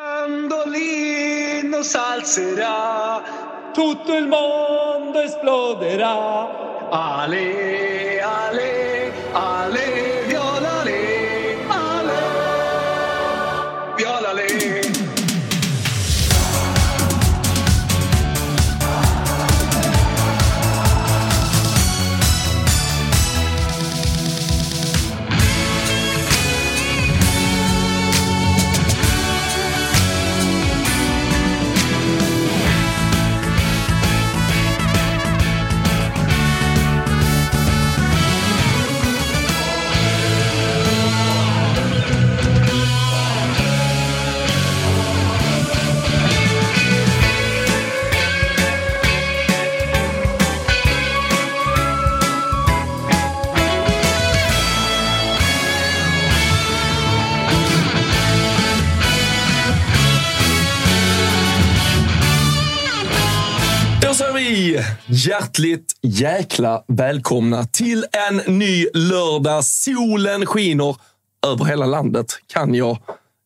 Mandolino s'alzerà, tutto il mondo esploderà. Ale, ale, ale, säger vi hjärtligt jäkla välkomna till en ny lördag. Solen skiner över hela landet, kan jag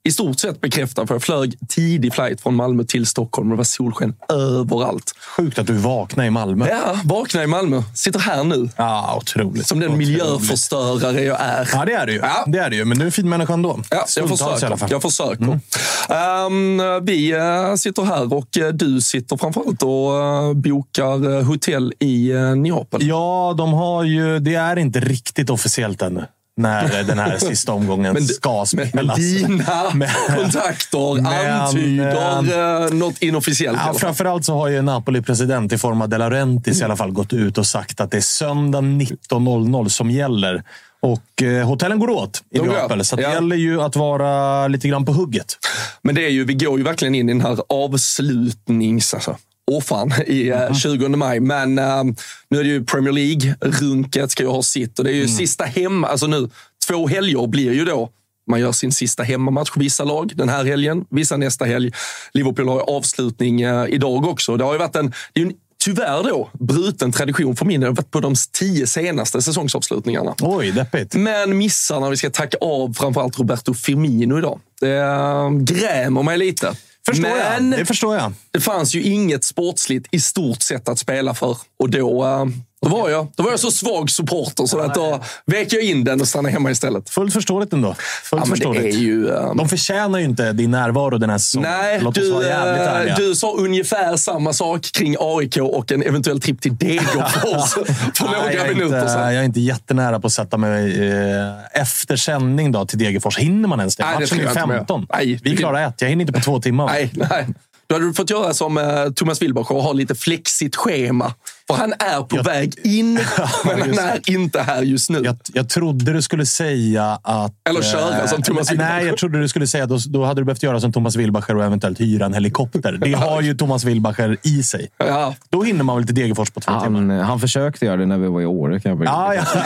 i stort sett bekräfta. För jag flög tidig flight från Malmö till Stockholm och det var solsken överallt. Sjukt att du vaknade i Malmö. Ja, vakna i Malmö. Sitter här nu. Ja, otroligt. Som den Otroligt. miljöförstörare jag är. Ja, det är du ju. Ja. Det är du ju. Men du är en fin människa ändå. Ja, jag Stundtals i alla försöker. fall. Jag försöker. Ehm, vi eh, sitter här och eh, du sitter framförallt och eh, bokar hotell i Neapel. Ja, de har ju... Det är inte riktigt officiellt ännu. När den här sista omgången Men- ska Men, spelas. men dina Men- kontakter Men, antyder eh, något inofficiellt. Ja, framförallt så har ju Napoli-president i form av De Laurentiis i alla fall gått ut och sagt att det är söndag 19.00 som gäller. Och eh, hotellen går åt i Neapel, så det ja. gäller ju att vara lite grann på hugget. Men det är ju, vi går ju verkligen in i den här avslutnings... Alltså, Åh fan, i eh, 20 maj. Men eh, nu är det ju Premier League-runket ska ju ha sitt. Och det är ju sista hemma... Alltså nu, två helger blir ju då man gör sin sista hemmamatch. Vissa lag den här helgen, vissa nästa helg. Liverpool har avslutning eh, idag också. Det har ju varit en, det är en tyvärr då bruten tradition för min del. Det har varit på de tio senaste säsongsavslutningarna. Oj, deppigt. Men missar när vi ska tacka av framförallt Roberto Firmino idag. Det äh, grämer mig lite. Förstår Men jag. Det förstår jag. det fanns ju inget sportsligt i stort sett att spela för. Och då, äh, då, var, jag, då var jag så svag supporter så att då vek jag in den och stannade hemma istället. Fullt förståeligt ändå. Fullt Ja, det förståeligt. är ju... äh, De förtjänar ju inte din närvaro den här säsongen. Nej, Låt oss du, äh, ärliga. du sa ungefär samma sak kring AIK och en eventuell tripp till Degerfors för Nej, några jag, är minuter inte, sedan. jag är inte jättenära på att sätta mig eh, efter sändning då, till Degerfors. Hinner man ens det? Nej, det Matchen tror är jag inte med. 15. Nej, Vi det- klarar ett. Jag hinner inte på två timmar. Nej, nej. Då hade du fått göra som eh, Thomas Wilbacher och ha lite flexigt schema. För han är på Jag- väg in, men han är inte här just nu. Jag, jag trodde du skulle säga att... Eller köra eh, som Thomas Nej, Wilbacher. jag trodde du skulle säga att då, då hade du behövt göra som Thomas Wilbacher och eventuellt hyra en helikopter. Det har ju Thomas Wilbacher i sig. Ja, Då hinner man väl till Degerfors på två timmar. Han, han försökte göra det när vi var i Åre. Kan jag Ja, ja.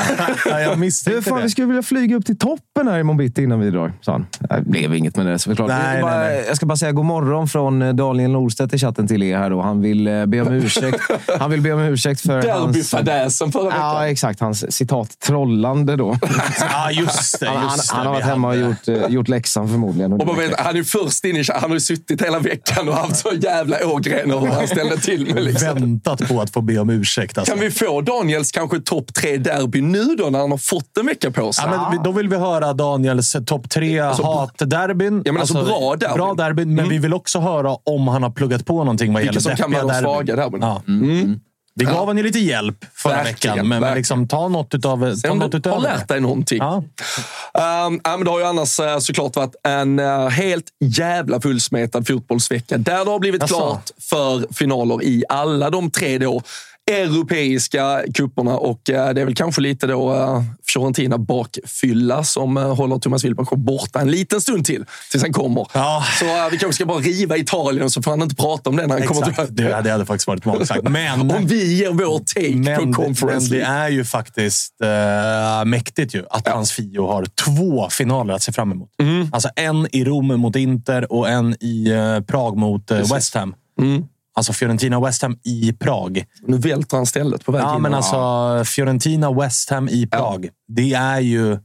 ja, jag misstänkte fan, vi det. skulle vilja flyga upp till toppen här imorgon bitti innan vi drar, sa han. Det blev inget med det såklart. Nej, Jag ska bara, nej, nej. Jag ska bara säga god morgon från eh, Daniel Norstedt i chatten till er här. Då. Han vill eh, be om ursäkt. Han vill be om ursäkt ursäkt för hans... Derbyfadäsen förra veckan. Ja, exakt. Hans citat trollande då. Ja, just det. Han, han, Just det. han har varit hemma och gjort, eh, gjort läxan förmodligen. Och man vet, han är ju först in i Han har ju suttit hela veckan och haft så jävla ågren vad han ställde till med. Liksom. Väntat på att få be om ursäkt. Alltså. Kan vi få Daniels kanske topp tre derby nu då, när han har fått en vecka på sig? Ja, men då vill vi höra Daniels topp tre hatderbyn. Ja, men alltså bra derbyn. Bra derbyn, men vi vill också höra om han har pluggat på någonting vad Vilka gäller som kan deppiga vara de derbyn. svaga derbyn. Ja. Mm. Vi gav han ju lite hjälp förra Verkligen, veckan, men, men liksom, ta något, utav, ta Sen något du utöver har lärt dig någonting. Ja. Um, ja, men det har ju annars eh, såklart varit en eh, helt jävla fullsmetad fotbollsvecka där det har blivit Jaså? klart för finaler i alla de tre då europeiska kupperna och eh, det är väl kanske lite då uh, Fiorentina bakfylla som eh, håller Thomas Wilbach borta en liten stund till, tills han kommer. Ja. Så eh, vi kanske ska bara riva Italien så får han inte prata om det när han kommer Exakt, till det, det hade faktiskt varit magstarkt. Men, Om vi ger vår take men, på men Conference det League. är ju faktiskt äh, mäktigt ju att hans Fio har två finaler att se fram emot. Mm. Alltså en i Rom mot Inter och en i eh, Prag mot eh, West Ham. Mm. Alltså Fiorentina-West Ham i Prag. Nu välter han stället på väg Ja, in. men alltså Fiorentina-West Ham i Prag. Det är ju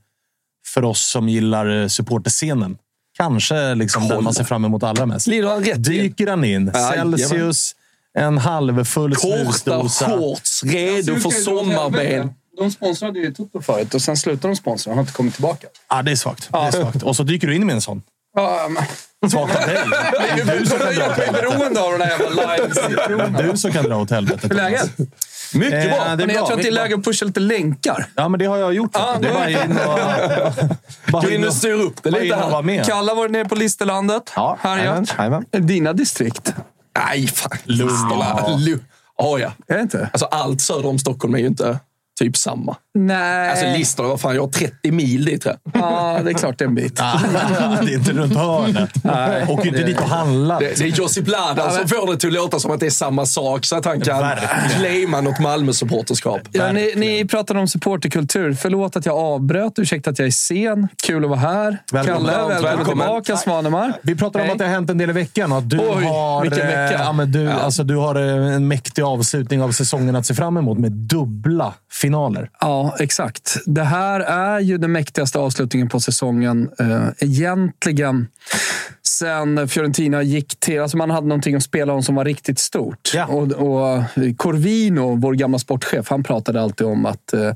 för oss som gillar supporterscenen kanske liksom den man ser fram emot allra mest. Lider han rätt? Dyker han in, Jajamän. Celsius, en halvfull Korta shorts, redo för sommarben. De sponsrade ju Toto förut och sen slutade de sponsra och har inte kommit tillbaka. Ja, det är svagt. Det är svagt. Och så dyker du in med en sån. Ja, men... Svagt av dig. Det är du som kan dra åt helvete. beroende av den här jävla är du som kan dra åt helvete. Hur är läget? Mycket Eh, bra. det är Men jag bra. tror att det är läge att pusha lite länkar. Ja, men det har jag gjort. Ja, det är bara in och... Bara Gå in och styr upp det lite här. med. Kalle har varit nere på Listerlandet. Ja, Härjat. jajamän. Dina distrikt. Nej, fan. Lugn. Ja. Lu- Ja, ja. Är det inte? Alltså, allt söder om Stockholm är ju inte typ samma. Nej. Alltså, Lister, vad fan, jag har 30 mil dit. tror jag. Ja, det är klart det är en bit. det är inte runt hörnet. Åk inte dit och handla. Det, det är Josip Bladan som får det till att låta som att det är samma sak så att han kan Verkligen. claima något Malmö-supporterskap. Ja, ni, ni pratade om supporterkultur. Förlåt att jag avbröt. Ursäkta att jag är sen. Kul att vara här. Välkommen. Kalle, välkommen, Välkommen. tillbaka. Svanemar. Vi pratar om Hej. att det har hänt en del i veckan och att du Oj, har, vilken eh, vecka. Ja, men du, Alltså, du har eh, en mäktig avslutning av säsongen att se fram emot med dubbla finaler. Ja, exakt. Det här är ju den mäktigaste avslutningen på säsongen. Eh, egentligen sen Fiorentina gick till... Alltså man hade någonting att spela om som var riktigt stort. Ja. Och, och Corvino, vår gamla sportchef, han pratade alltid om att, eh,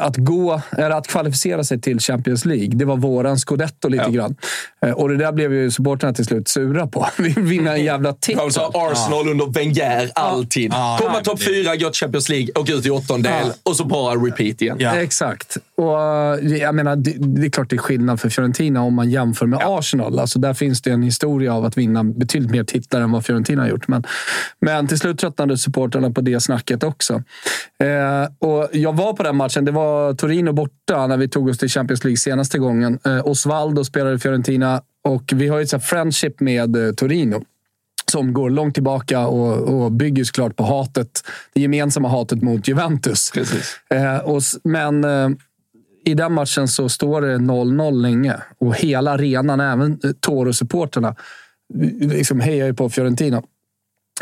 att gå, eller att kvalificera sig till Champions League. Det var våran scudetto lite grann. Eh, och det där blev ju supporterna till slut sura på. Vi vill vinna en jävla titel. Alltså Arsenal under Wenger, alltid. Ja, Komma topp fyra, gå till Champions League, åka ut i åttondel och så bara repeat igen. Ja. Exakt. Och eh, jag menar, det, det är klart det är skillnad för Fiorentina om man jämför med Arsenal. Alltså där finns det en historia av att vinna betydligt mer titlar än vad Fiorentina har gjort. Men, men till slut tröttnade supportrarna på det snacket också. Eh, och jag var på den matchen. Det var Torino borta när vi tog oss till Champions League senaste gången. Eh, Osvaldo spelade Fiorentina och vi har ju ett friendship med eh, Torino som går långt tillbaka och, och bygger såklart på hatet. Det gemensamma hatet mot Juventus. Precis. Eh, och, men eh, i den matchen så står det 0-0 länge och hela arenan, även eh, Toro-supporterna, liksom hejar ju på Fiorentina.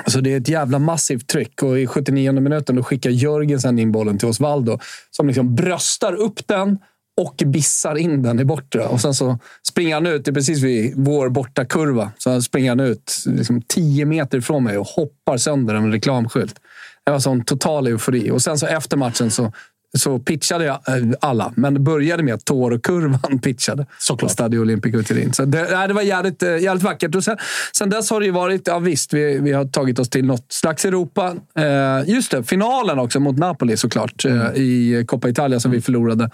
Så det är ett jävla massivt tryck och i 79 minuten då skickar Jörgensen in bollen till Osvaldo som liksom bröstar upp den och bissar in den i bortre. Och sen så springer han ut, det är precis vid vår borta kurva. Så springer han ut liksom 10 meter ifrån mig och hoppar sönder en reklamskylt. Det var sån total eufori. Och sen så efter matchen så, så pitchade jag eh, alla. Men började med att Toro-kurvan pitchade Såklart. på Stadio Olimpico Turin. Så det, nej, det var jävligt, eh, jävligt vackert. Och sen, sen dess har det ju varit, ja visst, vi, vi har tagit oss till något slags Europa. Eh, just det, finalen också mot Napoli såklart. Eh, I Coppa Italia som vi förlorade.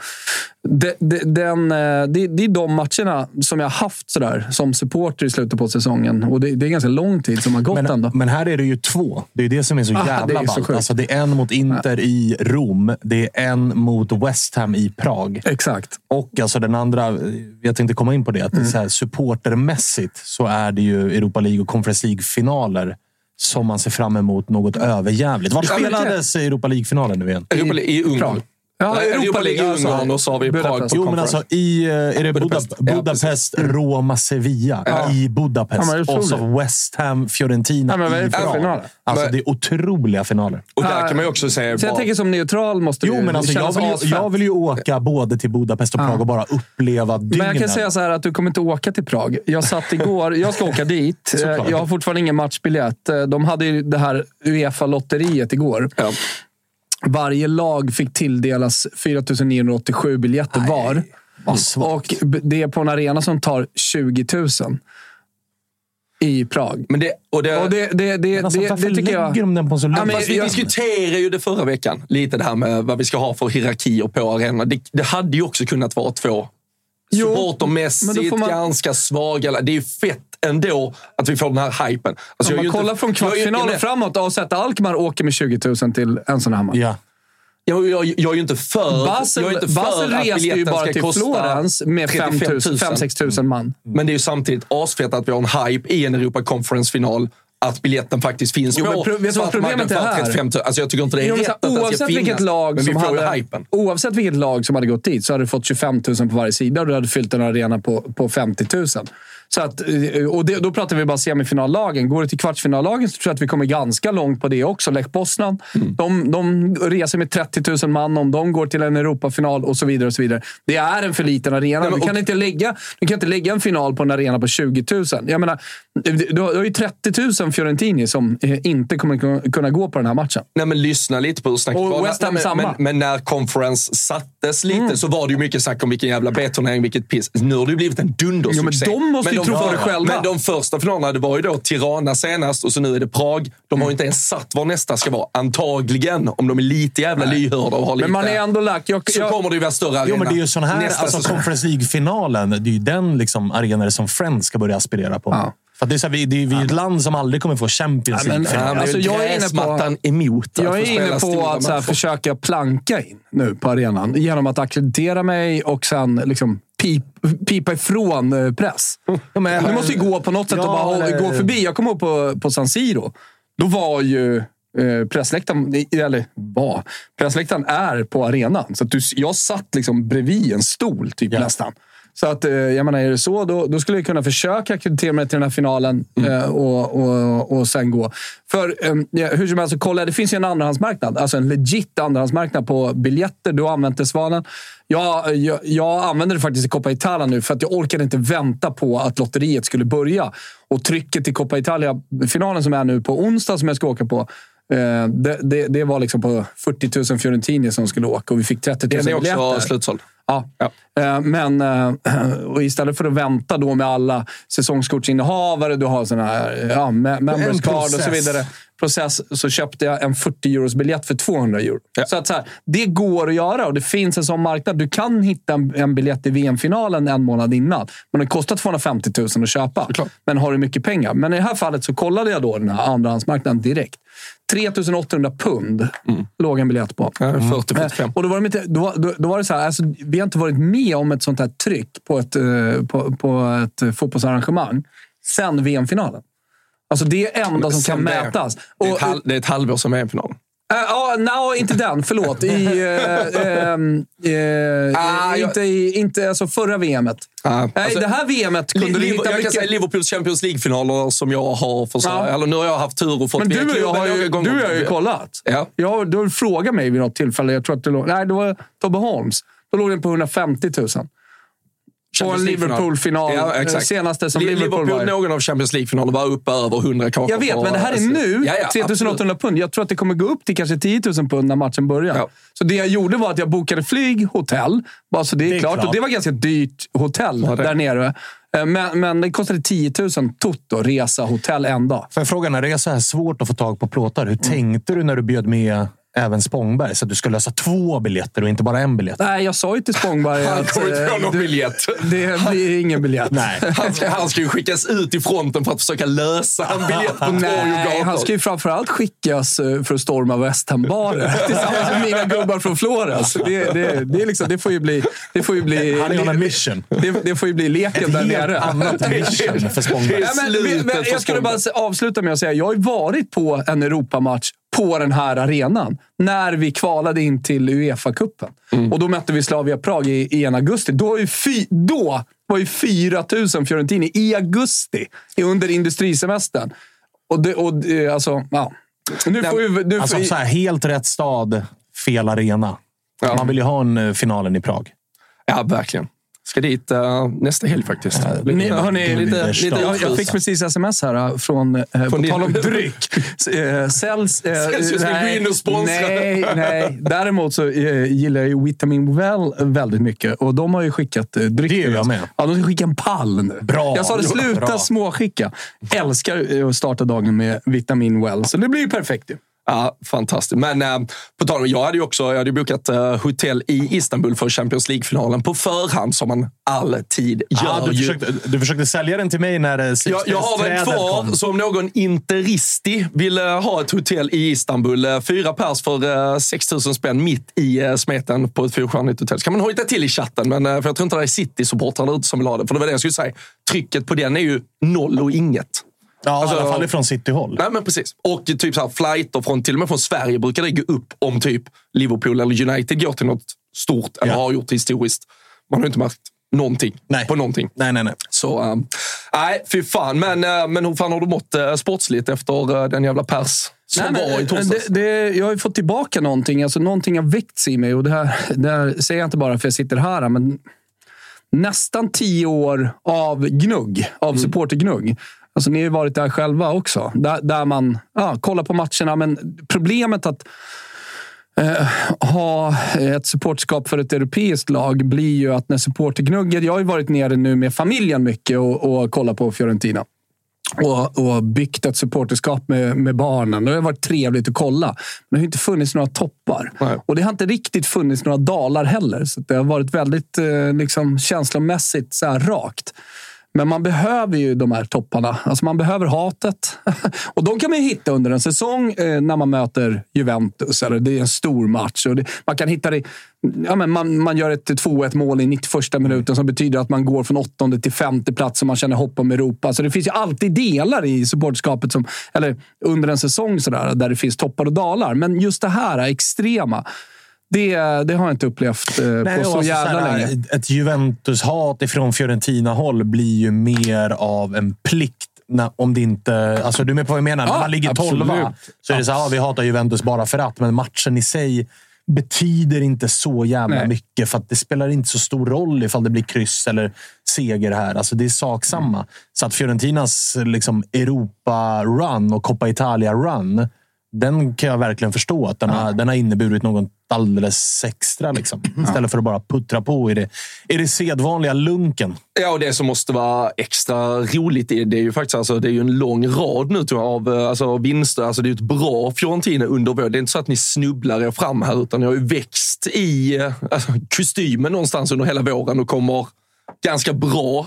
Det, det, den, eh, det, det är de matcherna som jag har haft sådär, som supporter i slutet på säsongen. Och det, det är ganska lång tid som har gått ändå. Men, men här är det ju två. Det är det som är så Ah, jävla så ballt. Alltså, det är en mot Inter i Rom. Det är en mot West Ham i Prag. Exakt. Och alltså den andra, jag tänkte komma in på det, att Mm. så här, supportermässigt så är det ju Europa League och Conference League-finaler som man ser fram emot något överjävligt. Var spelades Europa League-finalen nu igen? Europa i Ungern. Ja, Europa League i Ungern och så har vi Prag Jo, men alltså i eh, är det Budapest. Budapest, Ja, Budapest Roma, Sevilla i Budapest. Ja, och så. West Ham, Fiorentina Ja, i Prag. Alltså, Men- det är otroliga finaler. Och där kan man också säga... Så jag tänker som neutral måste Jo, det men alltså, jag, vill ju, jag vill ju åka både till Budapest och Prag och bara uppleva dygnen. Men jag kan säga så här att du kommer inte åka till Prag. Jag satt igår, jag ska åka dit. Jag har fortfarande ingen matchbiljett. De hade ju det här Uefa-lotteriet igår. Ja. Varje lag fick tilldelas 4 987 biljetter var. Vad svagt. Och det är på en arena som tar 20 000 i Prag. Men det, och det, Och det, det, det, Men alltså, det, varför det tycker lägger jag... de den på så Ja, lågt? men vi jag- diskuterade ju det förra veckan, lite det här med vad vi ska ha för hierarkier på arenan. Det, det hade ju också kunnat vara två supportermässigt man- ganska svaga. Det är ju fett ändå att vi får den här hypen. Alltså, Om man kollar inte- från kvartsfinalen framåt sätter Alkmaar åker med 20 000 till en sån här match. Ja. Jag, jag, jag är ju inte för, Basel, jag är inte för Basel att reste ju biljetten bara ska till kosta Florens med 35 000. 5-6 000 man. Men det är ju samtidigt asfett att vi har en hype i en Europa Conference-final. Att biljetten faktiskt finns Jo, men vet du vad problemet är här? 35 000. Alltså jag tycker inte det är Jo, rätt att det ska oavsett, finnas. vilket lag men vi som hade, hypen. oavsett vilket lag som hade gått dit så hade du fått 25 000 på varje sida och du hade fyllt en arena på, på 50 000. Så att, eh, och det, då pratar vi bara semifinallagen. Går det till kvartsfinallagen så tror jag att vi kommer ganska långt på det också. Lech Poznan, Mm. de, de reser med 30 000 man om de går till en Europafinal och så vidare. och så vidare. Det är en för liten arena. men du, kan och- inte lägga, du kan inte lägga en final på en arena på 20 000. Jag menar, du, du har ju 30 000 Fiorentini som eh, inte kommer kun- kunna gå på den här matchen. Nej, men lyssna lite på hur snacket var. Men, men, men när conference sattes lite så var det ju mycket snack om vilken jävla B-turnering, vilket piss. Nu har det ju blivit en dundersuccé. Jo, men de måste ju tro på det själva. Men de första finalerna, det var ju då Tirana senast och så nu är det Prag. De har ju inte ens satt var nästa ska vara. Antagligen, om de är lite jävla lyhörda och har lite... Men man är ändå lagt... Jag, så jag, kommer det ju vara större arena. Jo, men det är ju sån här, nästa alltså. Conference League-finalen, det är ju den liksom arenor som Friends ska börja aspirera på. Ja. För att det är, så här, vi, det är, vi är ett land som aldrig kommer få Champions League-final. Ja, men Alltså, jag är inne på- emot att jag är inne på att så här, försöka planka in nu på arenan genom att akkreditera mig och sen liksom pip, pipa ifrån eh, press. Ja, men- det måste ju gå på något sätt Ja, att bara eller- gå förbi. Jag kommer ihåg på, på San Siro. Då var ju eh, pressläktaren, eller var, pressläktaren är på arenan. Så att du, jag satt liksom bredvid en stol typ Ja. nästan. Så att, eh, jag menar, är det så, då, då skulle jag kunna försöka akkreditera mig till den här finalen eh, och, och, och sen gå. För eh, ja, hur som helst, kolla, det finns ju en andrahandsmarknad. Alltså en legit andrahandsmarknad på biljetter. Du har använt det, Svanen. Jag, jag, jag använder det faktiskt i Coppa Italia nu för att jag orkade inte vänta på att lotteriet skulle börja. Och trycket i Coppa Italia-finalen som är nu på onsdag, som jag ska åka på, det, det, det var liksom på 40 000 Fiorentini som skulle åka och vi fick 30 000 Den är också biljetter. slutsåld. Ja. Ja. Eh, Men eh, och istället för att vänta då med alla säsongskortsinnehavare, du har såna här ja, me- members card och så vidare. Process, så köpte jag en 40 euros biljett för 200 euro. Ja. Så att så här, det går att göra och det finns en sån marknad. Du kan hitta en, en biljett i VM-finalen en månad innan. Men det kostar 250 000 att köpa. Men har du mycket pengar? Men i det här fallet så kollade jag då den här andrahandsmarknaden direkt. 3 800 pund låg en biljett på. Ja, 40-45. Eh, Och då var, det då, då, då var det så här, alltså, vi har inte varit med om ett sånt här tryck på ett, eh, på, på ett fotbollsarrangemang sen VM-finalen. Alltså det är enda som kan det- mätas. Det är, ett halv, det är ett halvår som är finalen. äh, ja, no, inte den. Förlåt. I, eh, eh, Ah, inte, i, inte alltså förra VMet. Ah, Nej, alltså, det här VMet kunde du Liv- hitta jag kan mycket... säga Liverpools Champions League-finaler som jag har försökt. Ja. Eller nu har jag haft tur och fått Men via du klubben har ju, några gånger. du har ju kollat. Ja. Jag, du har frågat mig vid något tillfälle. Jag tror att det låg... Nej, det var Tobbe Holmes. Då låg den på 150 000. På en. Liverpool-final. Ja. Senaste som Li- Liverpool, var. någon av Champions League-finaler var uppe över 100 kakor. Jag vet, men det här är nu. Ja, ja, 3800 pund. Jag tror att det kommer gå upp till kanske 10 000 pund när matchen börjar. Ja. Så det jag gjorde var att jag bokade flyg, hotell. Bara så det är, Det är klart. klart. Och det var ganska dyrt hotell Ja, där nere. Eh, Men, men det kostade 10 000 tutto, resa, hotell en dag. Får jag fråga, när det är så här svårt att få tag på plåtar, hur tänkte du när du bjöd med även Spångberg? Så du ska lösa två biljetter och inte bara en biljett? Nej, jag sa ju till Spångberg Han att kommer inte få eh, någon du- biljett. det blir ingen biljett. Nej. Han ska, han ska ju skickas ut i fronten för att försöka lösa en biljett på torg och Nej, han gator. ska ju framförallt skickas eh, för att storma West Ham-barer tillsammans med mina gubbar från Florens. Det, det, det, liksom, det får ju bli... Det får ju bli, Han är on a mission. det, får ju bli leken Ett där nere. annat mission för Spångberg. Ja, men, men, jag skulle bara avsluta med att säga jag har ju varit på en Europamatch på den här arenan när vi kvalade in till Uefa-cupen. Mm. Och då mötte vi Slavia Prag i, i en augusti. Då var ju, fy, då var ju 4 000 Fiorentini i augusti under industrisemestern. Och, det, och det, alltså, ja. Nu får vi, nu får Alltså, så här, helt rätt stad, fel arena. Ja. Man vill ju ha en eh, finalen i Prag. Ja, verkligen. Ska dit uh, nästa helg faktiskt. Lite, Ni, hörni, lite, lite jag, jag fick precis sms här äh, från, äh, på din- tal om dryck. Eh, Celsius vill gå in och sponsra. Nej, nej. Däremot så äh, gillar jag ju Vitamin Well väldigt mycket och de har ju skickat äh, dryck. Det till jag med. Ja, de ska skicka en pall nu. Bra. Jag sa det, sluta Bra. småskicka. Älskar äh, att starta dagen med Vitamin Well, så det blir ju perfekt. ju. Ja, fantastiskt. Men eh, på tal om, jag hade ju också jag hade bokat eh, hotell i Istanbul för Champions League-finalen på förhand, som man alltid gör. Ja, du, försökte, du försökte sälja den till mig när eh, Jag, jag har den kvar, kom. så om någon interisti vill eh, ha ett hotell i Istanbul, eh, fyra pers för eh, 6 000 spänn mitt i eh, smeten på ett fyrstjärnigt hotell. Så kan man hojta till i chatten, men, eh, för jag tror inte det är City-supportrar som vill ha det. För det var det jag skulle säga. Trycket på den är ju noll och inget. Ja, Alltså- I alla fall ifrån City-håll. Nej, men precis. Och typ så här, flighter från, till och med från Sverige brukar det gå upp om typ Liverpool eller United går till något stort, eller Ja. har gjort historiskt. Man har inte märkt någonting Nej. på någonting. Nej, nej, nej. Så, um, nej, fy fan. Men, uh, men hur fan har du mått uh, sportsligt efter uh, den jävla pers som Nej, men, var i torsdags? det, det, jag har ju fått tillbaka någonting. Alltså, någonting har väckts i mig. Och det, här, det här säger jag inte bara för att jag sitter här, men nästan tio år av gnugg, av supportergnugg. Alltså, ni har ju varit där själva också. Där, där man ja, kollar på matcherna, men problemet att eh, ha ett supportskap för ett europeiskt lag blir ju att när supportergnugget... Jag har ju varit nere nu med familjen mycket och, och kollat på Fiorentina och, och byggt ett supporterskap med, med barnen. Det har varit trevligt att kolla. Men det har inte funnits några toppar. Nej. Och det har inte riktigt funnits några dalar heller. Så det har varit väldigt eh, liksom, känslomässigt så rakt. Men man behöver ju de här topparna. Alltså man behöver hatet. Och de kan man ju hitta under en säsong eh, när man möter Juventus. Eller det är en stor match. Och det, man kan hitta det... Ja, men man, man gör ett 2-1 mål i 91 minuten som betyder att man går från åttonde till femte plats och man känner hopp om Europa. Så det finns ju alltid delar i supportskapet, som, eller under en säsong sådär, där det finns toppar och dalar. Men just det här extrema, det, det har jag inte upplevt eh, Nej, på så jävla såhär, länge. Ett Juventus-hat ifrån Fiorentina-håll blir ju mer av en plikt. När, om det inte... Alltså, du är med på vad jag menar? Ja, När man ligger absolut. tolva så är det så här, ja, vi hatar Juventus bara för att. Men matchen i sig betyder inte så jävla Nej. mycket. För att det spelar inte så stor roll ifall det blir kryss eller seger här. Alltså, det är sak samma. Så att Fiorentinas liksom, Europa-run och Coppa Italia-run, den kan jag verkligen förstå. Att den, har, den har inneburit något alldeles extra. Liksom. Istället för att bara puttra på i det, i det sedvanliga lunken. Ja, och det som måste vara extra roligt är, det är ju faktiskt alltså, det är ju en lång rad nu tror jag, av eh, alltså, vinster. Alltså, det är ju ett bra Fiorentina under vår. Det är inte så att ni snubblar er fram här, utan ni har ju växt i eh, alltså, kostymen någonstans under hela våren och kommer ganska bra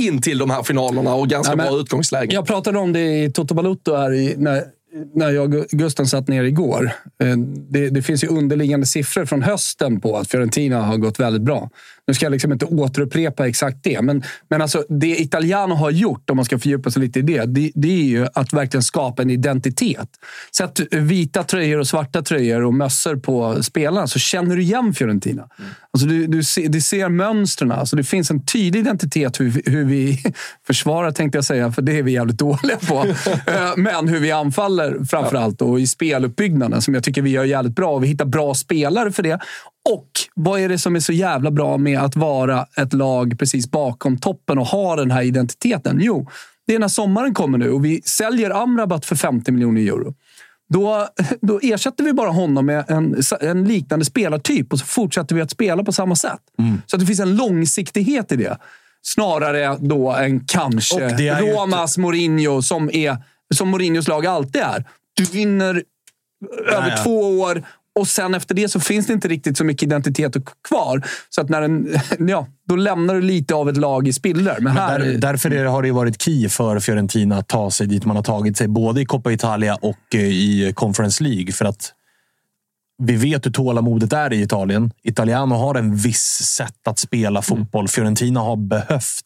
in till de här finalerna och ganska Ja, men- bra utgångsläge. Jag pratade om det i Toto Balotto här i, när, när jag och Gusten satt ner igår. Eh, det, det finns ju underliggande siffror från hösten på att Fiorentina har gått väldigt bra. Nu ska jag liksom inte återupprepa exakt det, men, men alltså det Italiano har gjort, om man ska fördjupa sig lite i det, det, det är ju att verkligen skapa en identitet. Sätt vita tröjor och svarta tröjor och mössor på spelarna så känner du igen Fiorentina. Alltså du, du, ser, du ser mönstren. Alltså det finns en tydlig identitet hur, vi- hur vi försvarar, tänkte jag säga, för det är vi jävligt dåliga på. Eh, Men hur vi anfaller framför allt och i speluppbyggnaden som jag tycker vi gör jävligt bra. Och vi hittar bra spelare för det. Och vad är det som är så jävla bra med att vara ett lag precis bakom toppen och ha den här identiteten? Jo, det är när sommaren kommer nu och vi säljer Amrabat för 50 miljoner euro. Då, då ersätter vi bara honom med en, en liknande spelartyp och så fortsätter vi att spela på samma sätt. Så att det finns en långsiktighet i det. Snarare då än kanske Romas Mourinho som, är, som Mourinhos lag alltid är. Du vinner över två år och sen efter det så finns det inte riktigt så mycket identitet kvar. Så att när den, ja, då lämnar du lite av ett lag i spillror. Men, Men här, där, därför är det, har det varit key för Fiorentina att ta sig dit man har tagit sig. Både i Coppa Italia och eh, i Conference League. För att vi vet hur tålamodet är i Italien. Italiano har en viss sätt att spela fotboll. Fiorentina har behövt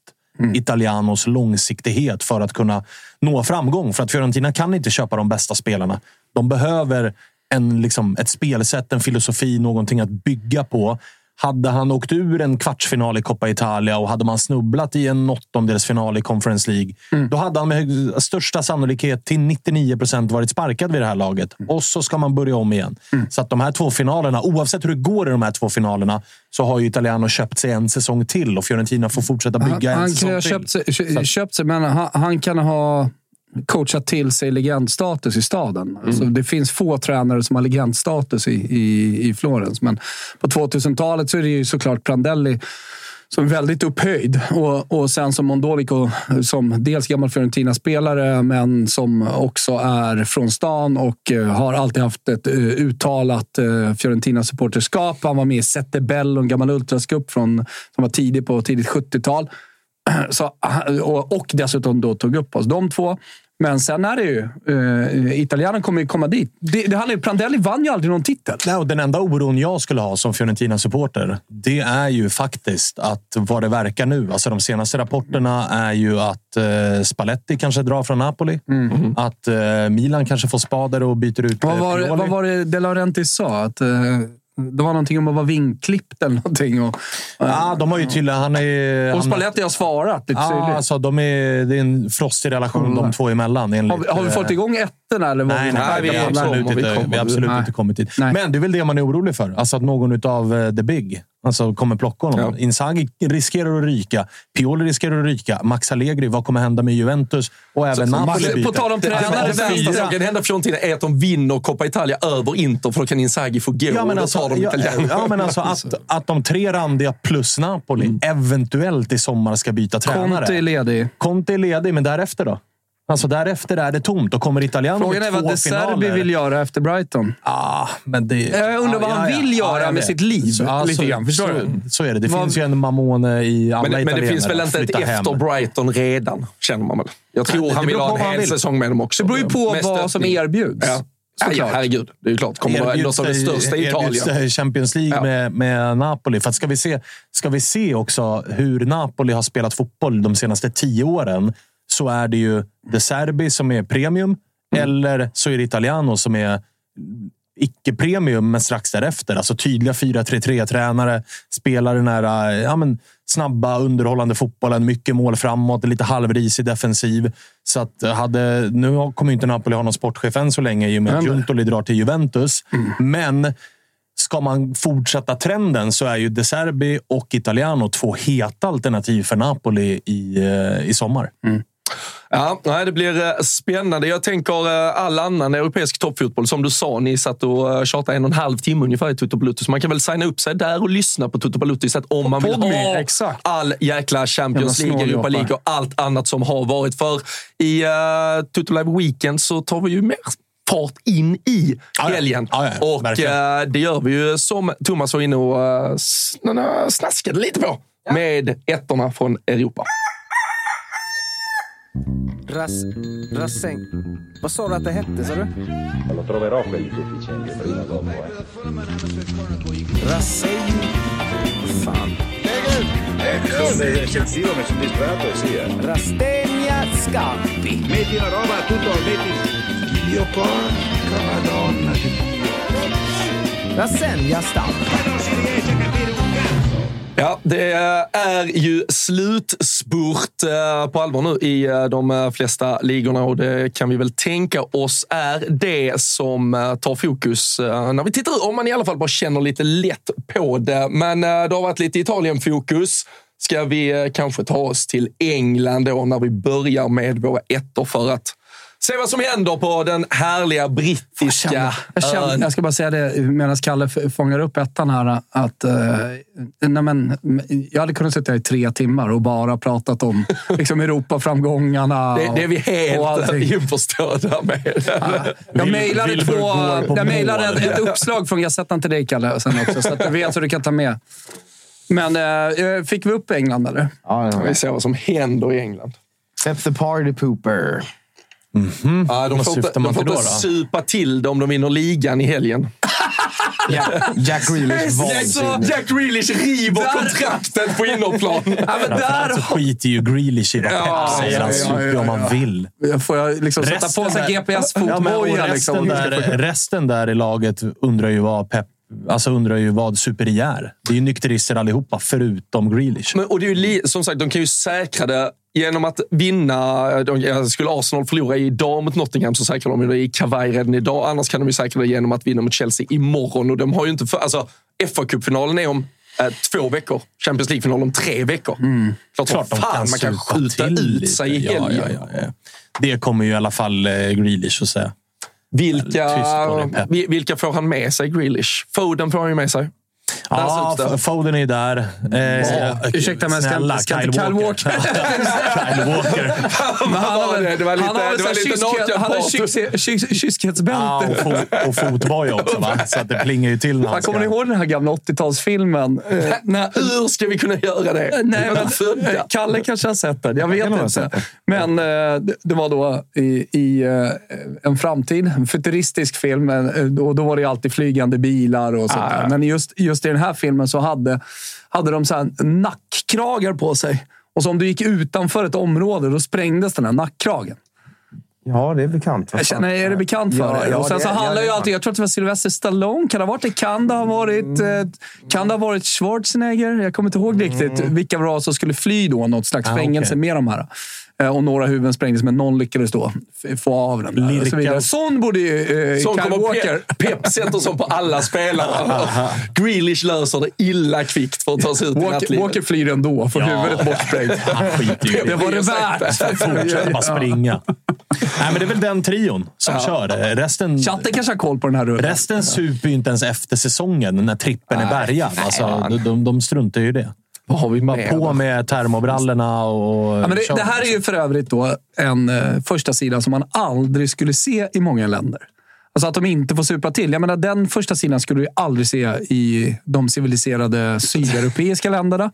Italianos långsiktighet för att kunna nå framgång. För att Fiorentina kan inte köpa de bästa spelarna. De behöver en, liksom, ett spelsätt, en filosofi, någonting att bygga på. Hade han åkt ur en kvartsfinal i Coppa Italia och hade man snubblat i en åttondelsfinal i Conference League, då hade han med största sannolikhet till 99 procent varit sparkad vid det här laget. Och så ska man börja om igen. Så att de här två finalerna, oavsett hur det går i de här två finalerna, så har ju Italiano köpt sig en säsong till och Fiorentina får fortsätta bygga Han, en han säsong kan ha till. köpt sig, köpt sig, men han, han kan ha coachat till sig legendstatus i staden. Mm. Alltså, det finns få tränare som har legendstatus i, i, i Florens. Men på 2000-talet så är det ju såklart Prandelli som är väldigt upphöjd. Och, och sen som Mondolico som dels gammal Fiorentina-spelare men som också är från stan och eh, har alltid haft ett eh, uttalat uh, Fiorentina-supporterskap. Han var med i Sette Bello, en gammal ultrascup från, som var tidig på tidigt 70-tal. Så, och, och dessutom då tog upp oss, de två. Men sen är det ju... Uh, Italianen kommer ju komma dit. Det, det handlar ju, Prandelli vann ju aldrig någon titel. Nej, och den enda oron jag skulle ha som Fiorentina-supporter, det är ju faktiskt att vad det verkar nu. Alltså de senaste rapporterna är ju att eh, Spalletti kanske drar från Napoli. Att eh, Milan kanske får spader och byter ut Vad eh, var, Pioli. vad var det De Laurentiis sa? Att, eh, det var någonting om att vara vingklippt eller någonting. Och, Ja, de har ju tydligen... Han är... och Spalletti har svarat lite Ja, alltså, de är, det är en frostig relation de två emellan. Enligt, Har vi, har vi fått eh, igång ettorna? Eller vad Nej, nej, Nej, vi, kommer, absolut, vi inte, vi har absolut Nej. inte kommit dit. Nej. Men det är väl det man är orolig för. Alltså att någon av uh, the big alltså, kommer plocka honom. Ja. Inzaghi riskerar att ryka. Pioli riskerar att ryka. Max Allegri, vad kommer hända med Juventus? Och även Napoli Max- byter. på tal om tränare, det värsta fyra. som kan hända för Fiorentina är att de vinner Coppa Italia över Inter, för då kan Inzaghi få gå. Ja, men alltså, de ja, ja, men alltså att, att de tre randiga plus Napoli Mm. eventuellt i sommar ska byta tränare. Conte är ledig. Conte är ledig, men därefter då? Alltså därefter är det tomt. Då kommer Italiano Frågan är vad De Serbi vill göra efter Brighton. Ah, men det, Jag undrar vad han vill göra jag med sitt liv, lite så, grann. Förstår så, du? Så är det. Det Vad- finns ju en Mamone i alla Men, men det finns väl inte ett hem. efter Brighton redan, känner man väl. Jag tror Det han vill ha en hel vill. säsong med dem också. Det beror ju på Med vad som erbjuds. Ja. Ja, ja, Såklart. herregud. Det är klart. Kommer Erbjuds något av det största i Italien. det Champions League Ja. med, med Napoli. För att ska, vi se, ska vi se också hur Napoli har spelat fotboll de senaste tio åren så är det ju De Serbi som är premium Mm. eller så är det Italiano som är icke-premium, men strax därefter. Alltså tydliga 4-3-3-tränare, spelar den här ja, men, snabba, underhållande fotbollen, mycket mål framåt, lite halvrisig defensiv. Så att hade, nu kommer inte Napoli ha någon sportchef än så länge i och med att Giuntoli drar till Juventus. Men ska man fortsätta trenden så är ju De Serbi och Italiano två heta alternativ för Napoli i, eh, i sommar. Ja, nej, det blir eh, spännande. Jag tänker eh, all annan europeisk toppfotboll. Som du sa, ni satt och eh, tjatade en och en halv timme ungefär i Toto Balutto. Så man kan väl signa upp sig där och lyssna på Balutto istället om man vill ha exakt. all jäkla Champions League, Europa. League och allt annat som har varit. För i uh, Toto Live Weekend så tar vi ju mer fart in i Ja, ja. helgen. Ja, ja, och verkligen. det gör vi ju som Thomas var inne och snaskade lite på. Med ettorna från Europa. Ras... Rasseng... Vad sa du att det hette, sa du? Lo troverò quelli deficienti prima o dopo. Eh. Rasseng... Vad fan? Sono eccessivo, mi sono distratto e sì. Eh. Rastegna Scampi. Metti una roba, tutto metti. Dio porca madonna di Dio. Rassenja Stamp. Ma non si riesce Ja, det är ju slutspurt eh, på allvar nu i eh, de eh, flesta ligorna och det kan vi väl tänka oss är det som tar fokus när vi tittar ut. Om man i alla fall bara känner lite lätt på det. Men det har varit lite Italien-fokus. Ska vi kanske ta oss till England då när vi börjar med våra ettor för att se vad som händer på den härliga brittiska Jag, känner, ön. jag ska bara säga det medan Kalle fångar upp ettan här. Att, eh, nej men, jag hade kunnat sitta här i tre timmar och bara pratat om liksom, Europaframgångarna. Det, det är vi helt införstådda med. Jag Vil- mejlade, två, jag mejlade ett, ett uppslag från Gazettan till dig, Kalle, sen också, så att du vet hur du kan ta med. Men eh, fick vi upp England, eller? Ja, Vi ja. ser vad som händer i England. Step the party pooper. Ja, de Vad får inte, syftar man de får till inte då, då? supa till det om de vinner ligan i helgen. Jack Grealish vansinnig. Jack Grealish river Där- kontraktet på innerplan. Ja, men Framförallt där så skiter ju Grealish i vad Ja, Pep säger. Han ja, ja, super ju om ja, han ja. vill. Får jag liksom sätta på sig Ja, GPS-fotboja? resten, liksom. där, resten där i laget undrar ju vad Pep Alltså undrar ju vad superi är. Det är ju nykterister allihopa, förutom Grealish. Men, och det är ju li, som sagt, de kan ju säkra det genom att vinna. De, ja, skulle Arsenal förlora idag mot Nottingham så säkrar de det i kavaj redan idag. Annars kan de ju säkra det genom att vinna mot Chelsea imorgon. Och de har ju inte för, alltså, FA-cupfinalen är om eh, två veckor. Champions League-final om tre veckor. Klart, Klart som de fan kan man kan skjuta ut sig i helgen. ja, ja, ja. Det kommer ju i alla fall eh, Grealish att säga. Vilka, vilka får han med sig, Grealish? Foden får han ju med sig. Ja, Foden är där. Eh, ursäkta, men ska- snälla, ska inte Kyle Walker? Kyle Walker. Han har det var lite, han har det var lite Han har kyskhetsbälte. Ja, och, och fotboja också, va? så att det plingar ju till han Kommer ni ska... ihåg den här gamla 80-talsfilmen? Eh, Hur ska vi kunna göra det? Nej, Vi är men, eh, Kalle kanske har sett den. Jag vet ha inte. Men eh, det, var då i, i eh, en framtid, en futuristisk film. eh, Och då var det ju alltid flygande bilar och sånt där. Men just, just i den här filmen så hade, hade de så här nackkragar på sig. Och så om du gick utanför ett område, då sprängdes den här nackkragen. Ja, det är bekant. Jag känner, är det bekant för Ja, dig? ja, och sen det så är- handlar ja, ju det alltid, jag tror att det var Sylvester Stallone. Kan det ha varit det? Kan det ha varit, eh, kan det ha varit Schwarzenegger? Jag kommer inte ihåg riktigt vilka det var som skulle fly då. Något slags Ah, fängelse okej. med de här. Eh, Och några huvuden sprängdes, men någon lyckades då få av den. Där och så vidare. Sån borde ju eh, Sån Kyle Walker... Pep, Pep sätter som på alla spelare. Grealish löser det illa kvickt för att ta sig ut i Walker, nattlivet. Walker flyr ändå, får huvudet bortsprängt. I Det var det värt. Fortsätt bara springa. Nej, men det är väl den trion som kör. Resten, Chatten kanske har koll på den här rullen. resten super ju inte ens efter säsongen när trippen är bärgad. Alltså, de, de, de struntar ju i det. Vad har vi med? på med termobrallorna och... Ja, men det, det här är ju för övrigt då en eh, första sida som man aldrig skulle se i många länder. Alltså att de inte får supa till. Jag menar, den första sidan skulle du aldrig se i de civiliserade sydeuropeiska länderna.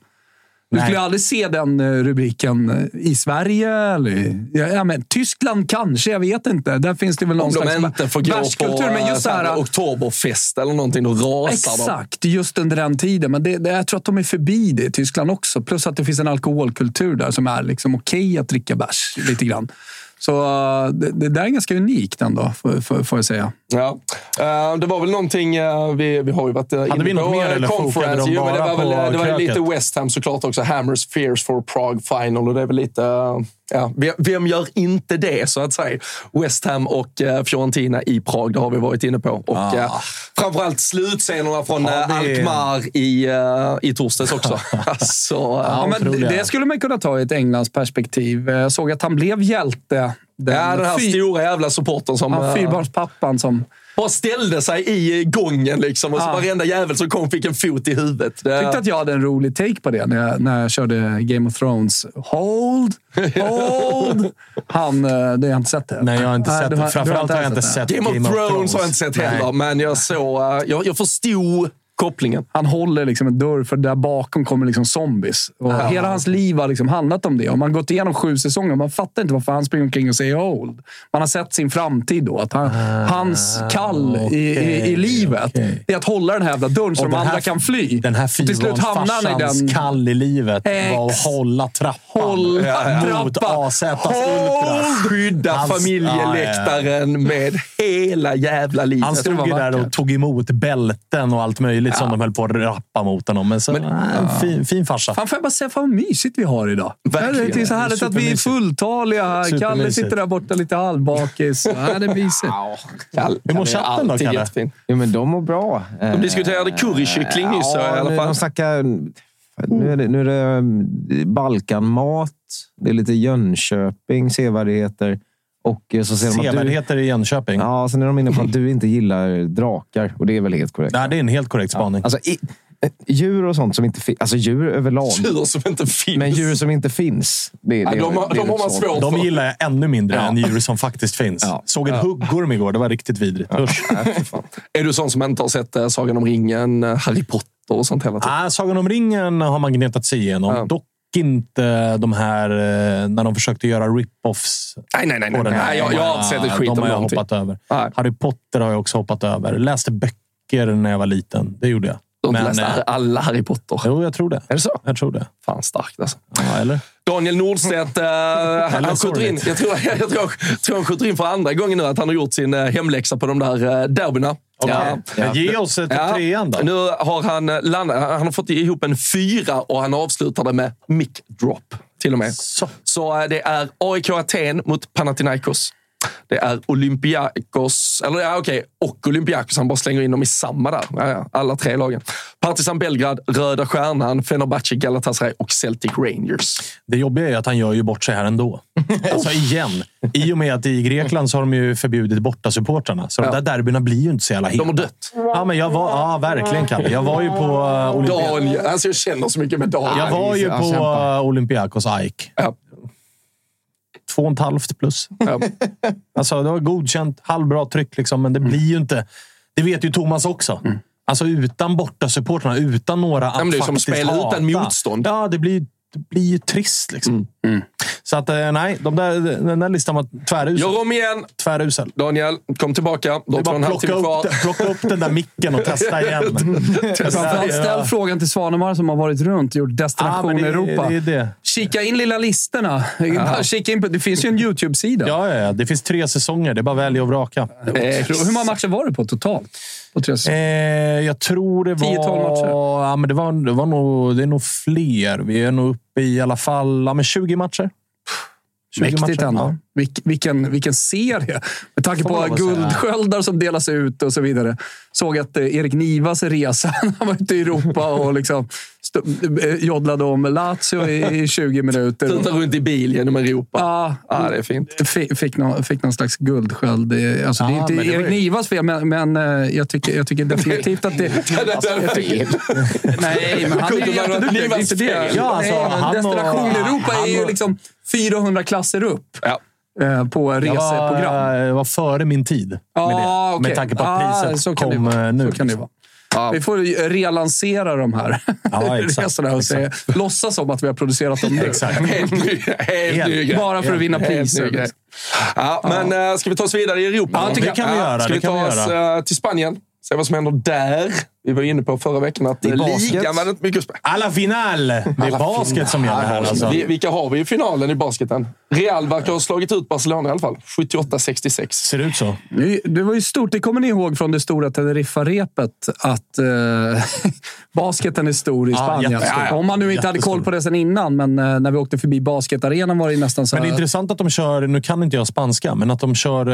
Du skulle aldrig se den eh, rubriken eh, i Sverige. Eller, ja, men Tyskland kanske, jag vet inte. Där finns det väl någon Om de slags inte får gå på bärskultur. Men just så här, eh, oktoberfest eller någonting, då rasar de. Exakt, just under den tiden. Men det, det, jag tror att de är förbi det i Tyskland också. Plus att det finns en alkoholkultur där som är liksom okej att dricka bärs lite grann. Så uh, det, det där är ganska unikt ändå, får, jag säga. Ja. Eh, det var väl någonting, eh, vi, vi har ju varit Hade vi något mer eller de Jo, men det var, väl, på det var ju lite? West Ham såklart också. Hammers Fears for Prague Final. Och det är väl lite, eh, ja, vem, gör inte det så att säga? West Ham och Fiorentina i Prag, det har vi varit inne på. Och Ah. framförallt slutscenerna från det- Alkmaar i, i torsdags också. alltså, Ja, men det skulle man kunna ta i ett Englands perspektiv. Jag såg att han blev hjälte. Den, ja, den här fy- stora jävla supporten som... han eh, fyrbarnspappan som... bara ställde sig i gången liksom, och så Ja. varenda jävel som kom fick en fot i huvudet. Det, Jag tyckte att jag hade en rolig take på det när jag, när jag körde Game of Thrones. Hold! Hold! Han, eh, det har jag inte sett det. Nej, jag har inte Nej, sett det. Framförallt har jag inte sett Game, of Thrones har jag inte sett heller, Nej. men jag såg... eh, jag, jag förstod kopplingen. Han håller liksom en dörr, för där bakom kommer liksom zombies. Och Hela hans liv har liksom handlat om det. Och man har gått igenom sju säsonger. Man fattar inte varför han springer omkring och säger old. Man har sett sin framtid då. Att han, hans kall i, i, i okej, livet okej. är att hålla den här jävla dörren så de den här- andra kan fly. Den här till slut hamnar han i fyrbarnsfarsans den... kall i livet var att Ex. hålla trappan Hålla mot trappan. AZs Ultras. Skydda Hans- familjeläktaren med hela jävla livet. Han stod ju där och tog emot bälten och allt möjligt som de höll på att rappa mot honom. Men, så, nej, en fin, fin farsa. Fan, får jag bara säga fan vad mysigt vi har idag. Verkligen. Det är så härligt att vi är fulltaliga här. Kalle sitter där borta lite halvbakis. Ja, det är mysigt. Kall, Hur mår Kalle chatten då, Kalle? Jo, men de mår bra. De diskuterade currykyckling nyss i alla nu, fall. De snackar... Nu är, det, nu är det mm, Balkanmat, det är lite Jönköping, sevärdheter. Och så ser de att du, Sevärdheter i Jönköping. ja, sen är de inne på att du inte gillar drakar. Och det är väl helt korrekt. Nej, det är en helt korrekt spaning. Alltså, i, eh, djur och sånt som inte finns. Alltså djur överlag. Djur som inte finns. Men djur som inte finns. Det, Ja, det, de har- det de har svårt De gillar jag ännu mindre Ja. än djur som faktiskt finns. Ja. Såg en huggorm igår. Det var riktigt vidrigt. Usch. Är du sån som inte har sett eh, Sagan om ringen, eh, Harry Potter och sånt hela tiden? Ah, Sagan om ringen har man gnetat sig igenom. Ja. Dock inte de här eh, när de försökte göra rip-offs. Nej, nej, nej. nej, nej jag, jag har inte sett ett skit De har jag någonting. hoppat över. Nej. Harry Potter har jag också hoppat över. Läste böcker när jag var liten. Det gjorde jag. Du har inte läst eh, alla Harry Potter? Jo, jag tror det. Är det så? Jag tror det. Fan starkt alltså. Ja, eller? Daniel Nordstedt, eh, han, skjuter in, jag, tror, jag, tror, jag tror han skjuter in för andra gången nu att han har gjort sin hemläxa på de där eh, derbyna. Ja. Ja. Ge oss ett Ja. trean då. Nu har han landat, han har fått ihop en fyra och han avslutade med mic drop till och med. Så. Så eh, det är AIK Aten mot Panathinaikos. Det är Olympiakos, eller ja okej, och Olympiakos. Han bara slänger in dem i samma där. Ja, ja, alla tre lagen. Partizan Belgrad, Röda Stjärnan, Fenerbahce, Galatasaray och Celtic Rangers. Det jobbiga är att han gör ju bort sig här ändå. Alltså igen. I och med att i Grekland så har de ju förbjudit bortasupportrarna. Så Ja. de där derbyna blir ju inte så jävla heta. De har dött. Ja, men jag var, ja, verkligen Kalle. Jag var ju på uh, Olympia... Daniel, alltså jag känner så mycket med Daniel. Jag var ju på uh, Olympiakos AIK. Ja. Två och ett halvt plus. Ja. Alltså, det var godkänt. Halvbra tryck, liksom, men det Mm. blir ju inte... Det vet ju Thomas också. Alltså utan bortasupportrarna, utan några att men det är som faktiskt spela utan hata. motstånd. Ja, det blir, blir ju trist. Liksom. Mm. Så att, eh, nej, de där, den där listan var tvärusel. Gör om igen. Tvärusel. Daniel, kom tillbaka. Du Det har bara plocka timme kvar. upp, plocka upp den där micken och testa igen. Framförallt ställ frågan till Svanemar som har varit runt och gjort Destination men det, Europa. Det det. Kika in lilla listorna. Kika in på, det finns ju en YouTube-sida. Ja, ja, ja, det finns tre säsonger. Det är bara att välja och vraka. Hur många matcher var det på totalt? Eh, jag tror det var... 10-12 matcher. Ja, men det, var, det, var nog, det är nog fler. Vi är nog uppe i alla fall ja, men 20 matcher. 20 Mäktigt matcher, ändå. ja. Vilk, vilken, vilken serie! Med tanke på guldsköldar som delas ut och så vidare. Såg att eh, Erik Nivas resa, han var ute i Europa och liksom joddlade om Lazio i, i 20 minuter. Tuta runt i bil genom Europa. Ja, Ja, det är fint. Fick, fick, någon, fick någon slags guldsköld. Det- Alltså, det är Ja, inte men det var Erik ju- Nivas fel, men, men eh, jag, tycker, jag tycker definitivt att det... Det är fel. Nej, men han är ju jätteduktig. Det inte det. Ja, alltså, Nej, Destination Europa är ju liksom 400 klasser upp Ja. eh, på Jag reseprogram. var, jag var före min tid med Ja, det. okej. Med tanke på att Ah, priset så kan det kom vara. eh, nu. Så kan det vara. Vi får relansera de här Ja, exakt. resorna och säga, låtsas som att vi har producerat dem nu. Exakt. Helt ny, helt ny. Bara för att vinna priser. Ja, men äh, ska vi ta oss vidare i Europa? Ja, Det kan vi göra. Ska vi ta oss äh, till Spanien? Se vad som händer där. Vi var inne på förra veckan att ligan var det inte mycket att spela. Alla final! Det är basket som gäller här. Alltså. Vi- Vilka har vi i finalen i basketen? Real verkar ha slagit ut Barcelona i alla fall. 78-66. Ser det ut så? Det- var ju stort. Det kommer ni ihåg från det stora Teneriffa-repet att eh, basketen är stor i Ja, Spanien. jättestor. Ja, ja. Om man nu inte hade Jättestor. koll på det sen innan, men eh, när vi åkte förbi basketarenan var det nästan så Men det är här... intressant att de kör, nu kan inte jag spanska, men att de kör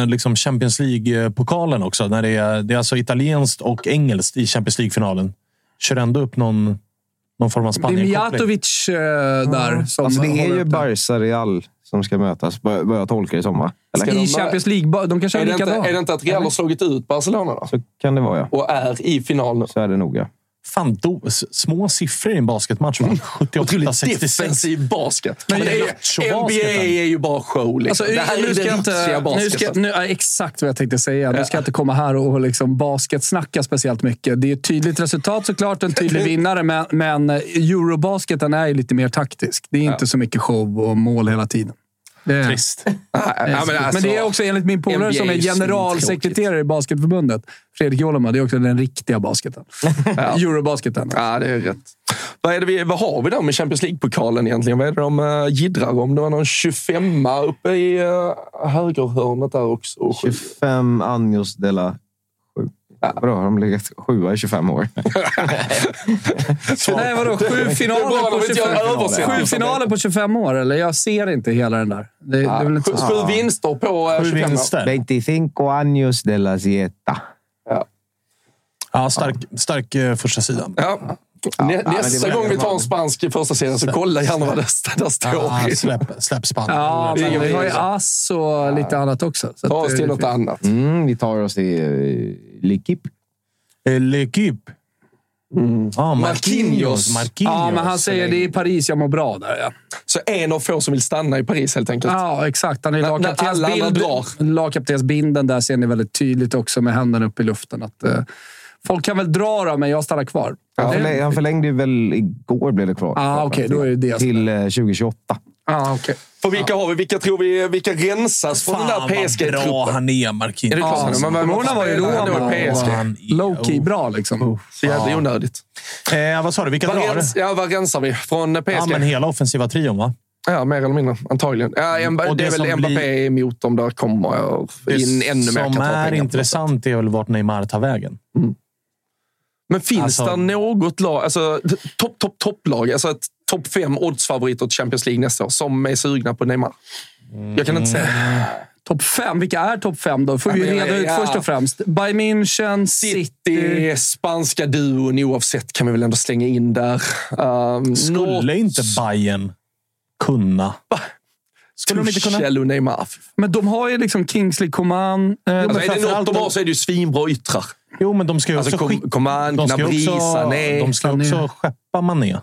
eh, liksom Champions League-pokalen också. När det, är, det är alltså italienskt och engelskt i Champions League-finalen. Kör ändå upp någon, någon form av Det är. Mijatovic eh, där. Som Alltså, det är ju. Barca Real som ska mötas, bör vad jag tolkar det som. Va? Ska Eller? de- I Champions League. De kanske Är likadana. är det inte att Real har slagit ut Barcelona då? Så kan det vara, ja. Och är i final nu? Så är det nog, ja. Fan, do, små siffror i en basketmatch. va? Otroligt 78-66. defensiv basket. Men Men det är. NBA är ju bara show. Liksom. Alltså, det här nu är ska inte, nu ska, nu, ja, exakt vad jag tänkte säga. Nu ska jag inte komma här och liksom basketsnacka speciellt mycket. Det är ett tydligt resultat såklart, en tydlig vinnare. Men, men Eurobasketen är ju lite mer taktisk. Det är inte så mycket show och mål hela tiden. Det Trist. Ja, men, men, alltså, det är också enligt min polare som är generalsekreterare i Basketförbundet, Fredrik Joloma. Det är också den riktiga basketen. Eurobasketen. Ja, det är rätt. Vad, är det vi, vad har vi då med Champions League-pokalen egentligen? Vad är det de uh, jiddrar om? Det var någon 25 uppe i uh, högerhörnet där också. Och sju. 25 Anjos de la Vadå, har de legat sjua i 25 år? Nej, vadå? Sju Det finaler på om vi inte gör 25 översättning. Sju finaler på 25 år, eller? Jag ser inte hela den där. Det, det är väl inte Sju, så. sju vinster på uh, Sju 25 år. vinster. 25 años de la sieta. Ja, stark, stark eh, första sidan. Ja. Nä, men det nästa gång vi tar en spansk första serien så kolla gärna vad det där står. Ja, släpp, släpp Spanien. Ja, men vi har ju ass och lite annat också. Så Ta oss till något annat. Mm, vi tar oss till uh, L'Equipe. Eh, L'Equipe. Ah, Marquinhos. Marquinhos. Ja, men han säger det är i Paris jag mår bra där. Ja, Så en av få som vill stanna i Paris helt enkelt. ja exakt. Han är drar. Lagkaptensbilden där ser ni väldigt tydligt också med händerna upp i luften. Att, eh, folk kan väl dra då, men jag stannar kvar. Han, Ja, förläng, han förlängde ju väl igår, blev det kvar. Ah, okej, då är det det. Till eh, 2028. Ah, okay. För vilka har vi? Vilka tror vi vilka rensas från den där Fan vad PSG-truppen? bra han är, Marquinhos. Är det klart? Ja, Men- men- Mona var ju men- Roma men- men- och- PSG. Han är- Low key oh. bra liksom. Så jävla onödigt. Eh, vad sa du? Vilka Vad, drar? rens, ja, vad rensar vi från PSG? Ja, men hela offensiva trion, va? Ja, mer eller mindre. Antagligen. Ja, Och det, det är väl Mbappé blir- emot dem. Där kommer in ännu mer som är intressant är väl vart Neymar tar vägen. Men finns Alltså- det något lag, alltså topp, topp, topplag, alltså ett topp fem oddsfavorit åt Champions League nästa år som är sugna på Neymar? Jag kan inte säga. Topp fem. Vilka är topp fem då? får vi Ja, reda ut ja. först och främst. Bayern München, City. City, spanska duon oavsett kan vi väl ändå slänga in där. Um, Skulle inte Bayern kunna? Skulle de inte kunna? Och Neymar. Men de har ju liksom Kingsley Coman. Eh, Alltså, är det något de har så är det ju svinbra yttrar. Jo, men de ska ju Alltså, också skicka... Coman, Gnabry, också, Sané. de ska ju Sané. också skeppa Mané.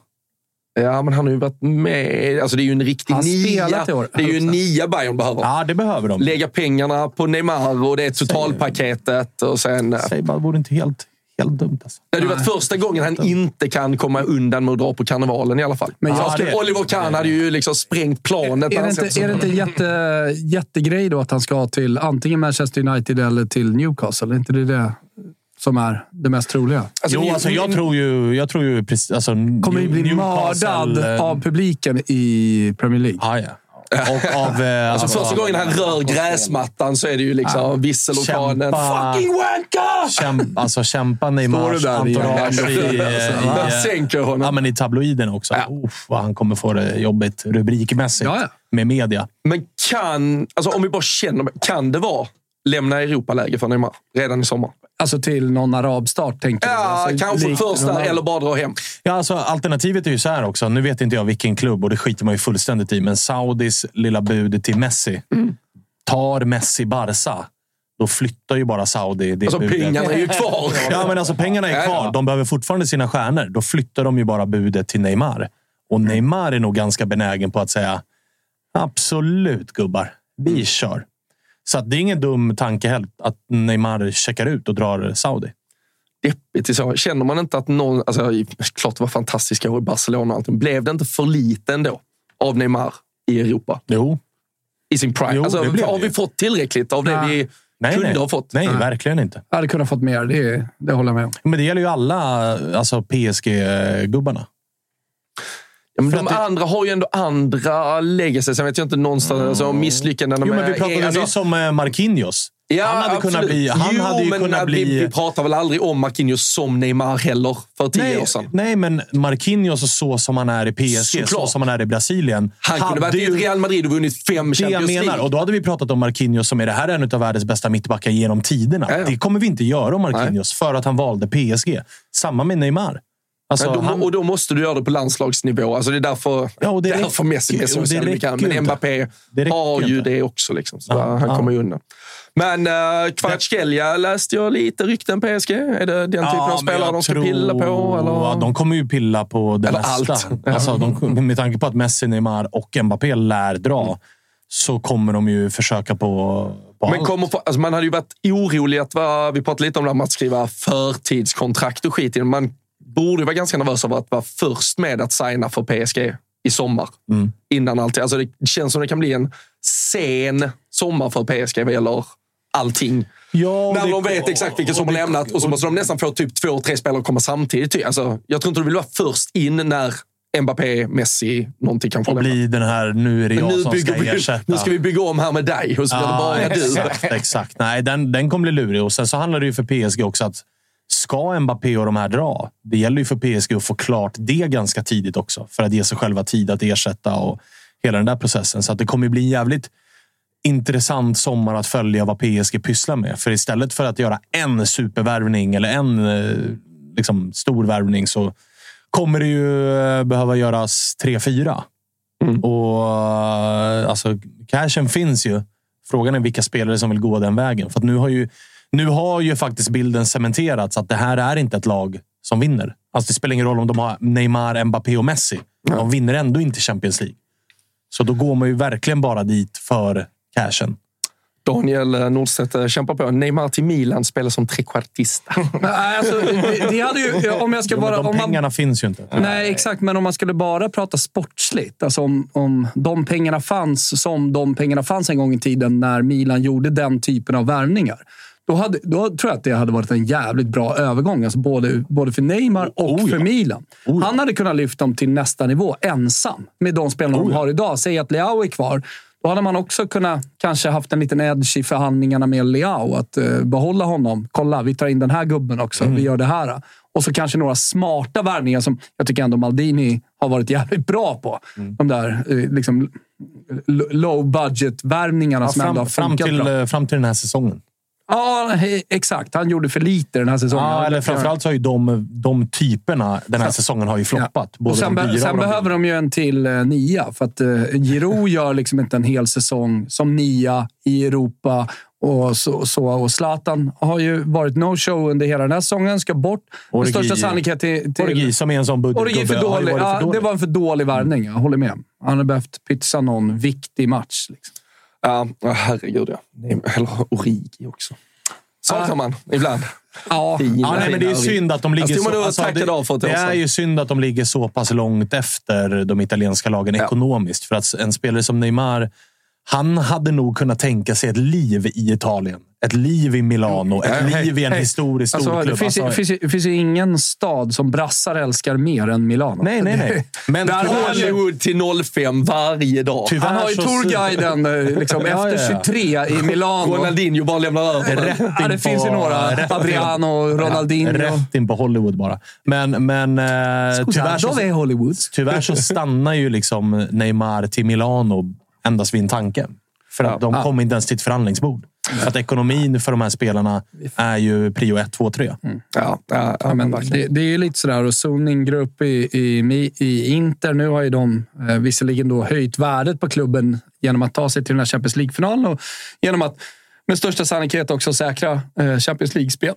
Ja, men han har ju varit med. Alltså, det är ju en riktig Han nia. Det är ju en nia Bayern behöver. Ja, det behöver de. Lägga pengarna på Neymar och det är totalpaketet. Och sen, Säg bara, det vore inte helt, helt dumt. Alltså. det hade ju varit första gången han inte kan komma undan med att dra på karnevalen i alla fall. Men jag- skulle, det- Oliver Kahn hade ju liksom sprängt planet. när Är det inte, är det inte en jätte, jättegrej då att han ska till antingen Manchester United eller till Newcastle? Är inte det det som är det mest troliga? Alltså, jo, ni- alltså, jag tror ju... Jag tror ju precis, alltså, Kommer ju bli Newcastle, mördad eh, av publiken i Premier League. Ja, ja. Och av... eh, Alltså, första gången han rör gräsmattan så är det ju liksom visselorkanen. Kämpa. Fucking wanka! Kämpa, alltså, kämpa Står Neymars entourage i, i, Man i, sänker honom. ja, men i tabloiden också. Ja. Uff, vad han kommer få det jobbigt rubrikmässigt Ja, ja. med media. Men kan, alltså om vi bara känner, kan det vara lämna Europaläge för Neymar redan i sommar? Alltså till någon arabstart, tänker du? Ja, Alltså, kanske likt först där Ronaldo. eller bara dra hem. Ja, alltså, alternativet är ju så här också. Nu vet inte jag vilken klubb och det skiter man ju fullständigt i. Men Saudis lilla bud till Messi. Mm. Tar Messi Barca, då flyttar ju bara Saudi det Alltså budet. pengarna är ju kvar. Ja, men alltså pengarna är kvar. De behöver fortfarande sina stjärnor. Då flyttar de ju bara budet till Neymar. Och Neymar är nog ganska benägen på att säga absolut gubbar, vi kör. Så att det är ingen dum tanke heller att Neymar checkar ut och drar Saudi. deppigt. så. Känner man inte att någon... Alltså, klart det var fantastiska år i Barcelona och allting. Blev det inte för lite ändå av Neymar i Europa? Jo, I sin prime? Jo, alltså, det blev har det vi fått tillräckligt av det Nej. vi nej, kunde nej. ha fått? Nej, verkligen inte. Jag hade kunnat fått mer, det, det håller jag med om. Men det gäller ju alla alltså PSG-gubbarna. Ja, men de andra har ju ändå andra legacy. Sen vet jag inte någonstans alltså, misslyckandena Jo, med... men vi pratade alltså, nyss om eh, Marquinhos. han hade kunnat bli... Han jo, hade ju men kunnat vi, bli... vi pratar väl aldrig om Marquinhos som Neymar heller för tio nej, år sedan. nej, men Marquinhos så som han är i PSG, så Såklart. som han är i Brasilien. Han kunde varit i Real Madrid och vunnit fem det jag Champions menar. League. Och då hade vi pratat om Marquinhos som är det här är en av världens bästa mittbackar genom tiderna. Ja, ja. Det kommer vi inte göra om Marquinhos för att han valde PSG. Samma med Neymar. Alltså, då, han, Och då måste du göra det på landslagsnivå. Alltså det är därför, Ja, och det därför räcker- Messi är och så jävla mycket. Men. Mbappé har ju inte. det också. Liksom, så Ja, han ja. kommer ju undan. Men uh, Kvaratskhelia läste jag lite rykten PSG. Är det den typen av men spelare de ska tror- pilla på? Eller? Ja, de kommer ju pilla på det Eller mesta. allt. Alltså, de, med tanke på att Messi, Neymar och Mbappé lär dra så kommer de ju försöka på, på Men kommer, alltså man hade ju varit orolig att vara, vi pratade lite om det här med att skriva förtidskontrakt och skit. Man borde vara ganska nervös över att vara först med att signa för PSG i sommar. Mm. Innan allt. Alltså det känns som det kan bli en sen sommar för PSG vad gäller allting. Ja, När de vet exakt vilka som har lämnat och så måste de nästan få typ två, tre spelare att komma samtidigt. Alltså, jag tror inte du vill vara först in när Mbappé, Messi, någonting kan få Och bli den här, nu är det jag nu, som bygger ska vi, ersätta. nu ska vi bygga om här med dig och så blir det bara du. exakt, exakt. Nej, den, den kommer bli lurig. Och sen så handlar det ju för PSG också att ska Mbappé och de här dra, det gäller ju för PSG att få klart det ganska tidigt också. För att ge sig själva tid att ersätta och hela den där processen. Så att det kommer bli en jävligt intressant sommar att följa vad PSG pysslar med. För istället för att göra en supervärvning eller en eh, liksom, stor värvning så kommer det ju eh, behöva göras tre, fyra. Och eh, alltså, cashen finns ju. Frågan är vilka spelare som vill gå den vägen. För att nu har ju, nu har ju faktiskt bilden cementerats att det här är inte ett lag som vinner. Alltså, det spelar ingen roll om de har Neymar, Mbappé och Messi. De vinner ändå inte Champions League. Så då går man ju verkligen bara dit för cashen. Daniel Nordstedt eh, kämpar på. Neymar till Milan spelar som trekvartista. Nej, alltså, det, det hade ju, om jag ska Ja, men bara... de om man, pengarna finns ju inte. Nej, exakt. Men om man skulle bara prata sportsligt. Alltså om, om de pengarna fanns som de pengarna fanns en gång i tiden när Milan gjorde den typen av värvningar. Då, hade, då tror jag att det hade varit en jävligt bra övergång. Alltså både, både för Neymar och Oh, ja. för Milan. Oh, ja. Han hade kunnat lyfta dem till nästa nivå ensam med de spelarna Oh, de har idag. Säg att Leao är kvar. Då hade man också kunnat kanske haft en liten edge i förhandlingarna med Leao. Att eh, behålla honom. Kolla, vi tar in den här gubben också. Mm. Vi gör det här. Och så kanske några smarta värvningar som jag tycker ändå Maldini har varit jävligt bra på. Mm. De där eh, liksom, low budget-värvningarna Ja, som ändå har fram, fram, funkat till, bra. eh, fram till den här säsongen. Ja, exakt. Han gjorde för lite den här säsongen. Ja, eller framförallt så har ju de, de typerna den här säsongen har ju floppat. Ja. Både Och sen de sen och de behöver de ju en till eh, nia. För att eh, Giroud gör liksom inte en hel säsong som nia i Europa. Och, så, så, och Zlatan har ju varit no-show under hela den här säsongen. Ska bort. Med Origi- största sannolikhet till... till Origi som är en sån Origi budgetgubbe. för har ju dålig. för Ja, dålig. det var en för dålig värvning. Jag håller med. Han hade behövt pytsa någon viktig match. Liksom. Ja, ja, herregud ja. Eller Origi också. Saknar man ibland. Ja, Fina, Ja, nej, men det är synd att de ligger stod så... Alltså, det, det är ju synd att de ligger så pass långt efter de italienska lagen Ja. ekonomiskt. För att en spelare som Neymar, han hade nog kunnat tänka sig ett liv i Italien. Ett liv i Milano. Ett hej, liv i en hej. historisk Alltså, storklubb. det, finns, Alltså, finns, det finns ju ingen stad som brassar älskar mer än Milano. Nej, nej, nej. Men Där ju- Hollywood till 05 varje dag. Tyvärr Han har ju Tourguiden eh, liksom, Ja, efter ja, ja. 23 i Milano. Ronaldinho bara lämnar över Ja, det finns ju några. Adriano, Ronaldinho. Rätt in på Hollywood bara. Men, men eh, tyvärr, så, Hollywood. tyvärr så stannar ju liksom Neymar till Milano endast vid en tanke. För att de Ja. kommer inte ens till ett förhandlingsbord. För att ekonomin för de här spelarna är ju prio 1, 2, 3. Ja, ja, ja, Ja, men det, det är ju lite sådär. Och Suning grupp i, i, i Inter. Nu har ju de eh, visserligen då höjt värdet på klubben genom att ta sig till den här Champions League-finalen och genom att med största sannolikhet också säkra eh, Champions League-spel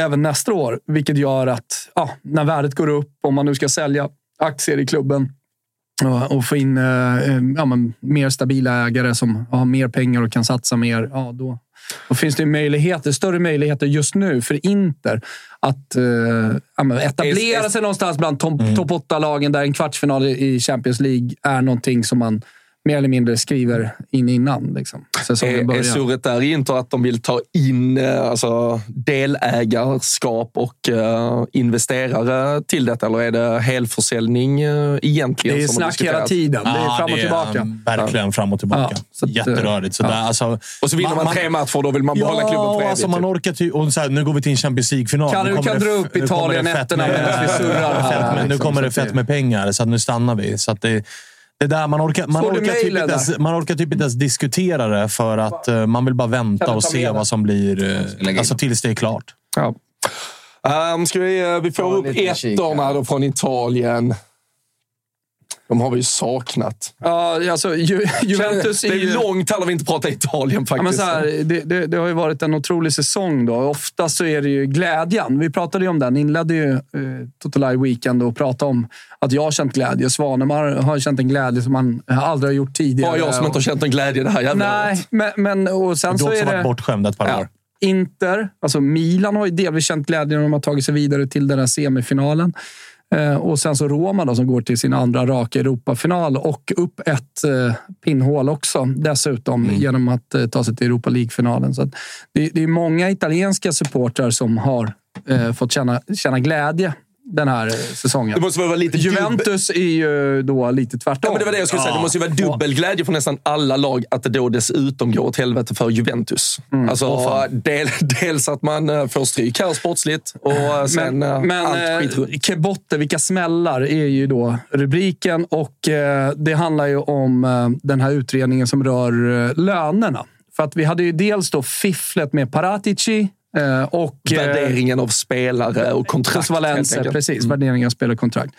även nästa år. Vilket gör att ja, när värdet går upp, om man nu ska sälja aktier i klubben och, och få in eh, eh, ja, men mer stabila ägare som har mer pengar och kan satsa mer. Ja, då, då finns det möjligheter, större möjligheter just nu för Inter att eh, etablera sig någonstans bland topp top 8-lagen där en kvartsfinal i Champions League är någonting som man mer eller mindre skriver in innan liksom, Är, är börjar. surret där i Inter att de vill ta in eh, alltså, delägarskap och eh, investerare till detta? Eller är det helförsäljning eh, egentligen? Det är snack hela tiden. Det är fram och tillbaka. um, Verkligen fram och tillbaka. Ja, så att, Jätterörigt. Så ja. där, alltså, Och så vinner man, tre matcher, då vill man behålla klubben för Ja, evigt. alltså man orkar ty- och så här, Nu går vi till en Champions League-final. Kan Nu du- kommer kan det dra upp nu kommer det Italien fett nätterna med- medan vi surrar Nu kommer det att fett med pengar, så att nu stannar vi. Så att det, det där, man, orkar, man, orkar typ inte ens, man orkar typ inte ens diskutera det för att eh, man vill bara vänta och se vad som blir... in. Alltså tills det är klart. Ja. Um, ska vi, eh, vi får Ja, upp ettorna då från Italien. De har vi ju saknat. Ja, alltså, Ju, Juventus det är ju... är långt har vi inte pratat Italien Ja, men faktiskt. så här, det, det, det har ju varit en otrolig säsong. Då. Ofta så är det ju glädjen. Vi pratade ju om den. Inledde ju eh, Total Weekend och pratade om att jag har känt glädje. Svanemar har känt en glädje som han aldrig har gjort tidigare. Bara jag som inte har känt en glädje det här jävla Nej, men, men och sen Du så har också är varit det... bortskämd ett par Ja. år. Inter, alltså Milan har ju delvis känt glädje när de har tagit sig vidare till den här semifinalen. Eh, och sen så Roma då, som går till sin andra raka Europafinal och upp ett eh, pinnhål också dessutom genom att eh, ta sig till Europa League-finalen. Så det, det är många italienska supportrar som har eh, fått känna, känna glädje den här säsongen. Det måste vara lite. Juventus är ju då lite tvärtom. Ja, men det var det jag skulle säga. Det måste ju vara dubbel glädje för nästan alla lag att det då dessutom går åt helvete för Juventus. Mm. Alltså, del, dels att man eh, får stryk här sportsligt och eh, sen men, eh, men allt skit runt. Kebotte, vilka smällar, är ju då rubriken. Och Det handlar ju om den här utredningen som rör lönerna. För att vi hade ju dels då fifflet med Paratici och... eh, Värderingen av spelare och kontrakt. Plus helt Valencia, enkelt. precis. Värdering av spelarkontrakt.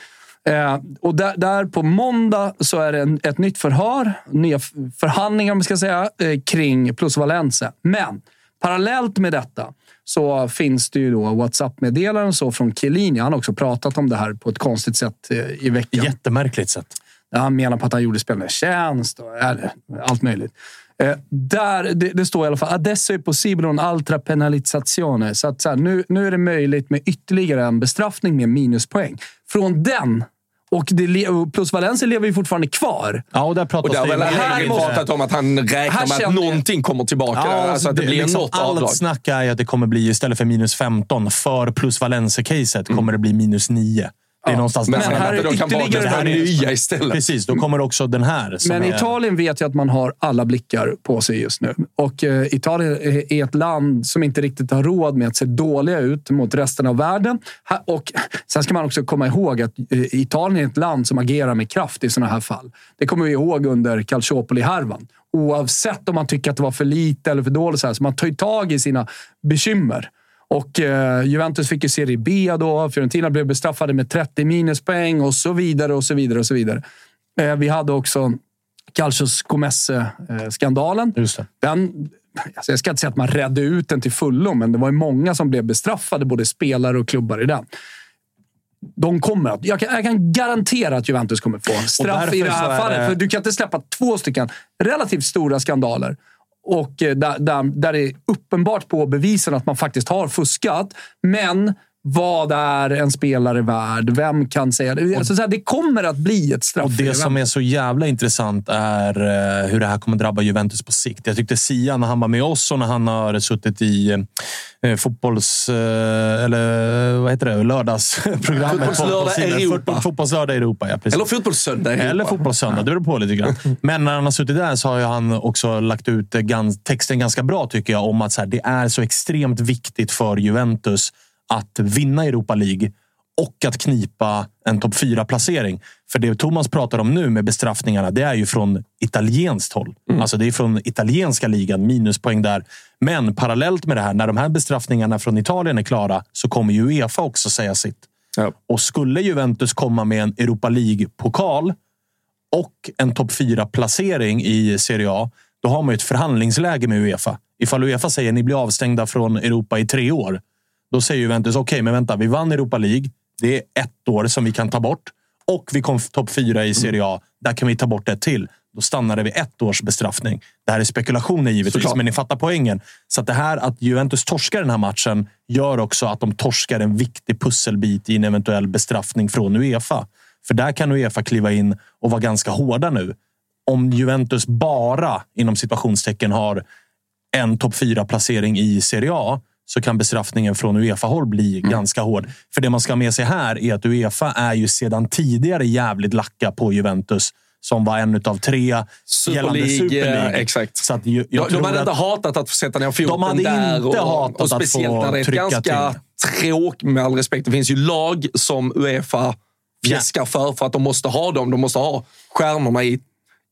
Eh, och där, där på måndag så är det en, ett nytt förhör, nya förhandlingar om man ska säga, eh, kring Plus Valencia. Men parallellt med detta så finns det ju då WhatsApp-meddelanden så från Chiellini. Han har också pratat om det här på ett konstigt sätt eh, i veckan. Jättemärkligt sätt. Han menar på att han gjorde spelarna tjänst och är, allt möjligt. Eh, där, det, det, står i alla fall adesso är possibile un altra penalizzazione. Så, att, så här, nu, nu är det möjligt med ytterligare en bestraffning med minuspoäng. Från den och det, plus Valencia lever ju fortfarande kvar. Ja, och där pratas och där har väl Allegri pratat om att han räknar med att någonting kommer tillbaka. Ja, alltså att det, det blir liksom något Allt avdrag. snack är att det kommer bli, istället för minus 15, för plus Valencia-caset mm. kommer det bli minus 9. Det är någonstans men här är de kan det här nya istället. Precis, då kommer också den här. men är... Italien vet ju att man har alla blickar på sig just nu. Och eh, Italien är ett land som inte riktigt har råd med att se dåliga ut mot resten av världen. Och Sen ska man också komma ihåg att eh, Italien är ett land som agerar med kraft i sådana här fall. Det kommer vi ihåg under Calciopoli-härvan. Oavsett om man tycker att det var för lite eller för dåligt, så, här, så man tar tag i sina bekymmer. Och eh, Juventus fick ju Serie B då. Fiorentina blev bestraffade med 30 minuspoäng och så vidare och så vidare. och så vidare. Eh, vi hade också Calcios Comesse-skandalen. Den, alltså jag ska inte säga att man redde ut den till fullo, men det var ju många som blev bestraffade, både spelare och klubbar i den. De kommer att, jag, kan, jag kan garantera att Juventus kommer få straff i det här fallet. Det... För du kan inte släppa två stycken relativt stora skandaler och eh, där, där, där det är uppenbart på bevisen att man faktiskt har fuskat. Men vad är en spelare värd? Vem kan säga det? Alltså, så här, det kommer att bli ett straff. Och det som är så jävla intressant är eh, hur det här kommer drabba Juventus på sikt. Jag tyckte Sia, när han var med oss och när han har suttit i eh, fotbolls... Eh, eller vad heter det? Lördagsprogrammet. Fotbollslördag Europa. Fotbollslördag Europa, ja. Precis. Eller Fotbollssöndag Europa. Eller Fotbollssöndag. Det beror på lite grann. Men när han har suttit där så har han också lagt ut texten ganska bra, tycker jag, om att så här, det är så extremt viktigt för Juventus att vinna Europa League och att knipa en topp 4-placering. För det Thomas pratar om nu med bestraffningarna, det är ju från italienskt håll. Mm. Alltså det är från italienska ligan, minuspoäng där. Men parallellt med det här, när de här bestraffningarna från Italien är klara, så kommer ju Uefa också säga sitt. Ja. Och skulle Juventus komma med en Europa League-pokal och en topp 4-placering i Serie A, då har man ju ett förhandlingsläge med Uefa. Ifall Uefa säger att ni blir avstängda från Europa i tre år, då säger Juventus, okej, okay, men vänta, vi vann Europa League. Det är ett år som vi kan ta bort. Och vi kom topp fyra i Serie A. Där kan vi ta bort ett till. Då stannar det vid ett års bestraffning. Det här är spekulationer givetvis, Såklart. men ni fattar poängen. Så att det här att Juventus torskar den här matchen gör också att de torskar en viktig pusselbit i en eventuell bestraffning från Uefa. För där kan Uefa kliva in och vara ganska hårda nu. Om Juventus bara, inom situationstecken, har en topp fyra placering i Serie A så kan bestraffningen från Uefa-håll bli mm. ganska hård. För det man ska ha med sig här är att Uefa är ju sedan tidigare jävligt lacka på Juventus som var en av tre Super gällande Super League. Exakt. Så att jag, jag de, de hade inte hatat att få sätta ner foten de hade där. Inte och, hatat och speciellt att få när det är ett ganska tråk, med all respekt. Det finns ju lag som Uefa fjäskar för, för att de måste ha dem. De måste ha stjärnorna i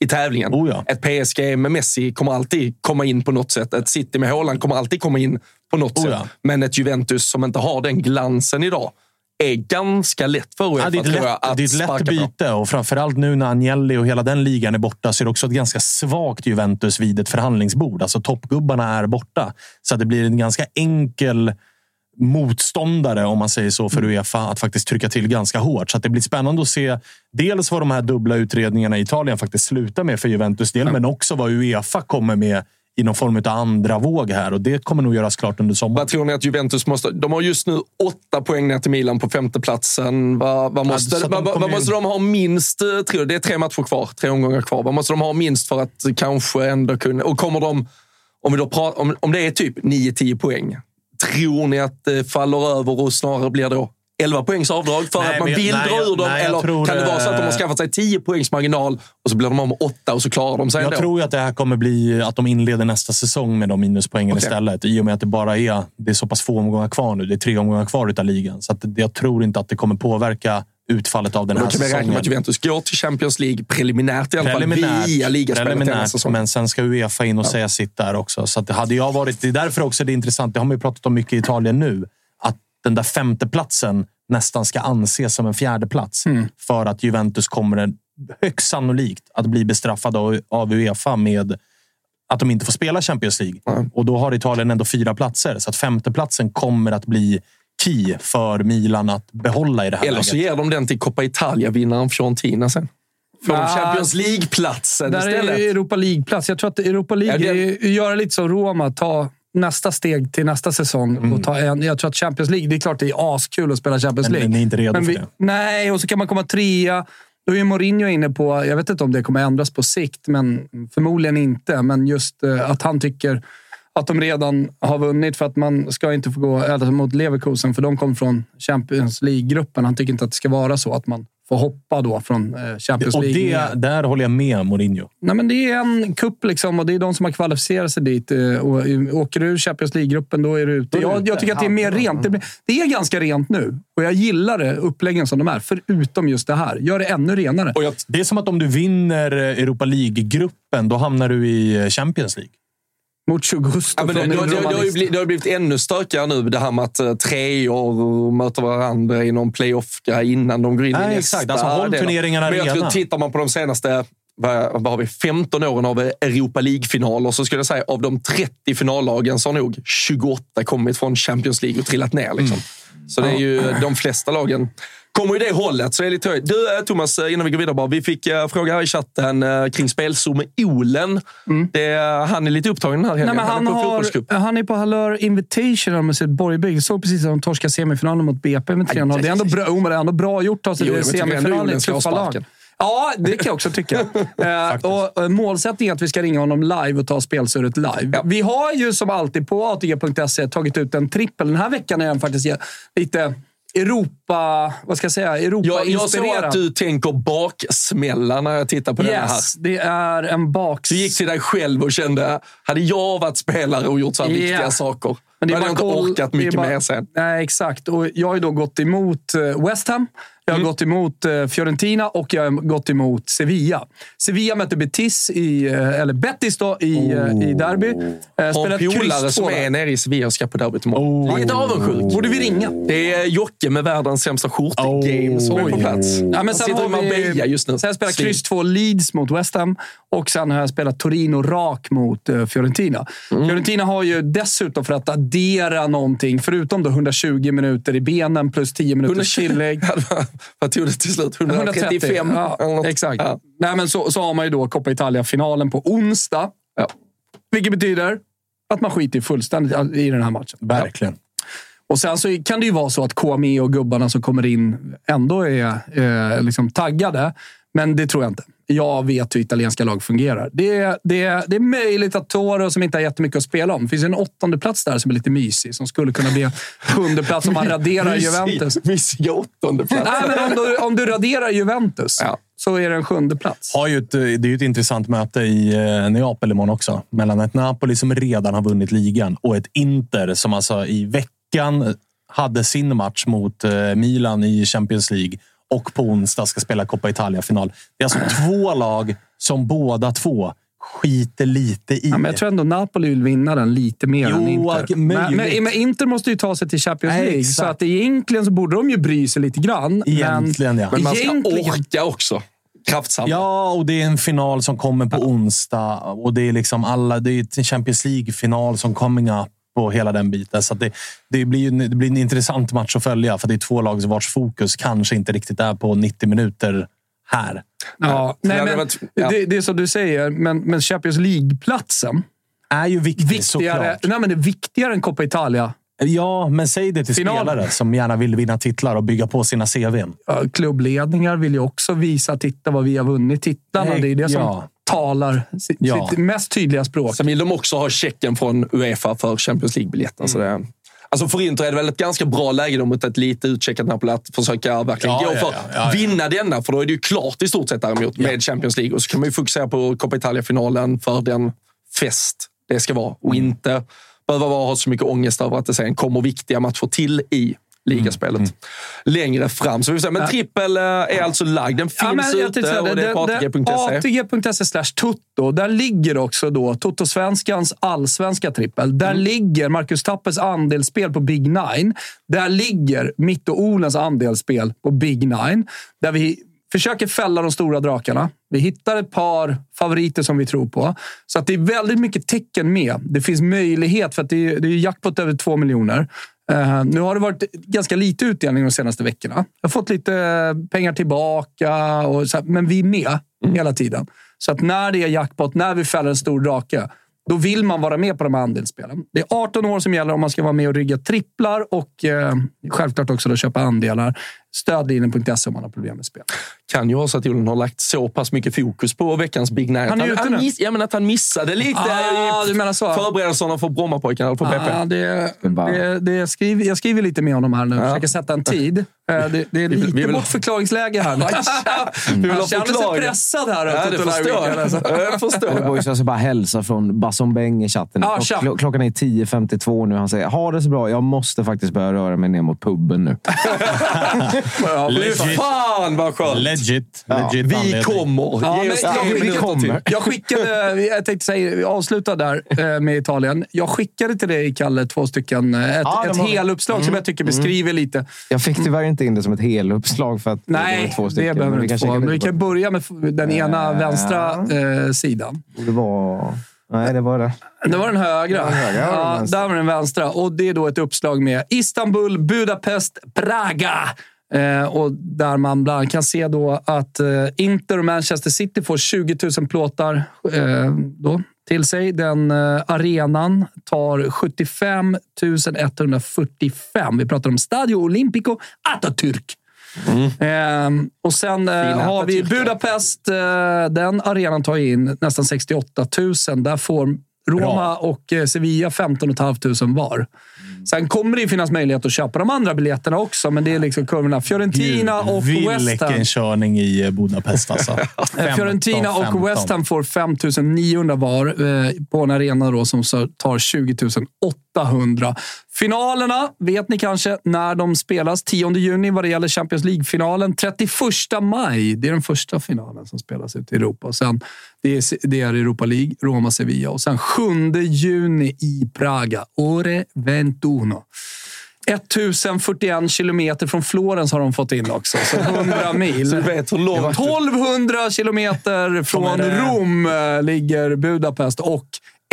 i tävlingen. Oh ja. Ett PSG med Messi kommer alltid komma in på något sätt. Ett City med Haaland kommer alltid komma in på något oh ja. sätt. Men ett Juventus som inte har den glansen idag är ganska lätt för Uefa, ja, det är lätt, jag, att Det är ett lätt byte och framförallt nu när Agnelli och hela den ligan är borta så är det också ett ganska svagt Juventus vid ett förhandlingsbord. Alltså toppgubbarna är borta. Så det blir en ganska enkel motståndare, om man säger så, för mm. Uefa att faktiskt trycka till ganska hårt. Så det blir spännande att se dels vad de här dubbla utredningarna i Italien faktiskt slutar med för Juventus del, men också vad Uefa kommer med i någon form av andra våg här och det kommer nog göras klart under sommaren. Vad tror ni att Juventus måste... De har just nu åtta poäng ner till Milan på femteplatsen. Vad, vad, måste, ja, vad, vad måste de ha minst? Tror Det är tre matcher kvar, tre omgångar kvar. Vad måste de ha minst för att kanske ändå kunna... Och kommer de... Om, vi då pratar, om, om det är typ 9-10 poäng, Tror ni att det faller över och snarare blir då 11 poängs avdrag för nej, att man vill nej, dra ur dem? Nej, eller kan det vara så att de har skaffat sig 10 poängs marginal och så blir de av med 8 och så klarar de sig Jag ändå? tror att det här kommer bli att de inleder nästa säsong med de minuspoängen okay. istället. I och med att det bara är, det är så pass få omgångar kvar nu. Det är tre omgångar kvar av ligan. Så att jag tror inte att det kommer påverka utfallet av den här säsongen. Då kan vi räkna med att Juventus går till Champions League preliminärt i alla preliminärt, fall via ligaspelet preliminärt, Men sen ska Uefa in och ja. säga sitt där också. Så det hade jag varit, det är därför också det är intressant. Det har man ju pratat om mycket i Italien nu. Att den där femteplatsen nästan ska anses som en fjärde plats mm. För att Juventus kommer högst sannolikt att bli bestraffade av Uefa med att de inte får spela Champions League. Mm. Och då har Italien ändå fyra platser. Så att femteplatsen kommer att bli key för Milan att behålla i det här Eller läget. så ger de den till Coppa Italia-vinnaren Fiorentina sen. De Nej. Champions League-platsen Där är istället? ju Europa League-plats. Jag tror att Europa League Ja, det- är, gör lite som Roma. Ta nästa steg till nästa säsong. Mm. Och ta en, jag tror att Champions League, det är klart det är askul att spela Champions Men League. ni är inte redo Men för vi, det? Nej, och så kan man komma trea. Då är Mourinho inne på, jag vet inte om det kommer ändras på sikt, men förmodligen inte. Men just eh, att han tycker att de redan har vunnit för att man ska inte få gå alltså, mot Leverkusen, för de kom från Champions League-gruppen. Han tycker inte att det ska vara så att man får hoppa då från eh, Champions Och League. det, ner. där håller jag med Mourinho. Nej, men det är en kupp liksom, och det är de som har kvalificerat sig dit. eh, Och eh, åker du ur Champions League-gruppen, då är du ute. Jag, jag tycker att det är mer rent. Det, blir, det är ganska rent nu och jag gillar det, uppläggen som de är. Förutom just det här. Gör det ännu renare. Och jag, det är som att om du vinner Europa League-gruppen, då hamnar du i Champions League. Mot 20 Ja, men det, det, det, det, har ju blivit, det har blivit ännu stökigare nu, det här med att eh, treor möter varandra i någon playoff-grej innan de går in Nej, i nästa. exakt. Alltså, håll turneringarna Men jag tror, tittar man på de senaste vad, har vi, 15 åren av Europa League-finaler så skulle jag säga av de 30 finallagen så har nog 28 kommit från Champions League och trillat ner. Liksom. Så det är ju de flesta lagen kommer ju det hållet. Så det är lite höjt. Du eh, Thomas, eh, innan vi går vidare bara. Vi fick eh, fråga här i chatten eh, kring med Olen. Det, eh, han är lite upptagen den här helgen. Nej, han, är på har, han är på Hallör Invitation med sitt Borgbygg. Jag såg precis att de torskade semifinalen mot BP med 3-0. Det är ändå bra, det är ändå bra gjort att ta sig till semifinalen i tuffa lag. Ja, det kan jag också tycka. och, målsättningen är att vi ska ringa honom live och ta spelsurret live. Ja. Vi har ju som alltid på ATG.se tagit ut en trippel. Den här veckan är den faktiskt lite Europa... Vad ska jag säga? Jag, jag såg att du tänker baksmälla när jag tittar på den här. Yes, det är en baks... Du gick till dig själv och kände, hade jag varit spelare och gjort så här Ja. viktiga saker, Men då hade jag inte orkat det mycket bara- mer sen. Nej, exakt. Och jag har ju då gått emot eh, West Ham, jag har Mm. gått emot eh, Fiorentina och jag har gått emot Sevilla. Sevilla mötte Betis, i, eh, eller Betis då, i, eh, i derby. Har en polare som är nere i Sevilla och ska på derbyt imorgon. Oh. Lite avundsjuk. Borde vi ringa? Det är Jocke med världens sämsta skjortegame som är på plats. Ja, men sen sitter i Marbella just nu. Sen har jag spelat kryss 2 Leeds mot West Ham och sen har jag spelat Torino rak mot Fiorentina. Mm. Fiorentina har ju dessutom, för att addera någonting, förutom då 120 minuter i benen plus 10 minuters 120 tillägg. Vad tog det till slut? 135? Ja, exakt. Ja. Nej, men så, så har man ju då Coppa Italia-finalen på onsdag. Ja. Vilket betyder att man skiter fullständigt i den här matchen. Verkligen. Och sen så kan det ju vara så att KME och gubbarna som kommer in ändå är eh, liksom taggade. Men det tror jag inte. Jag vet hur italienska lag fungerar. Det är, det är, det är möjligt att Toro, som inte har jättemycket att spela om, det finns en åttonde plats där som är lite mysig, som skulle kunna bli en sjunde plats om man raderar Juventus. Mysiga åttonde plats. Nej, men om du, om du raderar Juventus Ja. så är det en sjunde plats. Har ju ett, det är ju ett intressant möte i eh, Neapel imorgon också. Mellan ett Napoli som redan har vunnit ligan och ett Inter som alltså i veckan hade sin match mot eh, Milan i Champions League och på onsdag ska spela Coppa Italia-final. Det är alltså två lag som båda två skiter lite i. Ja, men jag tror ändå Napoli vill vinna den lite mer Jo, än Inter. Men, men, men Inter måste ju ta sig till Champions Nej, League, exakt. så att egentligen så borde de ju bry sig lite grann. Egentligen, ja. Men man ska egentligen- orka också. Kraftsamla. Ja, och det är en final som kommer på onsdag. Och det är liksom alla, det är en Champions League-final som coming up och hela den biten. Så att det, det, blir, ju en- det blir en intressant match att följa, för det är två lag vars fokus kanske inte riktigt är på 90 minuter här. Ja, Det nej, men, det, det är som du säger, men, men Champions League-platsen. Är ju viktig, Viktigare, såklart. nej, men det är viktigare än Coppa Italia. Ja, men säg det till Final. spelare som gärna vill vinna titlar och bygga på sina CVn. Klubbledningar vill ju också visa, titta vad vi har vunnit titlarna. Det är det som ja. Talar sitt, Ja. sitt mest tydliga språk. Sen vill de också ha checken från Uefa för Champions League-biljetten. Så Mm. alltså för Inter är det väl ett ganska bra läge då mot ett lite utcheckat Napoli att försöka verkligen Ja, gå för ja, ja, ja. vinna denna. För då är det ju klart i stort sett däremot med Champions League. Och så kan man ju fokusera på Coppa Italia-finalen för den fest det ska vara. Och Mm. inte behöva vara, ha så mycket ångest över att det sen kommer viktiga matcher till i ligaspelet Mm. längre fram. Så vi får se. Men trippel eh, är alltså lagd. Den finns Ja, ute och det är på ATG.se. ATG.se slash Tutto. Där ligger också då Toto-svenskans allsvenska trippel. Där Mm. ligger Marcus Tappes andelsspel på Big Nine. Där ligger mitt och Olens andelsspel på Big Nine. Där vi försöker fälla de stora drakarna. Vi hittar ett par favoriter som vi tror på. Så att det är väldigt mycket tecken med. Det finns möjlighet, för att det är, det är jackpot över två miljoner. Eh, nu har det varit ganska lite utdelning de senaste veckorna. Jag har fått lite pengar tillbaka, och så här, men vi är med. hela tiden. Så att när det är jackpot, när vi fäller en stor drake, då vill man vara med på de här andelsspelen. Det är 18 år som gäller om man ska vara med och rygga tripplar och eh, självklart också då köpa andelar. Stödlinjen.se om man har problem med spel. Kan ju vara så att Jolen har lagt så pass mycket fokus på veckans Big Night. Han är ute nu. miss, ja, men att han missade lite Ah, i du menar så? förberedelserna för Brommapojkarna eller för BP. Ah, det, det, det skriver, jag skriver lite med honom här nu. Försöker sätta en tid. Eh, Det, det är lite vi vill- bortförklaringsläge här nu. Vi vill Han ha känner sig pressad här. Ja, det förstår jag. alltså. Jag förstår. Jag ska bara hälsa från Basson Beng i chatten. Ah, klockan är 10.52 nu. Han säger ha det så bra. Jag måste faktiskt börja röra mig ner mot puben nu. Ja, Legit. fan vad skönt! Legit. Legit Vi kommer. Ja, men jag, vi kommer. jag skickade, jag tänkte säga, avsluta där eh, med Italien. Jag skickade till dig, Kalle, två stycken. eh, Ett, Ja, ett var- heluppslag som jag tycker beskriver lite. Jag fick tyvärr inte in det som ett heluppslag för att det var Nej, två det stycken. behöver men du vi inte kan få. Men vi kan börja med den ena Äh. vänstra eh, sidan. det. Det var... Nej, det var det. Det var den högra. Den högra, ja, där var den vänstra. Och det är då ett uppslag med Istanbul, Budapest, Praga. Eh, och där man bland annat kan se då att eh, Inter och Manchester City får 20 000 plåtar eh, då, till sig. Den arenan tar 75 145. Vi pratar om Stadio Olimpico Atatürk. Ehm, och sen har vi. Budapest. Den arenan tar in nästan 68 000. Där får Roma Bra. och Sevilla 15 500 var. Sen kommer det ju finnas möjlighet att köpa de andra biljetterna också, men det är liksom kurvorna. Fiorentina och West Ham. Vilken körning i eh, Budapest alltså. Eh, Fiorentina 15, och West Ham får 5 900 var eh, på en arena då som tar 20 800. Finalerna vet ni kanske när de spelas. 10 juni vad det gäller Champions League-finalen. 31 maj, det är den första finalen som spelas ute i Europa. Och sen, det, är, det är Europa League, Roma-Sevilla. Och sen 7 juni i Praga. Ore 21. 1041 kilometer från Florens har de fått in också, så 100 mil. Så du vet hur långt... 1200 kilometer från? Rom eh, ligger Budapest och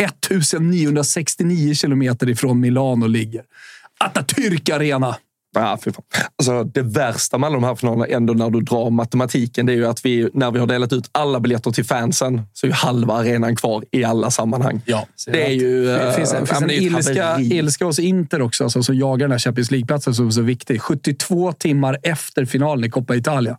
1969 kilometer ifrån Milano ligger Atatürk Arena. Ja, fan. Alltså, det värsta med alla de här finalerna, ändå när du drar matematiken, det är ju att vi, när vi har delat ut alla biljetter till fansen, så är ju halva arenan kvar i alla sammanhang. Ja. Det är ju... Det finns, det ja, finns en ilska, ilska hos Inter också, alltså, som jagar den här Champions League-platsen som är så viktig. 72 timmar efter finalen i Coppa Italia.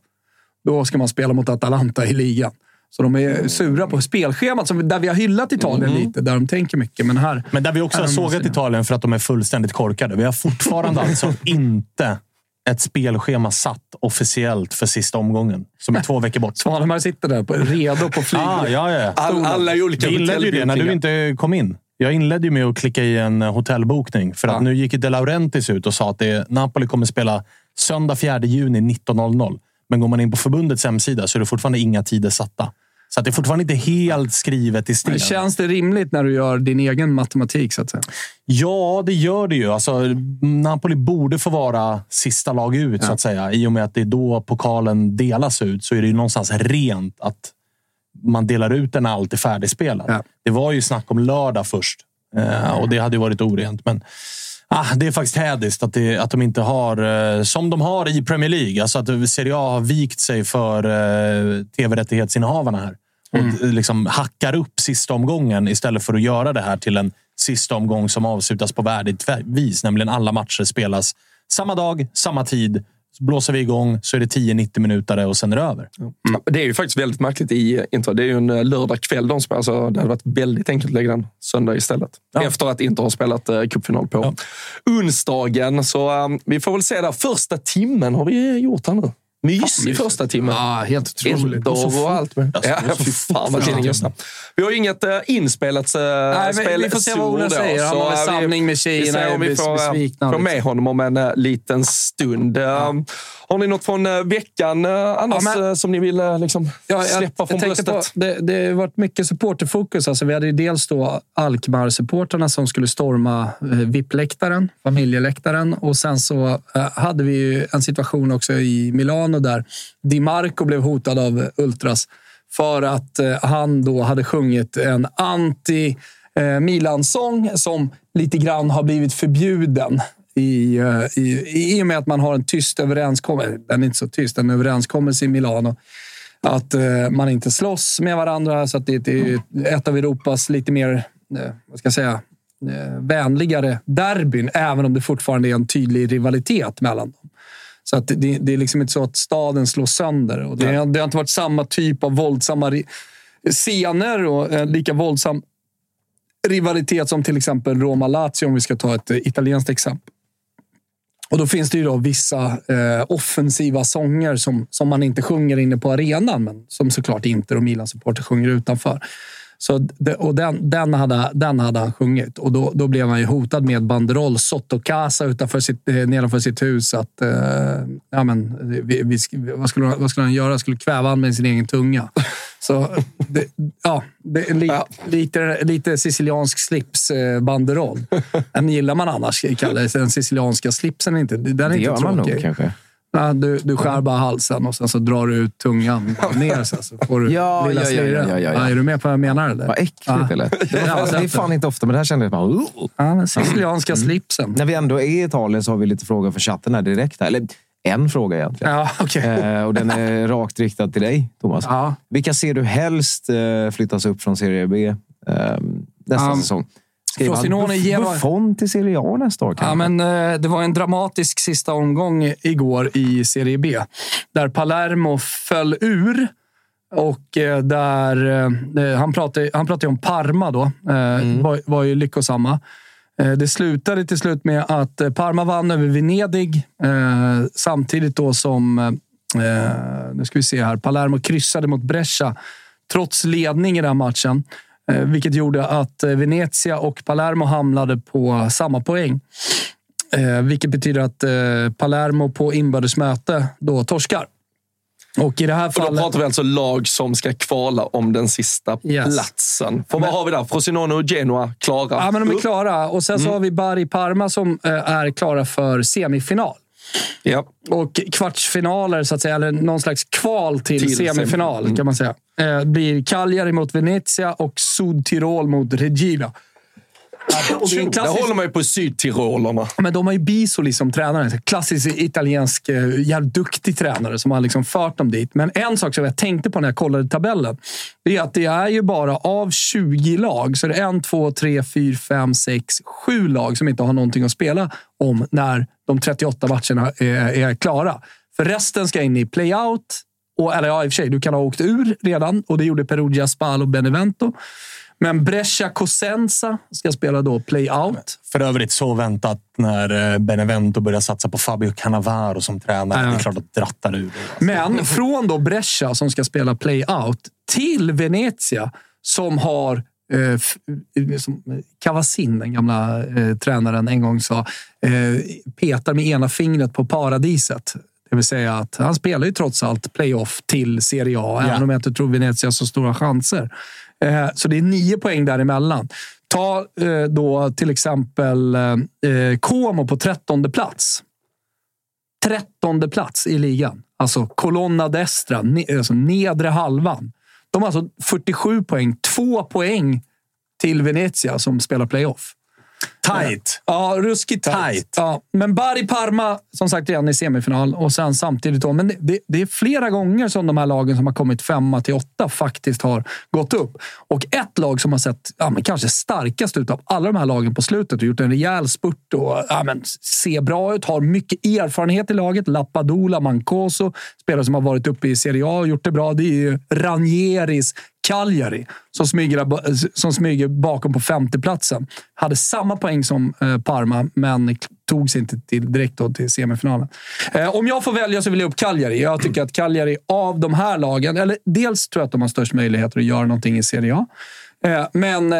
Då ska man spela mot Atalanta i ligan. Så de är sura på spelschemat, som, där vi har hyllat Italien Mm. lite. Där de tänker mycket. Men här... Men där vi också här har sågat Italien för att de är fullständigt korkade. Vi har fortfarande alltså inte ett spelschema satt officiellt för sista omgången. Som är två veckor bort. Svanemar sitter där på, redo på flyg. Ah, ja, ja. All, alla är olika Vi inledde ju det när du inte kom in. Jag inledde ju med att klicka i en hotellbokning. För att Ja. nu gick De Laurentiis ut och sa att det, Napoli kommer spela söndag 4 juni 19.00. Men går man in på förbundets hemsida så är det fortfarande inga tider satta. Så det är fortfarande inte helt skrivet i sten. Känns det rimligt när du gör din egen matematik, så att säga? Ja, det gör det ju. Alltså, Napoli borde få vara sista lag ut, så att säga. I och med att det är då pokalen delas ut så är det ju någonstans rent att man delar ut den när allt är färdigspelat. Ja. Det var ju snack om lördag först eh, och det hade ju varit orent. Men ah, det är faktiskt hädiskt att, det, att de inte har, eh, som de har i Premier League, alltså att Serie A har vikt sig för eh, tv-rättighetsinnehavarna här. Och Mm. liksom hackar upp sista omgången istället för att göra det här till en sista omgång som avslutas på värdigt vis. Nämligen alla matcher spelas samma dag, samma tid. Så blåser vi igång så är det 10-90 minuter och sen är det över. Ja, Det är ju faktiskt väldigt märkligt i Inter. Det är ju en eh, lördagkväll de spelar, så det hade varit väldigt enkelt att lägga den söndag istället. Ja. Efter att Inter har spelat eh, cupfinal på Ja. onsdagen. Så um, vi får väl se där. Första timmen har vi gjort här nu. Mysig första timmen. Ja, helt otroligt. Eldor och allt. Med. Alltså, ja, fy fan vad går snabbt. Vi har ju inget uh, inspelat uh, Nej, spel vi får se vad Ola säger. Han har väl vi- samling med Vi tjejerna. vi är får, eh, besvikna. får med honom om en uh, liten stund. Uh, Har ni något från uh, veckan uh, annars Ja, men- eh, som ni vill liksom, Ja, släppa från bröstet? På, det, det har varit mycket supporterfokus. Alltså, vi hade ju dels då Alkmaar-supporterna som skulle storma eh, VIP-läktaren, familjeläktaren. Och sen så eh, hade vi ju en situation också i Milano där Di Marco blev hotad av Ultras för att eh, han då hade sjungit en anti eh, Milan-sång som lite grann har blivit förbjuden i, eh, i, i och med att man har en tyst överenskommelse. Den är inte så tyst, en överenskommelse i Milano att eh, man inte slåss med varandra. Så att det, är ett av Europas lite mer, eh, vad ska jag säga, vänligare derbyn. Även om det fortfarande är en tydlig rivalitet mellan dem. Så att det, det är liksom inte så att staden slås sönder. Och det, det har inte varit samma typ av våldsamma scener och lika våldsam rivalitet som till exempel Roma-Lazio, om vi ska ta ett italienskt exempel. Och då finns det ju då vissa eh, offensiva sånger som, som man inte sjunger inne på arenan, men som såklart Inter och Milan-supporter sjunger utanför. Så och den, den, hade, den hade han sjungit och då, då blev han ju hotad med banderoll, Sotto Casa utanför sitt, eh, nedanför sitt hus. Att, eh, ja, men, vi, vi, vad, skulle, vad skulle han göra? Skulle kväva han med sin egen tunga. Så det, ja, det är li, lite, lite siciliansk slips-banderoll. Den gillar man annars, Kalle. Den sicilianska slipsen inte, den är Det inte gör man nog tråkig. kanske. Ja, du, du skär bara halsen och sen så drar du ut tungan ner. Så, så får du Ja, lilla ja, ja, ja, ja, ja. Är du med på vad jag menar? Eller? Vad äckligt Ja. det lät. Det, är fan inte ofta, men det här kände jag bara... Ja, den sicilianska slipsen. När vi ändå är i Italien så har vi lite frågor för chatten här direkt. Här. Eller en fråga egentligen. Ja, okej. Eh, och den är rakt riktad till dig, Thomas. Ja. Vilka ser du helst eh, flyttas upp från Serie B eh, nästa Ja, säsong? Skriver han Frosinone Genoa- Buffon till Serie A nästa år? Ja, kanske? men, eh, det var en dramatisk sista omgång igår i Serie B. Där Palermo föll ur. Och eh, där, eh, han, pratade, han pratade om Parma då. Eh, var, var ju lyckosamma. Det slutade till slut med att Parma vann över Venedig. Samtidigt då som, nu ska vi se här, Palermo kryssade mot Brescia. Trots ledning i den matchen. Eh, vilket gjorde att eh, Venezia och Palermo hamnade på samma poäng. Eh, vilket betyder att Palermo på inbördes möte då torskar. Och i det här Och då fallet... pratar vi alltså lag som ska kvala om den sista Yes. platsen. För vad har vi där? Frosinone och Genoa klara. Ja, men de är klara. Och sen så har vi Bari Parma som är klara för semifinal. Ja. Och kvartsfinaler, så att säga, eller någon slags kval till, Till semifinal, semi- kan man säga. Eh, blir Cagliari mot Venezia och Sud-Tirol mot Regina. Och det är en Där klassisk- håller man ju på sydtirolerna. Men de har ju Bisoli som tränare. En Klassisk italiensk, eh, jävligt duktig tränare som har liksom fört dem dit. Men en sak som jag tänkte på när jag kollade tabellen. Det är att det är ju bara av 20 lag så är det en, två, tre, fyra, fem, sex, sju lag som inte har någonting att spela om när de 38 matcherna är, är klara. För resten ska in i playout. Och, eller ja, i och för sig, du kan ha åkt ur redan och det gjorde Perugia, Spal och Benevento. Men Brescia Cosenza ska spela då playout. För övrigt så väntat när eh, Benevento började satsa på Fabio Cannavaro som tränare. Ja. Det är klart att drattar ur. Men från då Brescia som ska spela playout till Venezia som har eh, f- eh, som Cavasin, den gamla eh, tränaren, en gång sa eh, petar med ena fingret på paradiset. Det vill säga att han spelar ju trots allt playoff till Serie A, även om jag inte tror Venezia har så stora chanser. Eh, så det är nio poäng däremellan. Ta eh, då till exempel eh, Como på trettonde plats trettonde plats i ligan. Alltså Colonna Destra, ne- alltså nedre halvan. De har alltså 47 poäng. Två poäng till Venezia som spelar playoff. Tight! Ja, ruskigt tight. Ja, men Bari Parma, som sagt, redan i semifinal. Och sen samtidigt då, men det- det, det är flera gånger som de här lagen som har kommit femma till åtta faktiskt har gått upp. Och ett lag som har sett ja, men kanske starkast ut av alla de här lagen på slutet och gjort en rejäl spurt och ja, men, ser bra ut, har mycket erfarenhet i laget. Lappadula, Mancoso, spelare som har varit uppe i Serie A och gjort det bra. Det är ju Ranieris Cagliari som smyger, eh, som smyger bakom på femteplatsen. Hade samma poäng som eh, Parma, men tog sig inte till, direkt då till semifinalen. Eh, om jag får välja så vill jag upp Cagliari. Jag tycker att Cagliari av de här lagen, eller dels tror jag att de har störst möjligheter att göra någonting i Serie A. Eh, men eh,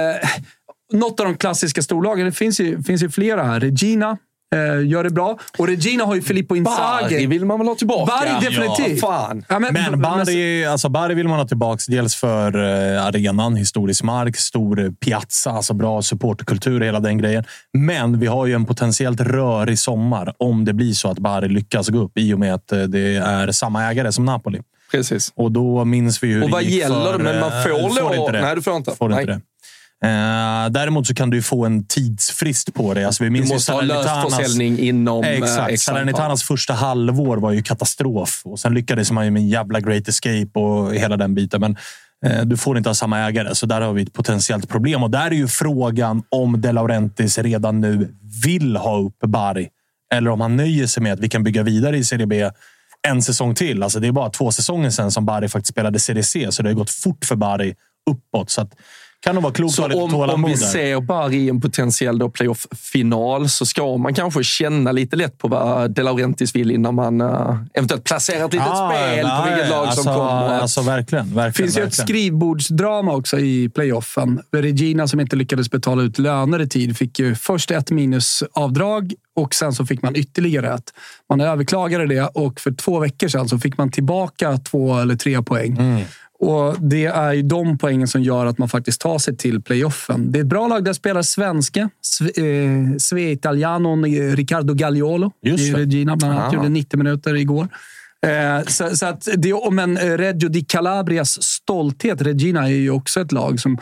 något av de klassiska storlagen, det finns ju, finns ju flera här. Regina eh, gör det bra. Och Regina har ju Filippo Inzaghi. Bari vill man väl ha tillbaka? Bari definitivt. Ja, fan. Ja, Men Bari, alltså Bari vill man ha tillbaka. Dels för eh, arenan, historisk mark, stor piazza, alltså bra supporterkultur och hela den grejen. Men vi har ju en potentiellt rörig sommar om det blir så att Bari lyckas gå upp i och med att eh, det är samma ägare som Napoli. Precis. Och då minns vi hur Och det vad gick gäller för, det? Men man eh, får du lov-. Nej, du får inte. Får Nej. inte det. Eh, däremot så kan du få en tidsfrist på det. Alltså, vi Du minns ju måste ha löst försäljning inom... eh, Exakt. X antal. Salernitanas första halvår var ju katastrof. Och sen lyckades man ju med en jävla great escape och hela den biten. Men eh, du får inte ha samma ägare, så där har vi ett potentiellt problem. Och där är ju frågan om De Laurentiis redan nu vill ha upp Bari. Eller om han nöjer sig med att vi kan bygga vidare i Serie B en säsong till. Alltså det är bara två säsonger sedan som Bari faktiskt spelade Serie C, så det har gått fort för Bari uppåt. Så att, kan nog vara klokt Så att ha lite om, om tålamod vi ser Bari i en potentiell playoff-final så ska man kanske känna lite lätt på vad De Laurentiis vill innan man uh, eventuellt placerar ett litet Ja, spel på ja, vilket lag alltså, som kommer. Alltså verkligen. verkligen Det finns ju ett verkligen. skrivbordsdrama också i playoffen. Regina som inte lyckades betala ut löner i tid fick ju först ett minusavdrag och sen så fick man ytterligare ett. Man överklagade det och för två veckor sedan så fick man tillbaka två eller tre poäng. Mm. Och Det är ju de poängen som gör att man faktiskt tar sig till playoffen. Det är ett bra lag där spelar svenska. Sve- eh, Sve-italianon eh, Riccardo Gagliolo i. Regina bland annat. Ah. Gjorde 90 minuter igår. Eh, så, så att det, men eh, Reggio di Calabrias stolthet, Regina, är ju också ett lag som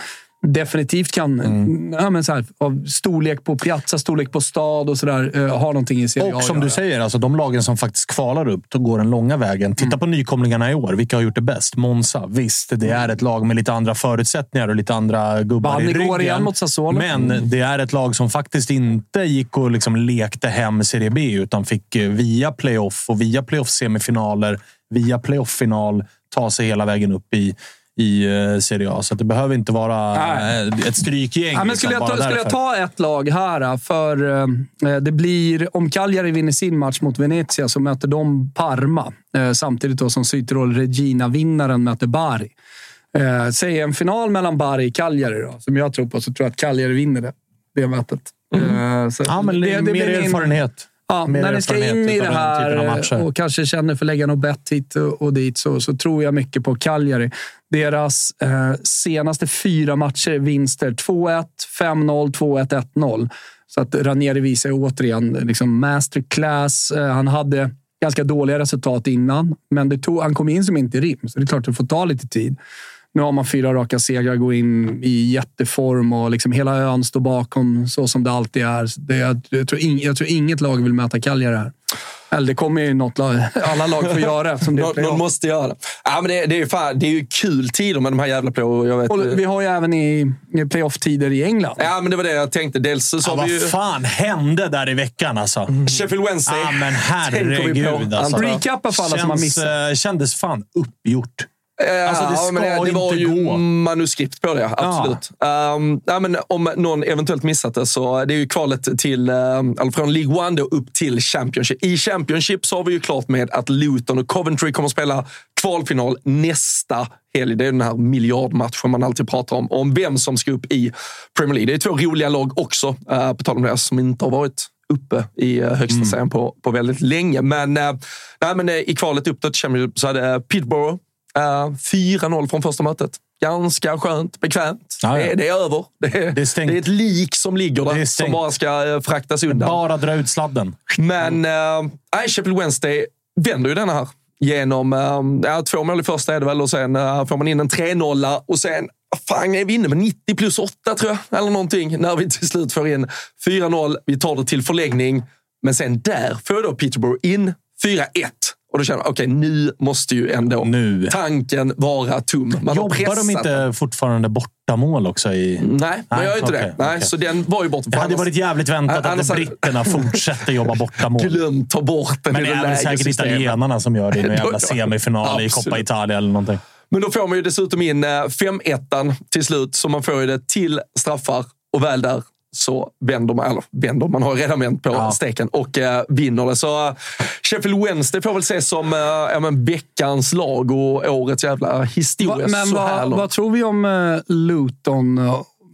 definitivt kan, Mm. ja, men så här, av storlek på Piazza, storlek på stad och sådär, eh, ha någonting i Serie A Och som du säger, alltså, de lagen som faktiskt kvalar upp då går den långa vägen. Titta på nykomlingarna i år. Vilka har gjort det bäst? Monza. Visst, det är ett lag med lite andra förutsättningar och lite andra gubbar Vann i ryggen. igen mot Sassuolo. Men det är ett lag som faktiskt inte gick och liksom lekte hem Serie B, utan fick eh, via playoff och via playoff-semifinaler, via playoff-final ta sig hela vägen upp i i eh, Serie A. Så att det behöver inte vara Nej. eh, ett strykgäng. Ja, men skulle, jag ta, skulle jag ta ett lag här, eh, för det blir... Om Cagliari vinner sin match mot Venezia så möter de Parma. Samtidigt då som Sytyrol Regina-vinnaren möter Bari. Säg en final mellan Bari och Cagliari, då, som jag tror på, så tror jag att Cagliari vinner det, det mötet. Eh, så Ja, men det- det mer blir min- erfarenhet. Ja, när ni ska in i det här och kanske känner för att lägga något bett hit och dit så, så tror jag mycket på Cagliari. Deras eh, senaste fyra matcher vinster 2-1, 5-0, 2-1, 1-0. Så att Ranieri visar återigen liksom masterclass. Eh, han hade ganska dåliga resultat innan, men det tog, han kom in som inte rim, så det är klart att det får ta lite tid. Nu har man fyra raka segrar, går in i jätteform och liksom hela ön står bakom så som det alltid är. Det, jag, jag, tror ing, jag tror inget lag vill möta Cagliari här. Eller det kommer ju något lag, alla lag får göra eftersom det är Någon, någon playoff. måste göra det. Ja, men det, det, är ju fan, det är ju kul tider med de här jävla play jag vet, Och vi har ju även i, i playoff-tider i England. Ja, men det var det jag tänkte. Dels så Ja, vad vi ju fan hände där i veckan alltså? Sheffield Wednesday. Ja, men herregud. Alltså. Recappa för alla som har Känns, missat. eh, Kändes fan uppgjort. Eh, Alltså, det ja, ska det, det var inte ju gå. manuskript på det, absolut. Um, ja, men om någon eventuellt missat det så det är ju kvalet till, um, från League One då upp till Championship. I Championship så har vi ju klart med att Luton och Coventry kommer att spela kvalfinal nästa helg. Det är den här miljardmatchen man alltid pratar om. Om vem som ska upp i Premier League. Det är två roliga lag också, uh, på tal om det, som inte har varit uppe i högsta serien på, på väldigt länge. Men, uh, nej, men uh, i kvalet upp till Championship så hade uh, Peterborough Uh, 4-0 från första mötet. Ganska skönt, bekvämt. Ja, ja. Det, det är över. Det är, Det är det är ett lik som ligger där, som bara ska uh, fraktas undan. Bara dra ut sladden. Men uh, Sheffield Wednesday vänder ju denna här genom uh, två mål i första är det väl och sen uh, får man in en 3-0 och sen Fan, är vi inne med 90 plus 8 tror jag, eller någonting, när vi till slut får in 4-0. Vi tar det till förlängning, men sen där får då Peterborough in 4-1. Och då känner man, okej, nu måste ju ändå Nu. tanken vara tom. Man Jobbar de inte fortfarande bortamål också? I... Nej, man Nej, gör ju inte okej, det. Nej, okej. Så den var ju borta. Det hade varit jävligt väntat Annars att britterna fortsätter jobba bortamål. Glöm ta bort den Men det är väl säkert italienarna som gör det i någon jävla semifinal i. Coppa Italia eller någonting. Men då får man ju dessutom in 5-1 till slut, så man får ju det till straffar. Och väl där så vänder man, eller vänder, man har redan vänt på Ja. steken och eh, vinner det. Så eh, Sheffield Wednesday får väl ses som eh, ja, men veckans lag och årets jävla historia Va, men vad, vad tror vi om eh, Luton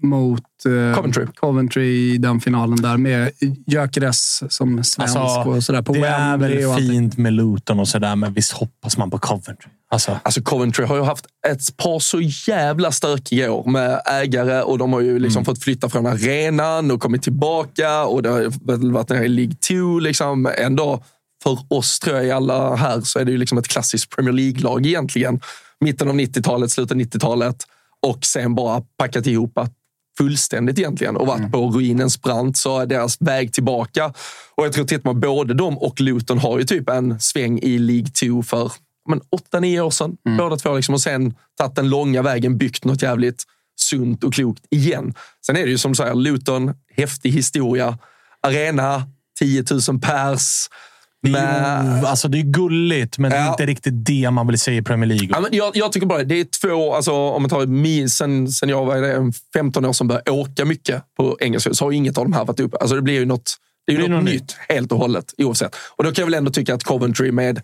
mot eh, Coventry. Coventry i den finalen där med Gyökeres som svensk och sådär på Alltså, det är väl fint med Luton och sådär, men visst hoppas man på Coventry. Alltså, Alltså Coventry har ju haft ett par så jävla stökiga år med ägare och de har ju liksom fått flytta från arenan och kommit tillbaka och det har varit nere i League 2. Liksom. Ändå för oss tror jag i alla här så är det ju liksom ett klassiskt Premier League-lag egentligen. Mitten av 90-talet, slutet av 90-talet och sen bara packat ihop att fullständigt egentligen och varit Mm. på ruinens brant. Så är deras väg tillbaka. Och jag tror att man både de och Luton har ju typ en sväng i League 2 för men, 8-9 år sedan. Mm. Båda två liksom, och sen tagit den långa vägen, byggt något jävligt sunt och klokt igen. Sen är det ju som du säger, Luton, häftig historia. Arena, 10 000 pers. Är, med- ju, alltså det är gulligt, men det är inte riktigt det man vill se i Premier League. Ja, men jag, jag tycker bara det är två, alltså, om man tar mi- sen, sen jag var det, 15 år som började åka mycket på engelska, så har inget av de här varit uppe. Alltså, det blir ju något, det är ju Det blir något något nytt helt och hållet oavsett. Och då kan jag väl ändå tycka att Coventry med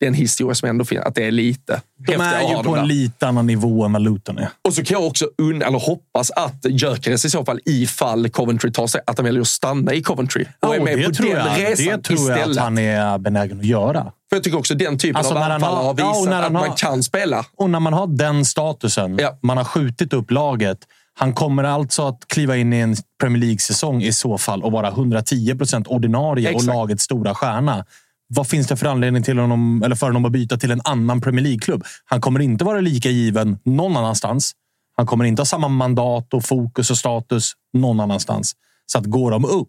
den historia som ändå finns, att det är lite De är ju på en där. lite annan nivå än vad Luton är. Och så kan jag också und- eller hoppas att Gyökeres i så fall, ifall Coventry tar sig, att han väljer att stanna i Coventry. Och är Ja, med det på tror den jag, resan det tror jag istället. att han är benägen att göra. För jag tycker också den typen Alltså, av anfallare har- har ja, visat när att man har- kan spela. Och när man har den statusen, Ja. man har skjutit upp laget. Han kommer alltså att kliva in i en Premier League-säsong i så fall och vara 110 procent ordinarie Exakt. och lagets stora stjärna. Vad finns det för anledning till honom, eller för honom att byta till en annan Premier League-klubb? Han kommer inte vara lika given någon annanstans. Han kommer inte ha samma mandat och fokus och status någon annanstans. Så att går de upp,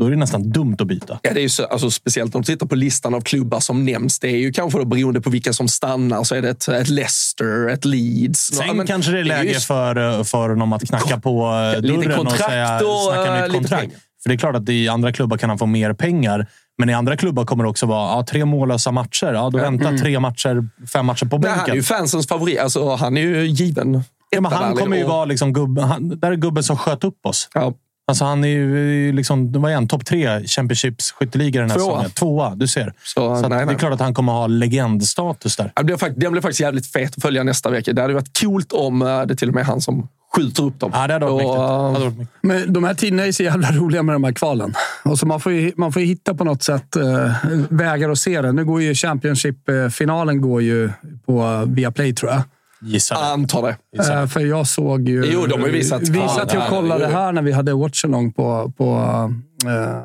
då är det nästan dumt att byta. Ja, det är ju så, alltså, speciellt om du tittar på listan av klubbar som nämns. Det är ju kanske då beroende på vilka som stannar så är det ett, ett Leicester, ett Leeds. Sen Ja, men kanske det är läge för, för honom att knacka på eh, dörren och säga, och, snacka eh, nytt kontrakt. För det är klart att i andra klubbar kan han få mer pengar. Men i andra klubbar kommer det också vara ja, tre mållösa matcher. Ja, då väntar tre matcher, fem matcher på Nej, han är bänken. ju fansens favorit. Alltså, han är ju given. Ja, men han kommer ju och- vara liksom gubben, han, där är gubben som sköt upp oss. Ja, Alltså han är ju liksom, vad är han? Topp tre Championships skytteliga den här Tvåa. säsongen. Tvåa, du ser. Så, Så att nej, det är nej. klart att han kommer ha legendstatus där. det blir fakt- Den blir faktiskt jävligt fet att följa nästa vecka. Det hade varit coolt om eh, det till och med är han som skjuter upp dem. Ja, det hade varit Och, eh, hade varit mäktigt. Men de här tiderna är så jävla roliga med de här kvalen. Och så man, får ju, man får ju hitta på något sätt eh, vägar att se det. Nu går ju Championship-finalen går ju på eh, Viaplay, tror jag. Gissar det. Antar det. Eh, för jag såg ju... Jo, de har ju visat- Vi Ja, satt ju och kollade här när vi hade watchalong på, på eh,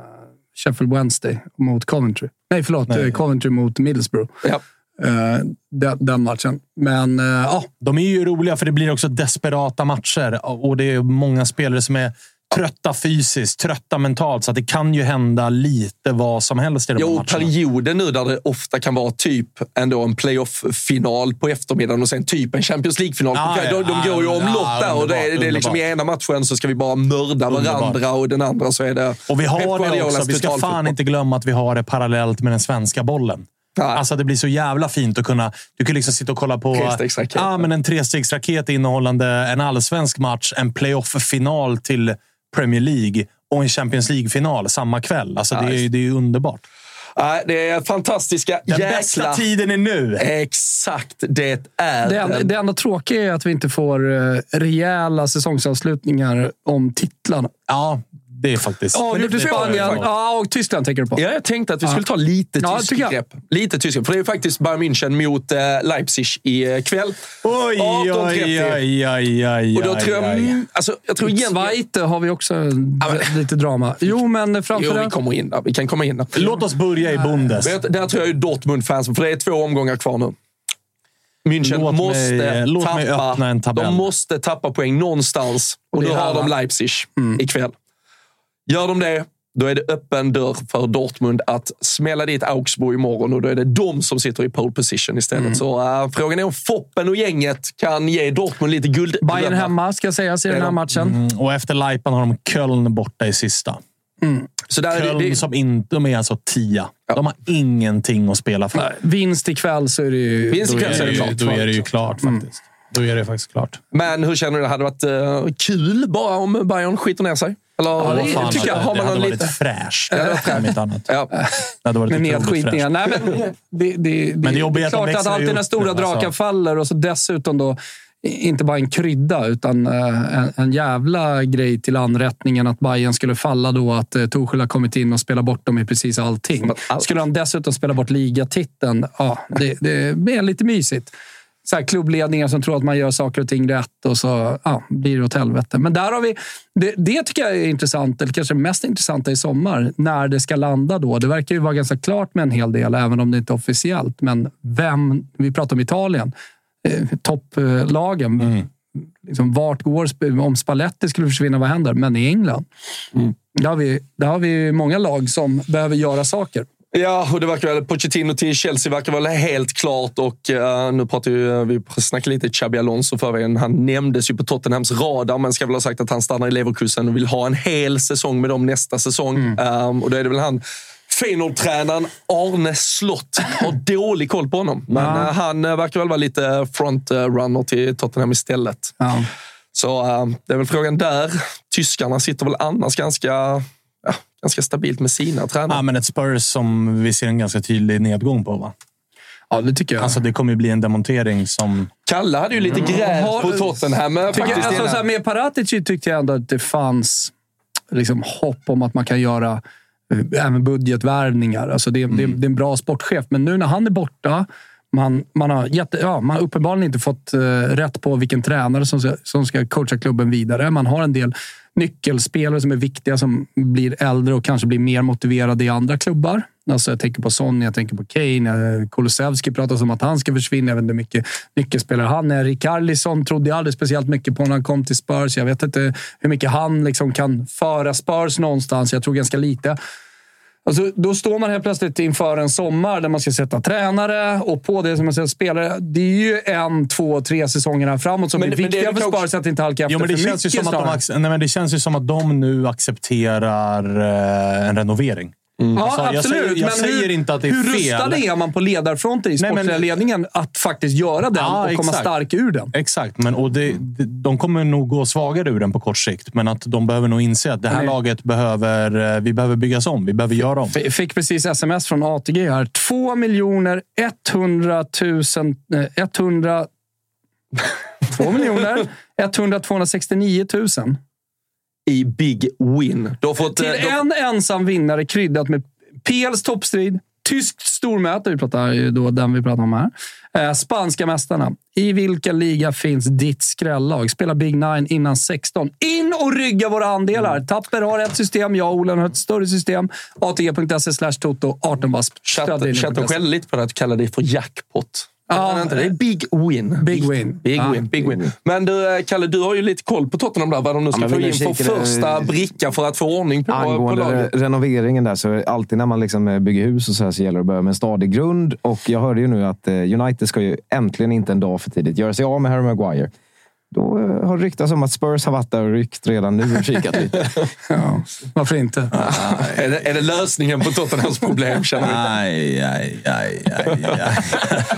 Sheffield Wednesday mot Coventry. Nej, förlåt. Nej. eh, Coventry mot Middlesbrough. Ja. Eh, den, den matchen. Men ja, De är ju roliga för det blir också desperata matcher och det är många spelare som är trötta fysiskt, trötta mentalt. Så att det kan ju hända lite vad som helst i de Jo, matcherna. perioder nu där det ofta kan vara typ ändå en playoff-final på eftermiddagen och sen typ en Champions League-final. kvällen. de, de går ju omlott där och det, är- det är liksom i ena matchen så ska vi bara mörda Underbart. varandra och den andra så är det Och vi har det också. Vi ska fan inte glömma att vi har det parallellt med den svenska bollen. Alltså det blir så jävla fint att kunna... Du kan liksom sitta och kolla på ja, men en trestegsraket innehållande en allsvensk match, en playoff-final till Premier League och en Champions League-final samma kväll. Alltså det, är, ju- det är ju underbart. Nej, det är fantastiska Den jäkla... bästa tiden är nu! Exakt, det är det, enda, den. det enda tråkiga är att vi inte får eh, rejäla säsongsavslutningar om titlarna. Ja, det är faktiskt... I det är Spanien. Ja, och Tyskland tänker du på. Ja, jag tänkte att vi skulle ta lite Ja, tysk grepp. Lite tysk. För det är faktiskt Bayern München mot eh, Leipzig ikväll. Oj, oj, 18.30. oj, oj, oj, Och då tror jag... oj, oj. mm, Alltså, jag tror egentligen... Zweite har vi också lite drama. Jo, men Jo, framför vi allt... kommer in där. Vi kan komma in där. Låt oss börja i Bundes. Där tror jag ju Dortmund-fans, för det är två omgångar kvar nu. München Låt mig- måste låt tappa... mig öppna en tabell. De måste tappa poäng någonstans. Och, Och nu är har de? Leipzig ikväll. Gör de det, då är det öppen dörr för Dortmund att smälla dit Augsburg imorgon och då är det de som sitter i pole position istället. Så äh, frågan är om Foppen och gänget kan ge Dortmund lite guld. Bayern hemma ska sägas i den här matchen. Mm, och efter Leipan har de Köln borta i sista. Så där är Köln det, det, som inte, de är alltså tia. De har ingenting att spela för. Nej, Vinst ikväll så är det ju... Vinst ikväll så är det ju- klart. Då är det ju klart faktiskt. Då är det faktiskt klart. Men hur känner du? Det hade varit eh, kul bara om Bayern skiter ner sig? Eller Ja, det fan, tycker jag, har det man hade varit lite... fräscht. Ja, det Om inte annat. Ja. Det hade varit otroligt nedskitningar. Nej, men det, det, det, det jobbiga är klart att alltid när stora nu, alltså. drakar faller och så dessutom då inte bara en krydda, utan eh, en, en jävla grej till anrättningen att Bayern skulle falla då, att eh, Tuchel har kommit in och spelat bort dem i precis allting. Skulle han dessutom spela bort ligatiteln, ja, det, det blir lite mysigt. Så här, klubbledningar som tror att man gör saker och ting rätt och så ja, blir det åt helvete. Men där har vi, det, det tycker jag är intressant, eller kanske mest intressanta i sommar, när det ska landa då. Det verkar ju vara ganska klart med en hel del, även om det inte är officiellt. Men vem, vi pratar om Italien, eh, topplagen. liksom, vart går Om Spalletti skulle försvinna, vad händer? Men i England, där, har vi, där har vi många lag som behöver göra saker. Ja, och det verkar väl, Pochettino till Chelsea verkar väl helt klart och eh, nu pratar ju, vi snackade lite Xabi Alonso förra veckan. Han nämndes ju på Tottenhams radar, men ska väl ha sagt att han stannar i Leverkusen och vill ha en hel säsong med dem nästa säsong. Um, och då är det väl han Feyenoord-tränaren Arne Slott har dålig koll på honom. Men Ja. eh, han eh, verkar väl vara lite front-runner till Tottenham istället. Ja. Så eh, det är väl frågan där. Tyskarna sitter väl annars ganska, ganska stabilt med sina tränare. Ja, men ett Spurs som vi ser en ganska tydlig nedgång på. Va? ja, det tycker jag. Alltså, det kommer ju bli en demontering som... Kalle hade ju lite gräl Har- på Tottenham eh, Tycker, faktiskt. alltså, så här, med Paratici tyckte jag ändå att det fanns liksom, hopp om att man kan göra eh, även budgetvärvningar. Alltså, det, det, det är en bra sportchef, men nu när han är borta man, man, har jätte, ja, man har uppenbarligen inte fått eh, rätt på vilken tränare som ska, som ska coacha klubben vidare. Man har en del nyckelspelare som är viktiga som blir äldre och kanske blir mer motiverade i andra klubbar. Alltså jag tänker på Sonny, jag tänker på Kane. Eh, Kulusevski pratas om att han ska försvinna. Jag vet inte hur mycket nyckelspelare han är. Rikarlison trodde jag aldrig speciellt mycket på när han kom till Spurs. Jag vet inte hur mycket han liksom kan föra Spurs någonstans. Jag tror ganska lite. Alltså, då står man helt plötsligt inför en sommar där man ska sätta tränare och på det som man sätter spelare. Det är ju en, två, tre säsonger här framåt som Men- blir men det är viktiga för också- Spurs att inte halka efter Jo, men det, för känns ju mycket som att de, nej, men det känns ju som att de nu accepterar eh, en renovering. Ja, Alltså, jag absolut. säger- jag säger hur, inte att det är hur fel. rustade är man på ledarfronten i Nej, men- sportsliga ledningen att faktiskt göra den Ja, och komma exakt. stark ur den? Exakt, men, och det, de kommer nog gå svagare ur den på kort sikt. Men att de behöver nog inse att det här Nej. laget behöver, eh, vi behöver byggas om. Vi behöver göra om. Jag fick precis sms från ATG här. 2 miljoner 100 000... eh, 100... 2 miljoner 100 269 000. I Big Win. Du har fått, Till eh, du- en ensam vinnare kryddat med PLs toppstrid, tyskt stormöte, vi pratar ju då den vi pratar om här. Eh, spanska mästarna. I vilken liga finns ditt skrällag? Spelar Big Nine innan 16. In och rygga våra andelar! Tapper har ett system, jag och Olen har ett större system. ATG.se slash Toto 18 bast. Chatten, chatten skällde lite på det att du kallar det för jackpot. Ja. Ja, inte, det är Big Win. Big win. Big Ja. win, big win. Men du, eh, Kalle, du har ju lite koll på Tottenham där. Vad de nu ska men få in för första bricka för att få ordning på, på Angående laget. re- renoveringen där, så alltid när man liksom eh, bygger hus och så, här så gäller det att börja med en stadig grund. Och jag hörde ju nu att eh, United ska ju äntligen inte en dag för tidigt göra sig av med Harry Maguire. Då eh, har det ryktats om att Spurs har varit där och ryckt redan nu och kikat lite. Ja, varför inte? Är det, är det lösningen på Tottenhams problem, känner? Aj, aj, aj, aj,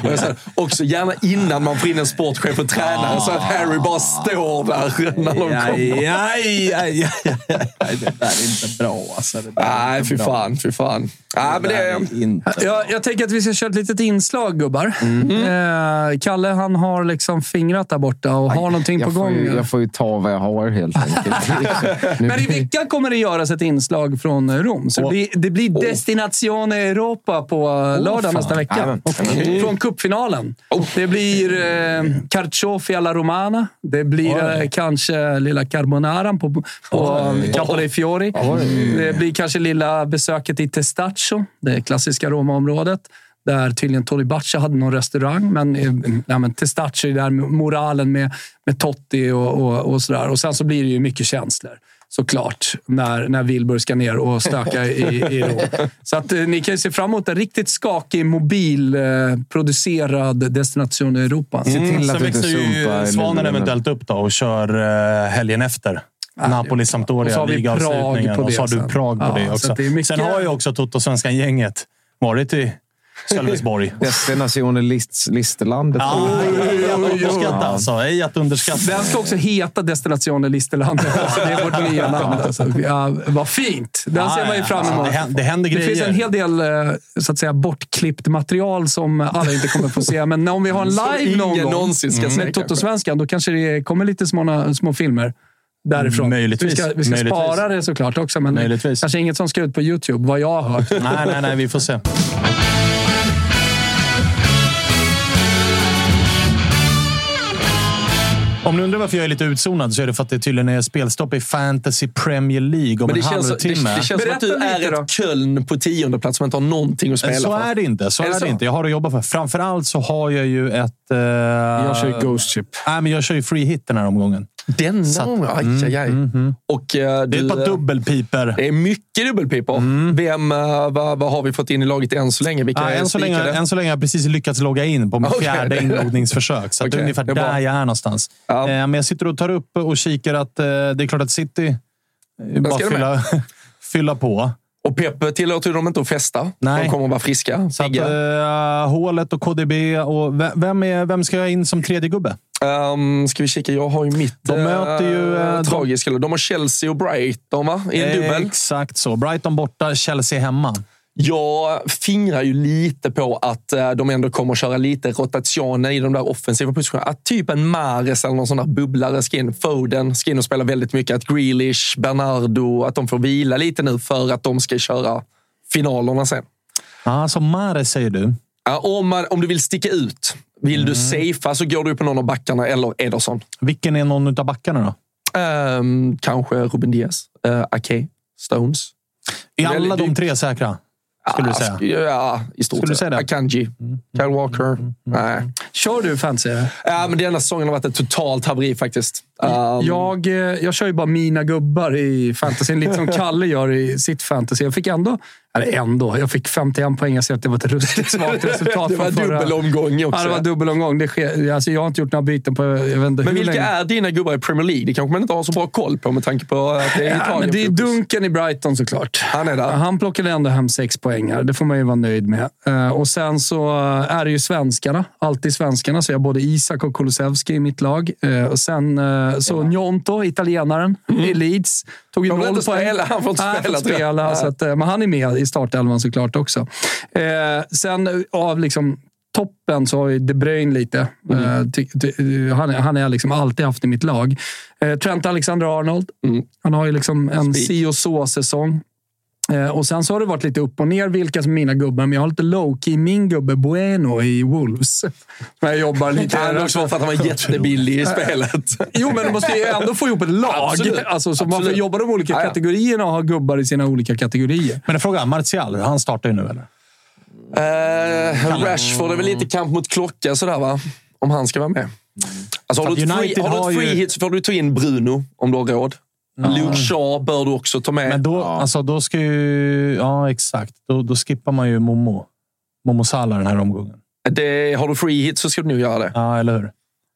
aj. Sa, Också gärna innan man får in en sportchef och tränare så att Harry bara står där när de kommer. Aj, aj, aj, aj, aj. Det där är inte bra. Alltså. Det Nej, fy fan. Fy fan. Nej, men det är... inte Jag, jag tänker att vi ska köra ett litet inslag, gubbar. Eh, Kalle han har liksom fingrat där borta och har någonting på jag, får gång. ju, jag får ju ta vad jag har helt enkelt. Men i veckan kommer det göras ett inslag från Rom. Så det blir, det blir Destination Europa på lördag fan. nästa vecka. Jajamän. Och Från cupfinalen. Det blir eh, Carciofi alla Romana. Det blir eh, kanske lilla carbonaran på, på Campo dei Fiori. Det blir kanske lilla besöket i Testaccio, det klassiska Roma-området. Där tydligen Tony Baccia hade någon restaurang, men, eh, ja, men Testaccio är där med moralen med, med Totti och, och, och sådär. Och sen så blir det ju mycket känslor såklart, när, när Wilbur ska ner och stöka i, i Rom. Så att, eh, ni kan ju se fram emot en riktigt skakig, mobilproducerad destination i Europa. Se till Mm, att sen du inte växer sumpar ju Svanen eventuellt upp då och kör eh, helgen efter. Napoli, Och så Sampdoria, har vi ligaavslutningen. Prag på Och så har det du sen. Prag på Ja, det så också. att det är mycket- Sen har ju också Toto-svenskan-gänget varit i Sölvesborg. Destination list, Listerlandet. Ja, ej att underskatta alltså. Ej att underskatta. Den ska också heta Destination Listerlandet. Alltså, det är vårt nya namn. Alltså. Ja, vad fint! Den Ja, ser man ju fram alltså, emot. det händer- det händer det grejer. finns en hel del eh, så att säga, bortklippt material som alla inte kommer få se. Men om vi har en live någon ingen gång någonsin ska med Toto-svenskan, då kanske det kommer lite små, små filmer. Därifrån. Möjligtvis. Vi ska, vi ska Möjligtvis. spara det såklart också, men Möjligtvis. kanske inget som ska ut på YouTube, vad jag har hört. Nej, nej, nej. Vi får se. Om ni undrar varför jag är lite utzonad så är det för att det tydligen är spelstopp i Fantasy Premier League om Men det en känns, det, halvtimme. det känns som att du är ett Köln på tionde plats som inte har någonting att spela så för. är det inte. Så Är är, det det så? inte. Jag har att jobba för. Framförallt så har jag ju ett... Uh, Jag kör ju Ghost Ship. Nej, men jag kör ju free hit den här omgången. Denna Så att- gången? Aj, aj, aj. Och, eh, Det är du, ett par eh, dubbelpiper. Det är mycket dubbelpipor. Vem, eh, vad, vad har vi fått in i laget än så länge? Vilka är än, så länge, än så länge har jag precis lyckats logga in på mitt Okej. fjärde inloggningsförsök. Så att det är ungefär det är där jag är någonstans. Ja. Eh, Men jag sitter och tar upp och kikar att det är klart att City bara fylla, fylla på. Och Pep tillåter dem inte att festa. Nej. De kommer att vara friska. Så att, eh, hålet och KDB. Och ve- vem, är, vem ska jag in som tredje gubbe? Um, ska vi kika? Jag har ju mitt De möter ju, eh, eh, de- tragiska. De har Chelsea och Brighton va? i en dubbel. Exakt så. Brighton borta, Chelsea hemma. Jag fingrar ju lite på att eh, de ändå kommer att köra lite rotationer i de där offensiva positionerna. Att typ en Mares eller någon sån där bubblare ska in. Foden ska in och spela väldigt mycket. Att Grealish, Bernardo, att de får vila lite nu för att de ska köra finalerna sen. Ah, så Mahrez säger du. Ja, om, man, om du vill sticka ut, vill du safea så går du på någon av backarna eller Ederson. Vilken är någon av backarna då? Ehm, kanske Ruben Diaz, uh, Ake, Stones. Är alla de tre säkra? Skulle du säga? Ja, i stort sett. säga det? Akanji, Kyle Walker. Nej. Kör du fancy? Ja, men denna säsongen har varit ett totalt haveri faktiskt. Um, Jag, eh, jag kör ju bara mina gubbar i fantasyn, lite som Kalle gör i sitt fantasy. Jag fick ändå, eller ändå, jag fick 51 poäng. Jag ser att det var ett ruskigt svagt resultat. det var dubbelomgång också. Ja, det var dubbelomgång. Det sker, alltså, jag har inte gjort några byten på jag men vilka länge. är dina gubbar i Premier League? Det kanske man inte har så bra koll på med tanke på att det är Ja, Italien. men det är. Dunken i Brighton såklart. Han är där. Han plockade ändå hem sex poäng här. Det får man ju vara nöjd med. Eh, Och sen så är det ju svenskarna. Alltid svenskarna. Så jag har både Isak och Kulusevski i mitt lag. Eh, Och sen eh, så Njonto, italienaren i Leeds. Tog ju Han får noll poäng. spela. Han får inte spela, tror jag. spela så att, eh, men han är med i startelvan såklart också. Eh, Sen eh, av liksom toppen så har vi De Bruyne lite. Mm. Eh, ty, han, han har jag liksom alltid haft i mitt lag. Eh, Trent Alexander-Arnold. Mm. Han har ju liksom en si och så-säsong. Eh, och sen så har det varit lite upp och ner vilka som är mina gubbar, men jag har lite low-key min gubbe Bueno i Wolves. Som jag jobbar lite... Han är också för att han var jättebillig i spelet. Jo, men du måste ju ändå få ihop ett lag. Absolut. Alltså, så man får jobba de olika Ja, ja. kategorierna och ha gubbar i sina olika kategorier. Men en fråga, Martial, han startar ju nu eller? Uh, Rashford är väl lite kamp mot klocka sådär va? Om han ska vara med. Alltså, har du free, har du ett free ju- hit så får du ta in Bruno om du har råd. Luke Shaw bör du också ta med. Men då, alltså, då ska ju... Ja, exakt. Då, då skippar man ju Momo. Momo Salah den här omgången. det, har du free hit så ska du nog göra det. Ja, eller hur?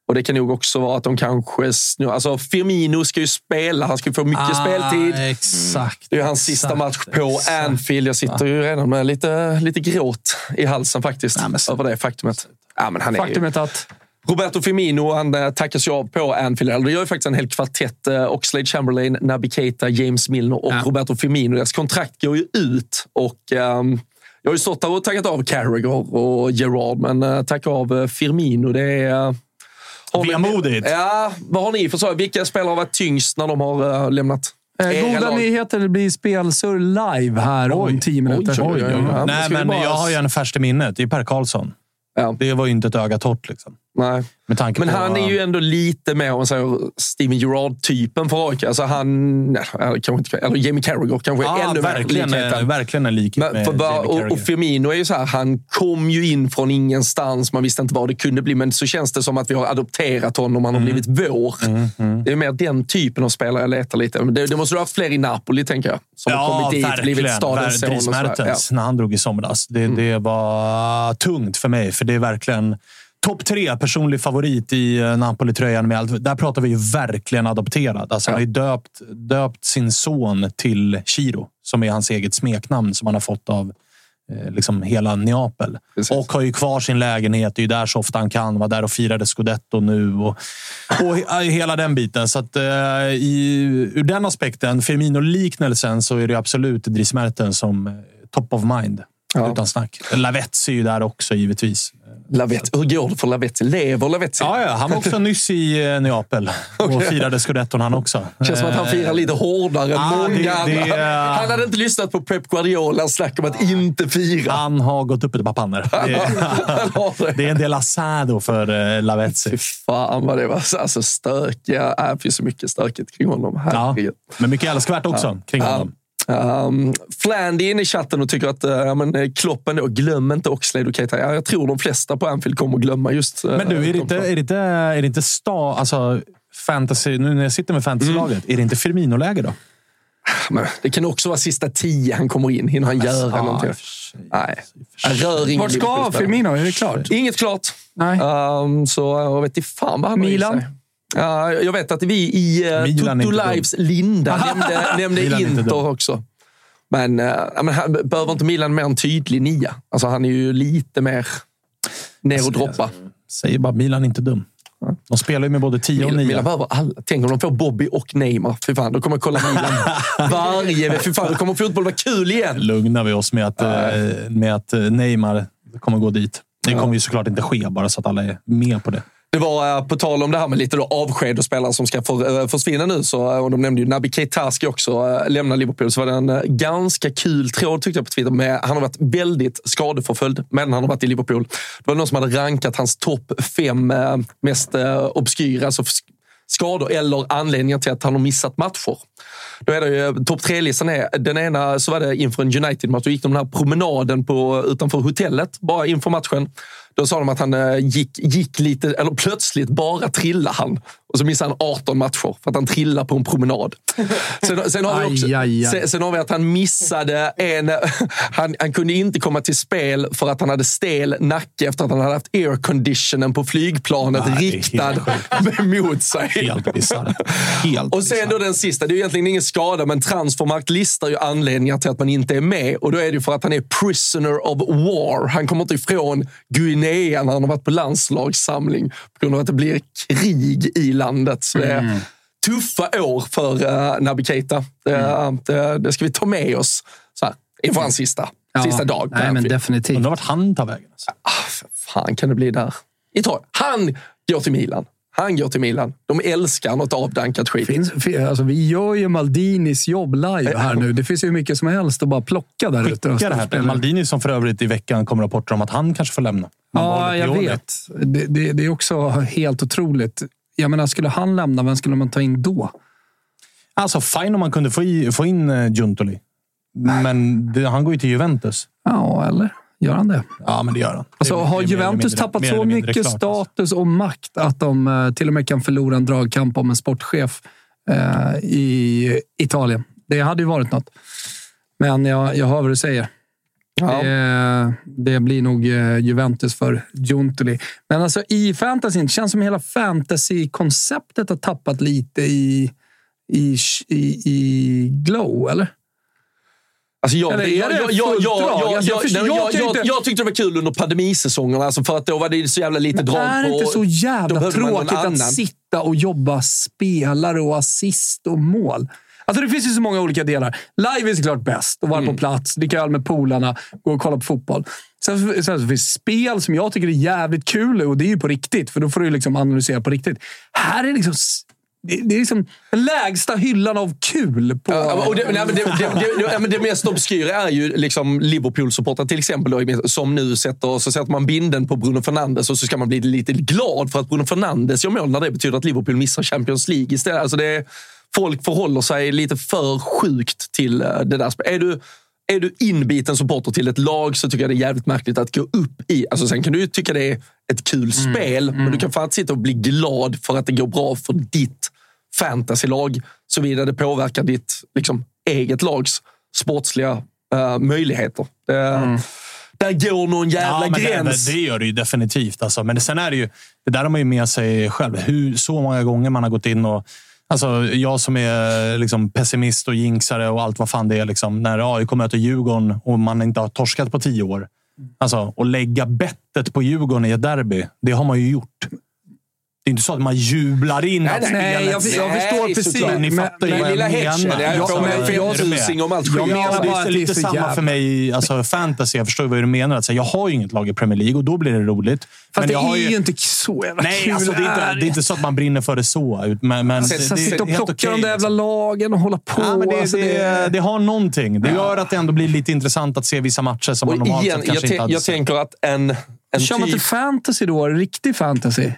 Och det kan nog också vara att de kanske... Alltså Firmino ska ju spela. Han ska ju få mycket speltid. Exakt. Det är ju hans sista exakt, match på exakt. Anfield. Jag sitter ju redan med lite, lite gråt i halsen faktiskt. Nej, över det faktumet. Ja, men han är ju, Faktumet att... Roberto Firmino han eh, tackas ju av på Anfield. Det gör ju faktiskt en hel kvartett. Eh, Oxlade Chamberlain, Naby Keita, James Milner och Ja. Roberto Firmino. Deras kontrakt går ju ut. Och, ehm, jag har ju stått där och tackat av Carragher och Gerard, men uh, tacka av Firmino, det är... Uh, Vemodigt. Ja, vad har ni för så? Vilka spelare har varit tyngst när de har eh, lämnat goda lag? nyheter. Det blir spelsurr live här om tio minuter. oj, oj, oj. Men Nej, men bara- jag har ju en färskt i minnet. Det är Per Karlsson. Ja. Det var ju inte ett öga torrt. Liksom. Nej. Men på, han är ju ändå lite mer om säger, Steven Gerrard-typen för AIK. Alltså han, kanske inte, eller Jamie Carragher kanske ja, ännu mer verkligen, likheten. en- verkligen en likhet Men med för bara, och, och Firmino är ju så här, han kom ju in från ingenstans. Man visste inte vad det kunde bli, men så känns det som att vi har adopterat honom. Han har Mm. blivit vår. Det är mer den typen av spelare jag letar lite. Men det, det måste du ha haft fler i Napoli, tänker jag. Som har kommit dit, blivit stadens son. Dries. Mertens, när han drog i somras. Det, Mm. det var tungt för mig, för det är verkligen topp tre personlig favorit i eh, Napoli-tröjan. Med allt. Där pratar vi ju verkligen adopterad. Alltså, Han har ju döpt, döpt sin son till Chiro, som är hans eget smeknamn som han har fått av eh, liksom hela Neapel. Precis. Och har ju kvar sin lägenhet. Det är ju där så ofta han kan. Var där och firade scudetto nu. Och, och he- hela den biten. Så att, eh, i, ur den aspekten, Firmino-liknelsen, så är det absolut Dries Mertens som eh, top of mind. Ja. Utan snack. Lavetzi är ju där också givetvis. Lavetzi. Hur går det för Lavetzi? Lever Lavetzi? Ja, ja, han var också nyss i eh, Neapel och firade scudetton han också. Känns som att han firar lite hårdare än Ja, många andra. Han hade inte lyssnat på Pep Guardiolas snack om att inte fira. Han har gått upp ett par pannor. Det, är- det är en del asado för eh, Fy Lavetzi. fan vad det var alltså, stökiga. Äh, det finns så mycket stökigt kring honom. Ja, men mycket älskvärt också kring honom. Um, Flandy inne i chatten och tycker att uh, ja, men, eh, Klopp ändå, glöm inte Oxlade och Keita. Ja, jag tror de flesta på Anfield kommer att glömma just... uh, Men du, är det de inte, är det inte, är det inte sta, alltså, fantasy, nu när jag sitter med fantasylaget, är det inte Firmino-läge då? Men det kan också vara sista tio han kommer in. Hinner han någonting? i och för sig. Nej, rör ingen Vart ska. Firmino? Är det klart? Inget klart. Nej. Um, så jag vet inte fan vad han har i Milan? Ja, jag vet att vi i uh, dum. Lives Linda nämnde, nämnde Inter också. Men, uh, men han, behöver inte Milan mer en tydlig nia? Alltså, han är ju lite mer ner och droppa. Säger bara Milan är inte dum. De spelar ju med både 10 och Milan, 9. Milan behöver alla. Tänk om de får Bobby och Neymar. Fy fan, då kommer jag kolla Milan varje Fy fan, då kommer fotboll vara kul igen. Lugnar vi oss med att, eh, med att Neymar kommer gå dit. Det kommer ju såklart inte ske, bara så att alla är med på det. Det var eh, på tal om det här med lite då avsked och spelare som ska för, eh, försvinna nu. Så, eh, och de nämnde ju Naby Keita ska också lämna Liverpool. Så var det en ganska kul tråd tyckte jag på Twitter. Med, han har varit väldigt skadeförföljd, men han har varit i Liverpool. Det var någon som hade rankat hans topp fem mest obskyra alltså skador eller anledningar till att han har missat matcher. Då är det ju, topp tre-listan är, den ena så var det inför en United-match. Då gick de den här promenaden på, utanför hotellet, bara inför matchen. Då sa de att han eh, gick, gick lite, eller plötsligt bara trillade han. Och så missade han 18 matcher för att han trillade på en promenad. Sen, sen, har, vi också, Aj, aj, aj. Sen, sen har vi att han missade en... Han, han kunde inte komma till spel för att han hade stel nacke efter att han hade haft airconditionen på flygplanet Nej, riktad mot sig. Helt bisarrt. Och sen då den sista, det är ju egentligen ingen skada, men Transfermarkt listar ju anledningar till att man inte är med. Och då är det ju för att han är prisoner of war. Han kommer inte ifrån Guinea när han har varit på landslagssamling på grund av att det blir krig i landet. Så det är tuffa år för uh, Naby Keita. Det, det, det ska vi ta med oss så här, inför hans sista, sista dag. Nej, men definitivt. Undrar vart han tar vägen. Alltså. Ah, fan kan det bli där? Italien. Han går till Milan. Han går till Milan. De älskar något avdankat skit. Finns, fi- alltså, vi gör ju Maldinis jobb live här nu. Det finns ju hur mycket som helst att bara plocka där ute. och Skicka det här till spela. Maldini som för övrigt i veckan kom rapporter om att han kanske får lämna. Man Ja, jag vet. Det, det, det är också helt otroligt. Jag menar, skulle han lämna, vem skulle man ta in då? Alltså fine om man kunde få, i, få in Giuntoli. Men det, han går ju till Juventus. Ja, eller? Gör han det? Ja, men det gör han. Alltså, har Juventus mindre- tappat så mycket klart, alltså. status och makt att de eh, till och med kan förlora en dragkamp om en sportchef eh, i Italien? Det hade ju varit något. Men jag, jag hör vad du säger. Ja. Det, det blir nog eh, Juventus för Giuntoli. Men alltså i fantasyn, det känns som hela fantasy-konceptet har tappat lite i, i, i, i glow, eller? Alltså jag, Eller är det jag, tyckte det var kul under pandemisäsongerna, alltså för att då var det så jävla lite drag är det inte så jävla tråkigt att sitta och jobba spelare och assist och mål? Alltså det finns ju så många olika delar. Live är såklart bäst. Att vara Mm. på plats, dricka öl med polarna, gå och kolla på fotboll. Sen, sen så finns spel som jag tycker är jävligt kul och det är ju på riktigt, för då får du liksom analysera på riktigt. Här är liksom... Det det är liksom den lägsta hyllan av kul. På, Ja, och det, nej, men det, det, det, det, mest obskyra är ju liksom Liverpool-supportrar till exempel, då, som nu sätter, så sätter man binden på Bruno Fernandes och så ska man bli lite glad för att Bruno Fernandes gör mål när det betyder att Liverpool missar Champions League istället. Alltså det folk förhåller sig lite för sjukt till eh, det där. Är du, är du inbiten supporter till ett lag så tycker jag det är jävligt märkligt att gå upp i... Alltså sen kan du ju tycka det är ett kul spel, men du kan fan inte sitta och bli glad för att det går bra för ditt fantasylag, såvida det påverkar ditt liksom, eget lags sportsliga eh, möjligheter. Det, Där går någon jävla men det, gräns. det, det gör det ju definitivt. Alltså. Men sen är det ju, det där har man ju med sig själv. Hur, så många gånger man har gått in och Alltså, jag som är liksom pessimist och jinxare och allt vad fan det är. Liksom, när AIK möter Djurgården och man inte har torskat på tio år. Alltså, och lägga bettet på Djurgården i ett derby, det har man ju gjort. Det är inte så att man jublar in att nej, spelet... jag- jag förstår Nej, precis. Ni Men- fattar ju vad jag menar. jag med? femtusing om allt. Jag menar bara att det är lite så samma jävla- för mig, alltså fantasy. Jag förstår vad du menar. Alltså, jag har ju inget lag i Premier League och då blir det roligt. Fast Men det jag är ju inte så jävla Nej, kul. alltså, det, är inte, det är inte så att man brinner för det så. Men, men det, Sen det sitta och plocka okej, de där jävla liksom. lagen och hålla på. Ja, men det, alltså, det, det har någonting. Det gör att det ändå blir lite intressant att se vissa matcher som man normalt sett jag, kanske inte hade jag sett. tänker att en, Kör man typ... inte fantasy då? Riktig fantasy?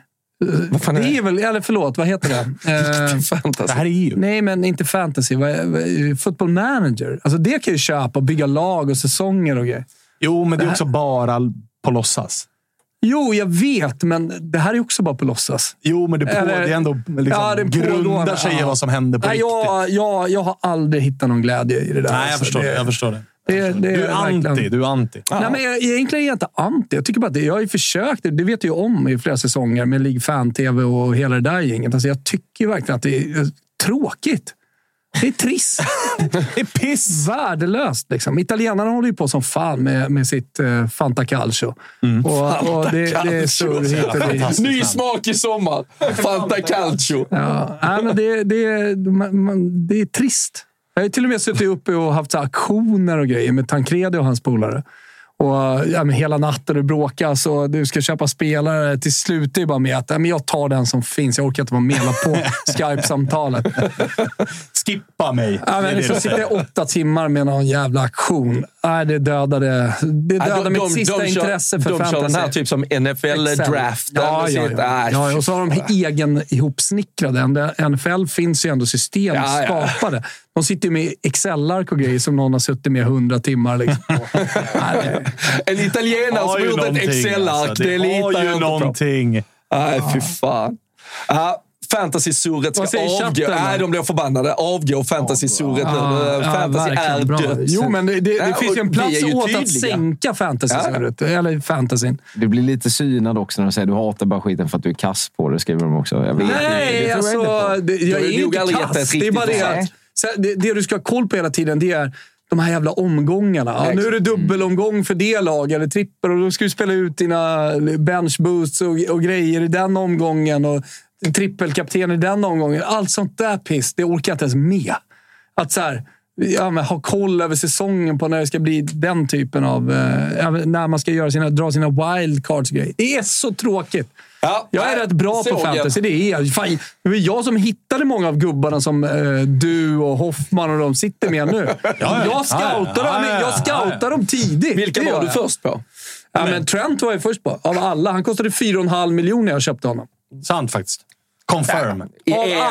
Vad fan är det är väl, eller förlåt, vad heter det? Eh, Fantasy. Det här är ju... nej, men inte fantasy. Är- Football manager. Alltså det kan ju köpa och bygga lag och säsonger och grejer. Jo, men det är Det här- också bara på låtsas. Jo, jag vet, men det här är också bara på låtsas. Jo, men det, på, Eller- det är ändå liksom, Ja, det är grundar sig i Ja. vad som händer på Nej, riktigt. jag, jag, jag har aldrig hittat någon glädje i det där. Nej, jag alltså. förstår det. Jag förstår det. Det, det Du är verkligen- anti. Du är anti. Nej, men jag, egentligen är jag inte anti. Jag tycker bara att det, jag har ju försökt. Det vet jag om i flera säsonger med League Fan-TV och hela det där gänget. Alltså, jag tycker ju verkligen att det är eh, tråkigt. Det är trist. Det är piss! Värdelöst. Liksom. Italienarna håller ju på som fan med, med sitt uh, Fanta Calcio. Och, och det, det är surr hit. Ny smak i sommar! Fanta Calcio. Ja, nej, men det, det, man, man, det är trist. Jag har till och med suttit uppe och haft så aktioner och grejer med Tancredi och hans polare. Och, ja, men hela natten och bråkas och du ska köpa spelare. Till slut är det bara med att ja, men jag tar den som finns. Jag orkar inte vara med på Skype-samtalet. Skippa mig. Ja, men det så du sitter säger. jag åtta timmar med någon jävla aktion. Nej, det dödade, det Ja, dödade de- mitt de- sista de kör- intresse för De fantasy. kör den här typ som NFL-draften. Ja, ja, ja. ja, och så har de egen ihopsnickrade. NFL finns ju ändå system Ja, ja. skapade. De sitter ju med Excel-ark och grejer som någon har suttit med hundra timmar. Liksom. En italienare som gjort ett Excel-ark. alltså. det Det litar har jag ju inte på. någonting. Nej, fy fan. Ja, Fantasy-surret ska avgå. Nej, de blir förbannade. Avgå fantasy-surret. Ja, ja, Fantasy verkligen är bra. dött. Jo, men det, det, det Ja, finns ju en plats ju åt att sänka fantasy-surret. Eller fantasyn. Det blir lite synad också när de säger du hatar bara skiten för att du är kass på det, skriver de också. Jag vet, Nej, det alltså... jag. Det, jag Du har är ju inte kass. Det är bara det att... Det, det du ska ha koll på hela tiden, det är de här jävla omgångarna. Ja, nu är det dubbelomgång för det lag, eller trippel. Och då ska du spela ut dina bench boosts och, och grejer i den omgången. Och trippelkapten i den omgången. Allt sånt där piss, det orkar jag inte ens med. Att så här, ja, ha koll över säsongen på när det ska bli den typen av... Eh, när man ska göra sina, dra sina wildcards grejer. Det är så tråkigt. Ja, Jag är rätt bra på fantasy, det är jag. Fan, det var jag som hittade många av gubbarna som eh, du och Hoffman och de sitter med nu. Jag scoutar dem, Ja, ja, ja. jag scoutar dem tidigt. Vilka var du först på? Ja, men Trent var jag först på. Av alla. Han kostade 4,5 miljoner när jag köpte honom. Sant faktiskt. Confirm. Av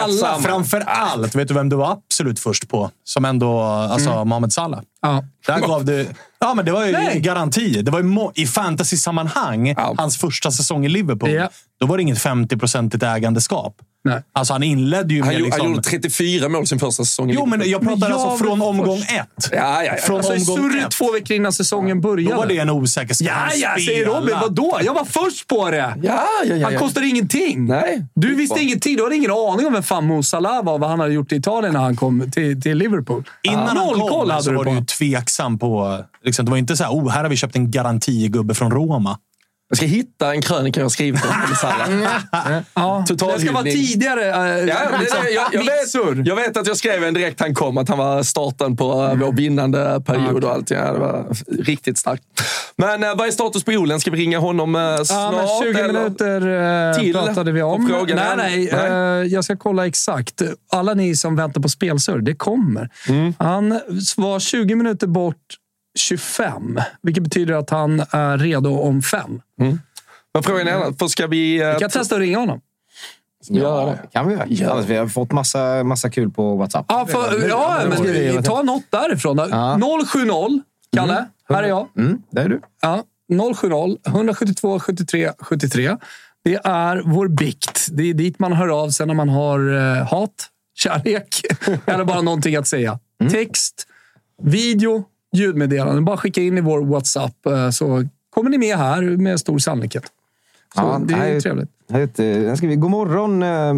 alla. Framför allt, vet du vem du var absolut först på? Som ändå... Alltså, Mohamed Salah. Ja. Där gav du... Ja, men det var ju Nej. garanti. Det var ju I fantasy-sammanhang, Ja. hans första säsong i Liverpool, Ja. då var det inget 50-procentigt ägandeskap. Nej. Alltså han inledde ju Han, med gjorde- liksom... han gjorde 34 mål sin första säsong Jo, men jag pratar Men jag alltså från omgång först. ett. Ja, ja, ja. Från Alltså, omgång ett. två veckor innan säsongen började. Då var det en osäker. Ska Ja, han ja, säger Robin. Vadå? Jag var först på det! Ja, ja, ja, Han kostade ingenting. Nej. Du visste ingenting. Du hade ingen aning om vem fan Mo Salah var och vad han hade gjort i Italien när han kom till, till Liverpool. Innan han Noll kom hade så du var du ju tveksam på... Liksom, det var inte så här, oh, här har vi köpt en garantigubbe från Roma. Jag ska hitta en krönika jag skrivit om. Ja, det ska vara tidigare. äh, Ja, det, liksom, jag, jag, surr. vet, jag vet att jag skrev en direkt han kom, att han var starten på mm. vår vinnande period och allt. Ja, det var riktigt starkt. Men eh, vad är status på Olen? Ska vi ringa honom eh, snart? Ja, men 20 eller? minuter eh, Till pratade vi om. nej, nej, Nej. eh, jag ska kolla exakt. Alla ni som väntar på spelsur, det kommer. Mm. Han var 20 minuter bort 25, vilket betyder att han är redo om fem. Men frågan är, för ska vi... eh, Vi kan testa att ringa honom. göra det? kan vi göra. Alltså, vi har fått massa, massa kul på WhatsApp. Ja, för, ja men skriver- ta något därifrån. Ja. 070, Kalle. Här är jag. Mm, det är du. Ja, 070 172 73 73. Det är vår bikt. Det är dit man hör av sig när man har eh, hat, kärlek eller bara någonting att säga. Text, video, ljudmeddelande. Bara skicka in i vår WhatsApp eh, så kommer ni med här med stor sannolikhet. Så Ja, det är trevligt. Heter- Den skriver, God morgon eh,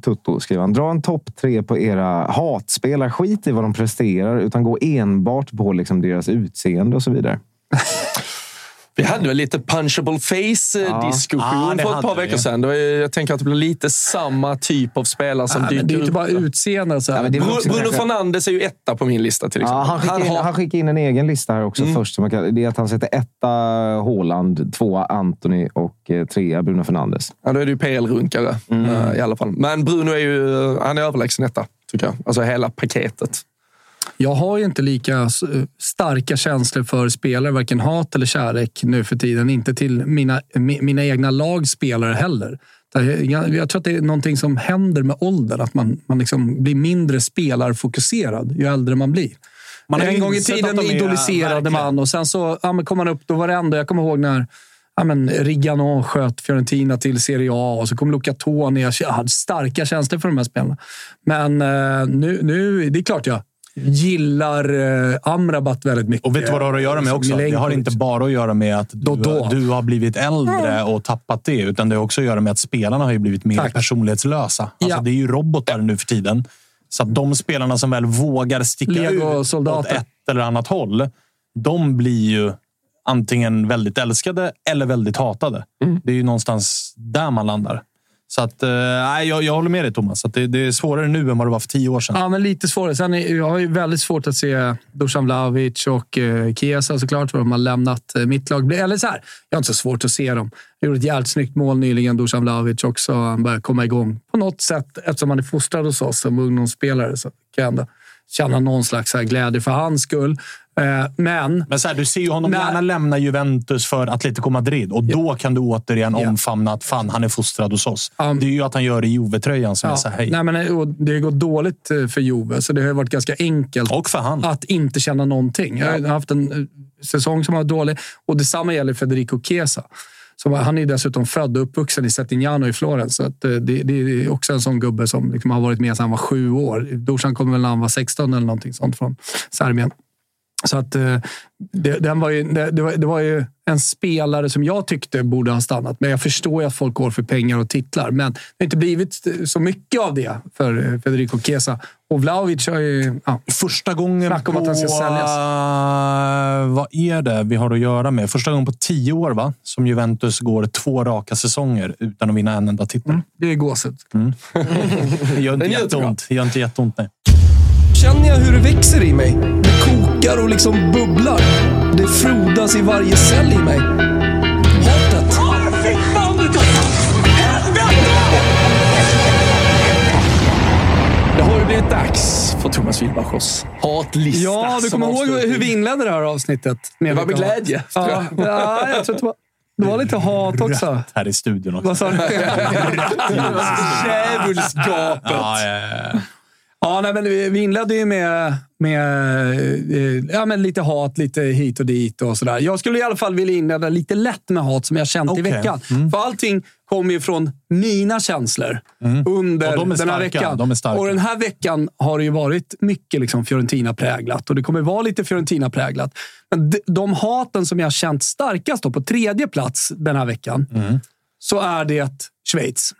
Tutto, skriver han. Dra en topp tre på era hatspelare. Skit i vad de presterar, utan gå enbart på liksom deras utseende och så vidare. Vi hade väl lite punchable face-diskussion Ja, det för ett par vi. veckor sedan. Var, ju- jag tänker att det blir lite samma typ av spelare som Nej, men det är dyker ju inte upp. bara utseende. Så här. Ja, Bruno, kanske- Fernandes är ju etta på min lista till exempel. Ja, han, skickade in, har- han skickade in en egen lista här också först. Som kan, det är att han sätter etta Haaland, tvåa Anthony och eh, trea Bruno Fernandes. Ja, då är det ju PL-runkare eh, i alla fall. Men Bruno är ju han är överlägsen etta, tycker jag. Alltså hela paketet. Jag har ju inte lika eh, starka känslor för spelare, varken hat eller kärlek nu för tiden. Inte till mina, mi- mina egna lagspelare heller. Jag, jag tror att det är någonting som händer med åldern. Att man, man liksom blir mindre spelarfokuserad ju äldre man blir. Man en gång i tiden idoliserade verkligen. man och sen så ja, men kom man upp. Då var det ändå, jag kommer ihåg när ja, men Rigano sköt Fiorentina till Serie A och så kom Luca Toni. Jag hade starka känslor för de här spelarna. Men eh, nu, nu, det är klart jag gillar eh, Amrabat väldigt mycket. Och vet du vad det har att göra med också? Det har inte bara att göra med att du, Då, då. du har blivit äldre och tappat det, utan det har också att göra med att spelarna har ju blivit mer Tack. personlighetslösa. Alltså, Ja. Det är ju robotar nu för tiden. Så att de spelarna som väl vågar sticka ut Lego-soldater. åt ett eller annat håll, de blir ju antingen väldigt älskade eller väldigt hatade. Det är ju någonstans där man landar. Så att, eh, jag, jag håller med dig Thomas. Att det, det är svårare nu än vad det var för tio år sedan. Ja, men lite svårare. Sen är, jag har ju väldigt svårt att se Dusan Vlahovic och eh, Chiesa såklart, för de har lämnat eh, mitt lag. Eller så här, jag har inte så svårt att se dem. Jag gjorde ett jävligt snyggt mål nyligen, Dusan Vlahovic också. Han börjar komma igång på något sätt. Eftersom han är fostrad hos oss som ungdomsspelare så kan jag ändå känna någon slags här glädje för hans skull. Eh, men Men så här, du ser ju honom Nej. gärna lämna Juventus för Atletico Madrid och då kan du återigen Ja. omfamna att fan, han är fostrad hos oss. Ja. Det är ju att han gör det i Juve-tröjan som Ja, jag säger hej. nej, men eh, det har gått dåligt eh, för Juve, så det har varit ganska enkelt att inte känna någonting. Jag har haft en säsong som var dålig och detsamma gäller Federico Chiesa. Som, han är dessutom född och uppvuxen i Settignano i Florens. Så det, det är också en sån gubbe som liksom har varit med sedan han var sju år. Dusan kom väl när han var 16 eller någonting sånt från Serbien. Så att, eh, det, den var ju, det, det, var, det var ju en spelare som jag tyckte borde ha stannat. Men jag förstår ju att folk går för pengar och titlar. Men det har inte blivit så mycket av det för eh, Federico Chiesa. Och Vlahovic har ju... Ja, Första gången Snack om på... att han ska säljas. eh, vad är det vi har att göra med? Första gången på tio år va? som Juventus går två raka säsonger utan att vinna en enda titel. det är gåshud. Det gör inte jätteont. Det gör inte jätteont, nej. Känner jag hur det växer i mig? Det kokar och liksom bubblar. Det frodas i varje cell i mig. Hatet. Det har ju blivit dags för Thomas Wilbachers hatlista. Ja, du kommer ihåg hur vi inlände det här avsnittet? Det var med glädje. Ja, jag. ja, jag tror det var, det var lite hat också. Här i studion också. Vad sa du? Djävulskapet. Ja, ja, ja. Ja, nej, men vi inledde ju med, med eh, ja, men lite hat, lite hit och dit och sådär. Jag skulle i alla fall vilja inleda lite lätt med hat som jag känt i Okej. veckan. För allting kommer ju från mina känslor under Och de den här starka, veckan. de. Och den här veckan har det ju varit mycket liksom Fiorentina-präglat och det kommer vara lite Fiorentina-präglat. Men de, de haten som jag känt starkast då, på tredje plats den här veckan, så är det Schweiz.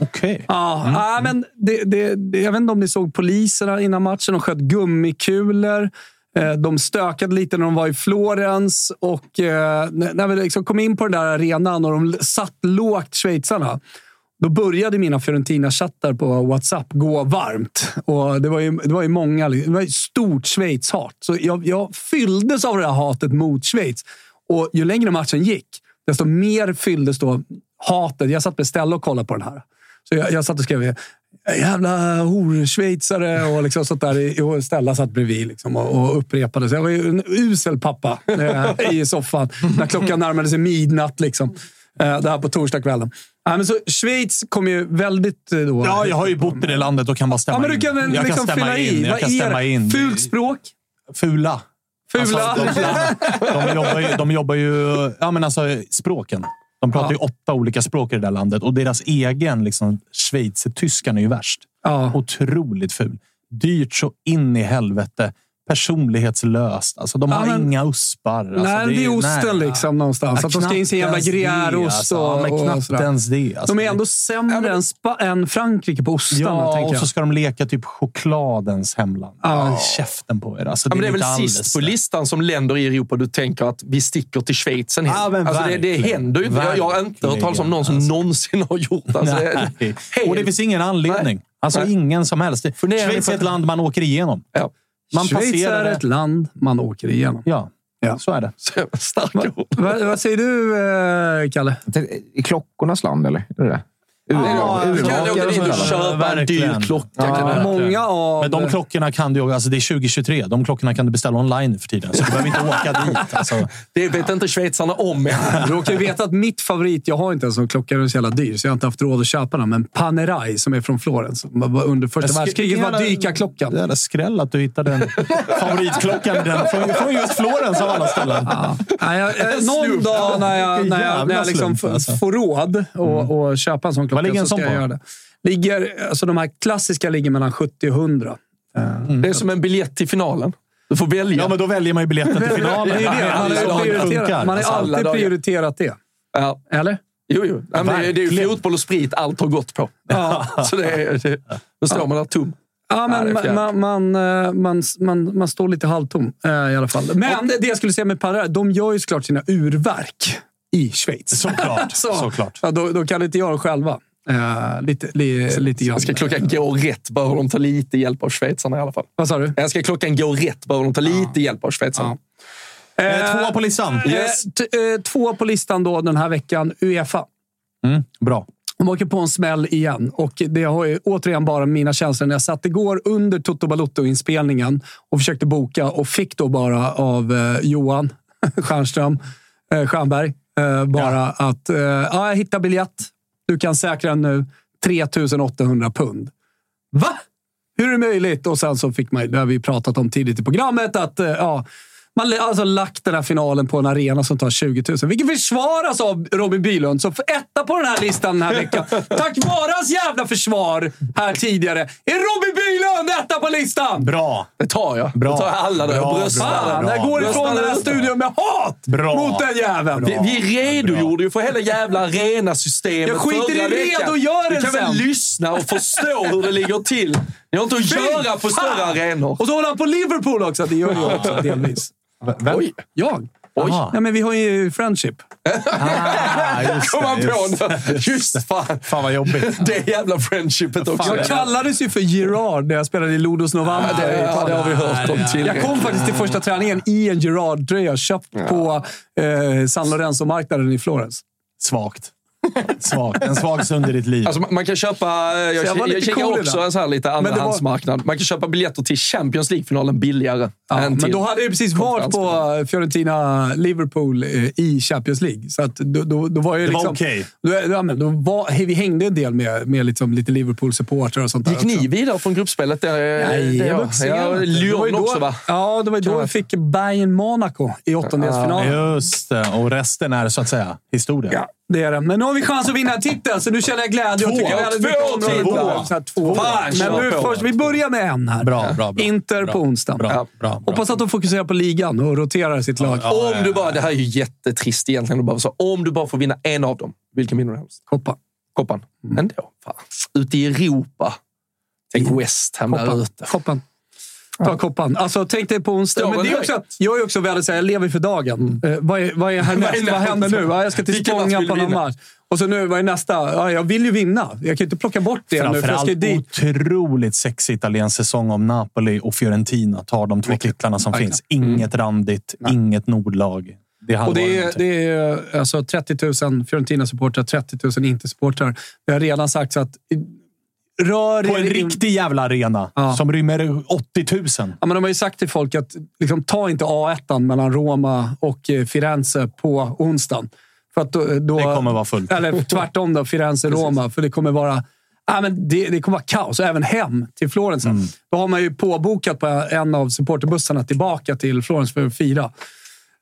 Okej. Ja, ja, men det, det, det, jag vet inte om ni såg poliserna innan matchen. De sköt gummikulor. Eh, De stökade lite när de var i Florens och eh, när när vi liksom kom in på den där arenan och de satt lågt, schweizarna. Då började mina Fiorentina-chattar på WhatsApp gå varmt. Och det, var ju, det var ju många. Det var ju stort Schweiz-hat. Så jag, jag fylldes av det här hatet mot Schweiz. Och ju längre matchen gick, desto mer fylldes då hatet. Jag satt med Stella och kollade på den här. Så jag, jag satt och skrev jävla horschweizare och liksom sånt där. Och Stella satt bredvid liksom och, och upprepade. Så jag var ju en usel pappa eh, i soffan när klockan närmade sig midnatt. Liksom. Eh, det här på torsdagskvällen. Ja, men så Schweiz kom ju väldigt... eh, Då, Ja, jag har ju bott i det landet och kan bara stämma Ja, men du kan in. jag liksom kan stämma in. Jag kan stämma in. Fult språk? Fula. Fula? Alltså, de, de, jobbar ju, de jobbar ju... Ja, men alltså språken. De pratar ju åtta olika språk i det där landet och deras egen liksom, schweizertyskan är ju värst. Ja. Otroligt ful. Dyrt så in i helvete. Personlighetslöst. Alltså, de Ja, har men- inga uspar. Alltså, nej, det är osten nej. liksom någonstans. Ja, att de ska in sin jävla det, gruyèreost alltså. och, Ja, men och knappt sådär. ens det. Alltså, De är det- ändå sämre än, Spa- än Frankrike på ostarna, Ja, och jag. så ska de leka typ chokladens hemland. Ja. Käften på er. Alltså, Ja, men det är väl sist på det. listan som länder i Europa du tänker att vi sticker till Schweiz. Ja, men alltså det, det händer ju inte. Jag, jag har inte hört talas om någon som Verkligen, någonsin har gjort alltså, det. är Nej. Och det finns ingen anledning. Nej. Alltså ingen som helst. Det- Schweiz är ett land man åker igenom. Ja. Man Schweiz passerar är det. ett land man åker igenom. Ja, Ja. så är det. Så Starka ord. Va, vad säger du, eh, Kalle? I klockornas land, eller? Är det det? Ur, Ja, ur, Du kan urmakare åka dit och köpa en dyr klocka. Ja, du-. Många av... Men de klockorna kan du alltså Det är 2023. De klockorna kan du beställa online nu för tiden. Så du behöver inte åka dit. Alltså. Det vet inte schweizarna om än. Du råkar ju veta att mitt favorit, jag har inte en sån klocka, den är så jävla dyr, så jag har inte haft råd att köpa den. Men Panerai, som är från Florens, var under första världskriget, var dykarklockan. Det är skräll att du hittade en favoritklockan den från, från just Florens av alla ställen. Ja. Nej, jag, eh, någon dag när jag, när jag, när jag jävla liksom slump, alltså. får råd och, och köpa en sån klocka ligger en sån jag på? det. Ligger, alltså de här klassiska ligger mellan 70 och 100. Det är som en biljett till finalen. Du får välja. Ja, men då väljer man ju biljetten till finalen. Det är det. Man Alla har alltid dagar. prioriterat det. Ja. Eller? Jo, jo. Ja, men det, är- det är ju fotboll och sprit allt har gått på. Ja. Så det är, det, då står man där tom. Ja, Ja, men det man, fjärde. man, man, man, man, man står lite halvtom eh, i alla fall. Men det jag skulle säga med Panerai, de gör ju såklart sina urverk i Schweiz. Såklart. Så, Såklart. Ja, då, då kan inte göra dem själva. Eh, lite, li, lite grann. Ska klockan gå rätt behöver de ta lite hjälp av schweizarna i alla fall. Vad sa du? Ja, Ska klockan gå rätt behöver de ta lite hjälp av schweizarna. Eh, Tvåa på listan. Yes. T- eh, två på listan då den här veckan. Uefa. Mm, bra. De åker på en smäll igen och det har ju återigen bara mina känslor när jag satt igår under Toto Balotto-inspelningen och försökte boka och fick då bara av eh, Johan Stjernström, eh, Stjernberg, eh, bara att eh, ja, jag hittar biljett. Du kan säkra den nu. 3800 pund. Va? Hur är det möjligt? Och sen så fick man, det har vi pratat om tidigt i programmet, att eh, ja, man har alltså lagt den här finalen på en arena som tar 20 000. Vilket försvaras av Robin Bylund, som får etta på den här listan den här veckan. Tack vare hans jävla försvar här tidigare är Robin Bylund etta på listan! Bra. Det tar jag. Bra. Det tar jag alla där. Bra, bra. Fan, bra. jag går ifrån den här studion med hat Bra. mot den jäveln. Vi, vi redogjorde ju för hela jävla arena-systemet Jag skiter förra i veckan. redogörelsen. Du kan väl lyssna och förstå hur det ligger till. Ni har inte att göra på större arenor. Och så håller han på Liverpool också. Det gör jag också delvis. Vem? Oj, Jag? oj. Aha. Ja, men vi har ju friendship. Ah, just Kom det, man på just nu. Just fan. Fan vad jobbigt. Det jävla friendshipet också. Jag kallades ju för Gerard när jag spelade i Lodos November. Ja, det, ja, det har vi hört om Jag tillräckligt. kom faktiskt till första träningen i en Gerard-tröja köpt på eh, San Lorenzo-marknaden i Florens. Svagt. Svagt. En svag stund i ditt liv. Alltså, man- man kan köpa... Jag, jag var jag, lite kikar cool också idag. en sån här lite det var- andrahandsmarknad. Man kan köpa biljetter till Champions League-finalen billigare Ja, än men till då hade jag precis varit på Fiorentina-Liverpool eh, i Champions League. Så att då, då, då var jag Det var liksom, okej. Då, ja, men då var, hej, vi hängde en del med, med liksom lite Liverpool-supportrar och sånt där Gick ni också. vidare från gruppspelet? Det, Nej, det, jag var ja, också ja, var ju Lyon då, också, va? Ja, det var ju då vi fick Bayern Monaco i åttondelsfinalen. Just det. Och resten är så att säga historia. Ja, det är det. Men nu har vi chans att vinna en titel, så nu känner jag glädje. Jag två här, Två. Fan, Men nu först, vi börjar med en här. Bra, bra, bra. Inter Bra. på onsdagen. Bra, Ja. bra, bra. Hoppas att de fokuserar på ligan och roterar sitt lag. Om du bara, det här är ju jättetrist egentligen. att bara så, om du bara får vinna en av dem, vilken vinner du helst? Koppa. Koppan. Ändå. Fan. Ute i Europa. Tänk West Ham där Koppan. ute. Koppan. Ta koppan. Alltså, tänk dig på onsdag. Står Men det är också, jag är också väldigt så här, jag lever för dagen. Eh, vad, är, vad är härnäst? Vad är vad händer nu? Ja, jag ska till Spånga på någon match. Och så nu, vad är nästa? Ja, jag vill ju vinna. Jag kan ju inte plocka bort det nu, för jag Framförallt ska ju dit. otroligt sexig italiensk säsong om Napoli och Fiorentina tar de två titlarna som Verkligen. finns. Inget randigt, inget nordlag. Det Och det är, det är alltså 30 000 Fiorentina-supportrar, 30 000 Inter-supportrar. Vi har redan sagt så att rör På en in- riktig jävla arena Ja. som rymmer 80 000. Ja, men de har ju sagt till folk att liksom, ta inte A1 mellan Roma och eh, Firenze på onsdagen. För att då, då, Det kommer vara fullt. Eller tvärtom då, Firenze-Roma. För det kommer vara... Ja, men det, det kommer vara kaos. Även hem till Florens. Mm. Då har man ju påbokat på en av supporterbussarna tillbaka till Florens för att fira.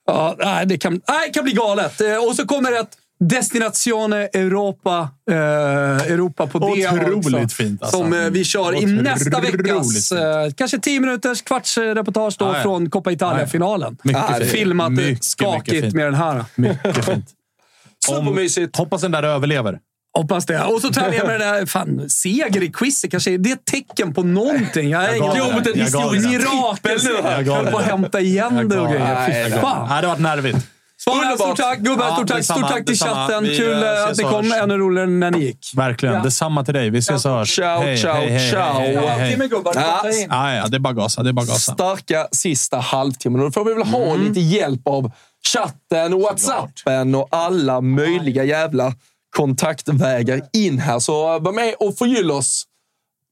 Ja, nej, det, kan, det kan bli galet. Eh, Och så kommer ett Destinazione Europa. Eh, Europa på det Otroligt fint, alltså. Som eh, vi kör i Otroligt nästa veckas eh, kanske 10 minuters kvartsreportage då ja. från Coppa Italia-finalen. Mycket Ah, fint. Filmat Mycket, mycket skakigt fint. med den här. Mycket fint. Supermysigt. Hoppas den där överlever. Hoppas det. Och så tar jag med den där fan, seger i quizet. Kanske är det ett tecken på någonting. Jag, Jag gav jag, Jag gav den. Mirakel nu. Jag höll på att hämta igen det och grejer. Fy fan. Det har varit nervigt. Svara, stort tack gubbar. Ja, Stort tack, detsamma, stort tack till detsamma. chatten. Vi, Kul eh, eh, att ni kom. Ännu roligare när ni gick. Verkligen. Ja. Detsamma till dig. Vi ses och hörs. Ciao, Hej, ciao, hej, hej, ciao. hej, hej, hej. Gubbar. Ja. In. Ja, det är bara gasa. Det är bara gasa. starka sista halvtimmen. Då får vi väl ha lite hjälp av chatten och whatsappen och alla möjliga jävla kontaktvägar in här. Så eh, var med och förgyll oss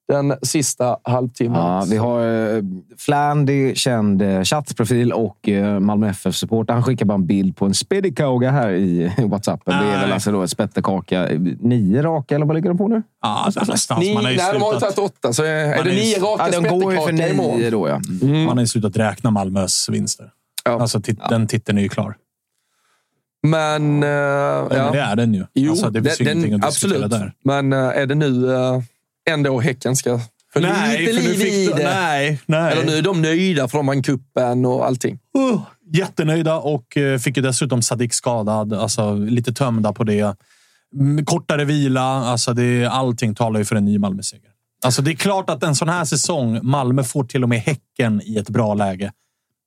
den sista halvtimmen. Ja, vi har eh, Flandy, känd eh, chattprofil och eh, Malmö FF-supporter. Han skickar bara en bild på en spedikauga här i Whatsappen. Det är väl alltså då ett spettekaka. Nio raka, eller vad ligger de på nu? Ja, någonstans. Ni, Man har ju nej, de har ju tagit åtta, så är, det nio raka Ja, de går ju för nio då, ja. man har ju slutat räkna Malmös vinster. Ja. Alltså, tit- Den titeln är ju klar. Men... eh, Ja. Men det ja. är den ju. Jo, alltså, det finns ju den, ingenting att diskutera absolut. där. Men eh, är det nu eh, ändå Häcken ska få lite för nu liv i de- det? Nej, nej. Eller nu är de nöjda för de vann cupen och allting. Uh, jättenöjda och eh, fick ju dessutom Sadik skadad. Alltså, lite tömda på det. Mm, Kortare vila. Alltså, det, allting talar ju för en ny Malmö-seger. Alltså, det är klart att en sån här säsong, Malmö får till och med Häcken i ett bra läge.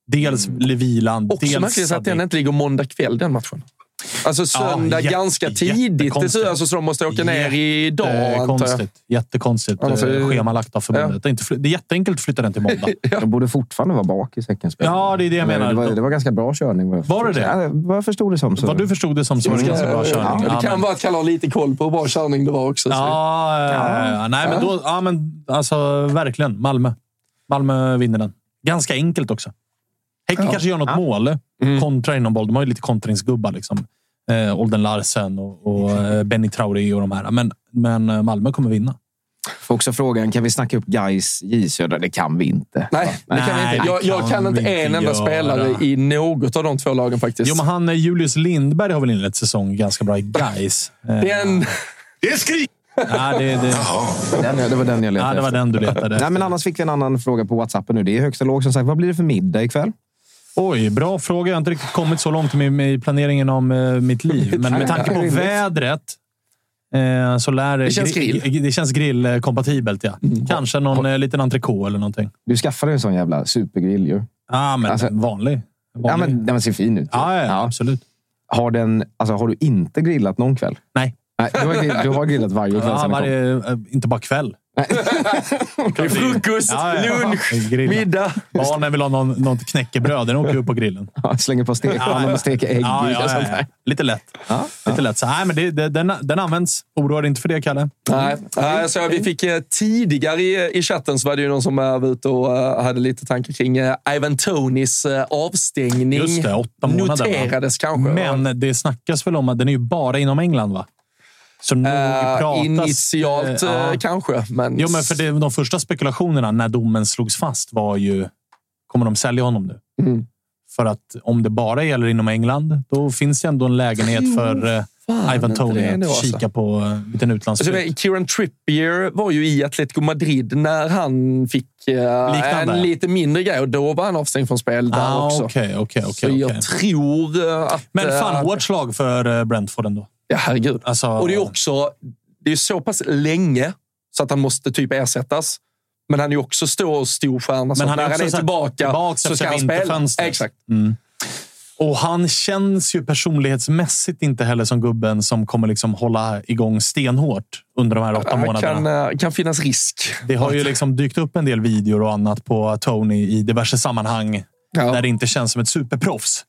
Dels mm. vilan, Också dels märkligt att den inte ligger måndag kväll, den matchen. Alltså söndag jätte- ganska tidigt. Det ser alltså, så de måste åka ner idag, jag. Jättekonstigt. Jättekonstigt Alltså, eh, schemalagt av förbundet. Det, är inte, fly- det är jätteenkelt att flytta den till måndag. De borde fortfarande vara bak i säcken. Ja, det är det jag Men menar. Det var, det var ganska bra körning. jag Var det det? Ja, vad jag förstod det som. Så. Vad du förstod det som så var det ganska bra körning. Ja, det kan men- vara att Kalle har lite koll på hur bra körning det var också. så- Ja, ja, ja. nej, men då, ja, men alltså verkligen. Malmö. Malmö vinner den. Ganska enkelt också. Häcken kanske gör något mål. Kontra inom boll. De har ju lite kontringsgubbar. Liksom. Eh, Olden Larsen och, och eh, Benny Traoré och de här. Men, men eh, Malmö kommer vinna. Får också frågan, kan vi snacka upp Gais J Södra? Det kan vi inte. Nej, det kan vi inte. Jag, jag kan kan inte en enda göra. spelare i något av de två lagen faktiskt. Jo, men han, eh, Julius Lindberg har väl inlett säsong ganska bra i Gais. Eh, Den... Det är skrik! ja, det, det, Den, det var den jag letade ja, det var efter. den du letade Nej, men annars fick vi en annan fråga på Whatsappen nu. Det är högsta låg som sagt. Vad blir det för middag ikväll? Oj, bra fråga. Jag har inte riktigt kommit så långt med, planeringen om eh, mitt liv. Men med tanke på vädret eh, så lär Det känns gri- grill. Det känns grillkompatibelt, ja. Kanske någon eh, liten entrecote eller någonting. Du skaffade en sån jävla supergrill ju. Ja, men Alltså- vanlig. En Ja, vanlig. men den ser fin ut. ja, ja, ja, absolut. Har, den, alltså, har du inte grillat någon kväll? Nej. Nej, du, har, du har grillat varje kväll Ja, varje, inte bara kväll. Det är frukost, Ja, ja, ja. lunch, Grilla. middag. Barnen vill ha någon, något knäckebröd. Den åker upp på grillen. Ja, Slänger på stekpannan och steker ägg Ja, ja, ja. Lite lätt. Ja, Lite lätt. Så, nej, men det, det, den, den används. Oroa dig inte för det, Kalle. Nej, nej, så vi fick eh, tidigare i, i chatten så var det ju någon som eh, var ute och eh, hade lite tankar kring Ivan Tonys avstängning. Just det, åtta månader. va? Noterades kanske. Men det snackas väl om att den är ju bara inom England, va? Så nog Eh, pratas... initialt eh, eh, ja. kanske, men... Jo, men för det, de första spekulationerna när domen slogs fast var ju... Kommer de sälja honom nu? Mm. För att om det bara gäller inom England, då finns det ändå en lägenhet för eh, fan Ivan det att alltså. kika på en liten Alltså, utlandsflytt. Kieran Trippier var ju i Atletico Madrid när han fick Liknande. en lite mindre grej och då var han avstängd från spel där Ah, också. Okej, okej, Så okej. jag tror eh, att... Men fan, eh, hårt slag för eh, Brentford ändå. Ja, herregud. Alltså, Och det är också det är så pass länge så att han måste typ ersättas. Men han är ju också stor, stor stjärna. Så Men han är när han är så tillbaka, tillbaks så ska han spela. Exakt. Mm. Och han känns ju personlighetsmässigt inte heller som gubben som kommer liksom hålla igång stenhårt under de här åtta Det månaderna. kan, eh, kan finnas risk. Det har ju liksom dykt upp en del videor och annat på Tony i diverse sammanhang Ja. där det inte känns som ett superproffs.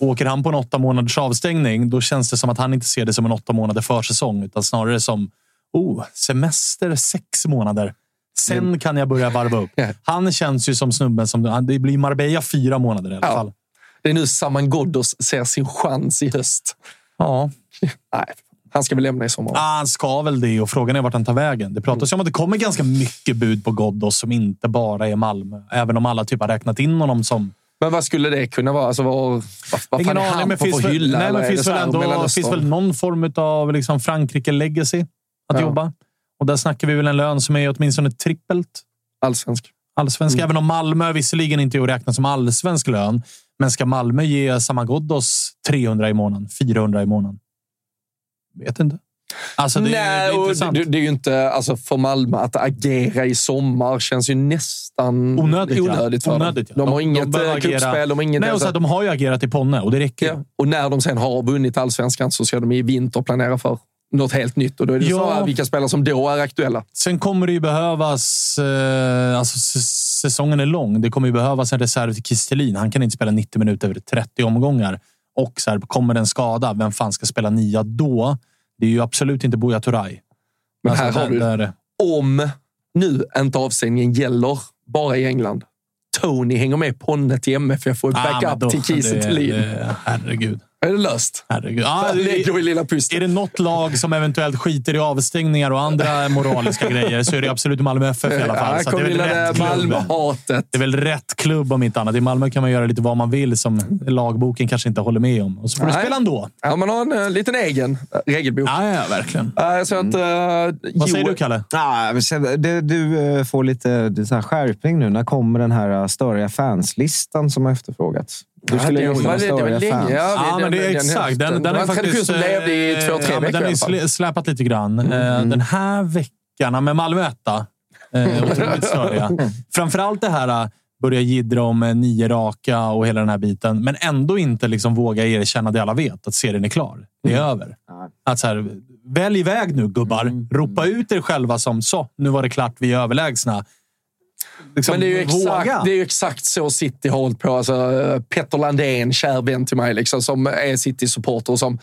Åker han på en åtta månaders avstängning, då känns det som att han inte ser det som en åtta månader försäsong, utan snarare som oh, semester sex månader. Sen kan jag börja varva upp. Han känns ju som snubben som... Det blir Marbella fyra månader i alla Ja. Det är nu Saman Ghoddos ser sin chans i höst. Ja, Nej, han ska väl lämna i sommar. Ah, han ska väl det och frågan är vart han tar vägen. Det pratas ju om att det kommer ganska mycket bud på Ghoddos som inte bara är Malmö. Även om alla typ har räknat in honom som Men vad skulle det kunna vara? Alltså, vad, vad, Ingen fan är han på för hylla? nej, men finns, väl ändå, finns väl någon form av liksom Frankrike-legacy att Ja. jobba. Och där snackar vi väl en lön som är åtminstone trippelt Allsvensk. allsvensk. Mm. Även om Malmö visserligen inte är att räkna som allsvensk lön. Men ska Malmö ge Samagodos 300 i månaden? 400 i månaden? Vet inte. Alltså, det är, det Nej, är det, det är ju inte... Alltså för Malmö att agera i sommar känns ju nästan Onödigt, ja. onödigt för Onödigt, ja. dem. De har De- inget de kuppspel, de har inget... Nej, och så de har ju agerat i Ponne och det räcker. ja. Och när de sen har vunnit allsvenskan så ska de i vinter planera för något helt nytt. Och då är det Ja. här, vilka spelare som då är aktuella. Sen kommer det ju behövas... Eh, alltså, säsongen är lång. Det kommer ju behövas en reserv till Kistelin. Han kan inte spela 90 minuter över 30 omgångar. Och så här, kommer det en skada, vem fan ska spela nia då? Det är ju absolut inte Buya Turay. Men Alltså, här har du, där- om nu inte avstängningen gäller bara i England. Tony hänger med Ponne till MFF och Ah, backup då- till Kiese Herregud. Är det löst? Herregud. Ah, vi lilla Är det något lag som eventuellt skiter i avstängningar och andra moraliska grejer så är det absolut Malmö FF i alla fall. Här Så att det är väl rätt klubb. Malmö-hatet. Det är väl rätt klubb om inte annat. I Malmö kan man göra lite vad man vill som lagboken kanske inte håller med om. Och så får du Nej. spela ändå. Ja, man har en eh, liten egen eh, regelbok. Ja, ja, verkligen. Uh, så att, uh, Vad säger du, Kalle? Ja, sen, det, du får lite det är så här skärpning nu. När kommer den här störiga fanslistan som har efterfrågats? Du skulle det, det var störiga länge. Ja, Ja, men det är exakt. Den, den det var har en tradition faktiskt, som levde i eh, två, tre ja, men veckor Den sl- släpat lite grann. Eh, Den här veckan, med Malmö etta, eh, otroligt störiga. Framförallt det här börja jiddra om nio raka och hela den här biten. Men ändå inte liksom våga erkänna det alla vet, att serien är klar. Det är över. Att så här, välj väg nu gubbar. Ropa ut er själva som så. Nu var det klart, vi är överlägsna. Liksom, Men det är, ju våga. exakt, det är ju exakt så City har hållit på. Alltså, eh, Petter Landén, kär vän till mig, liksom, som är City-supporter. och Som,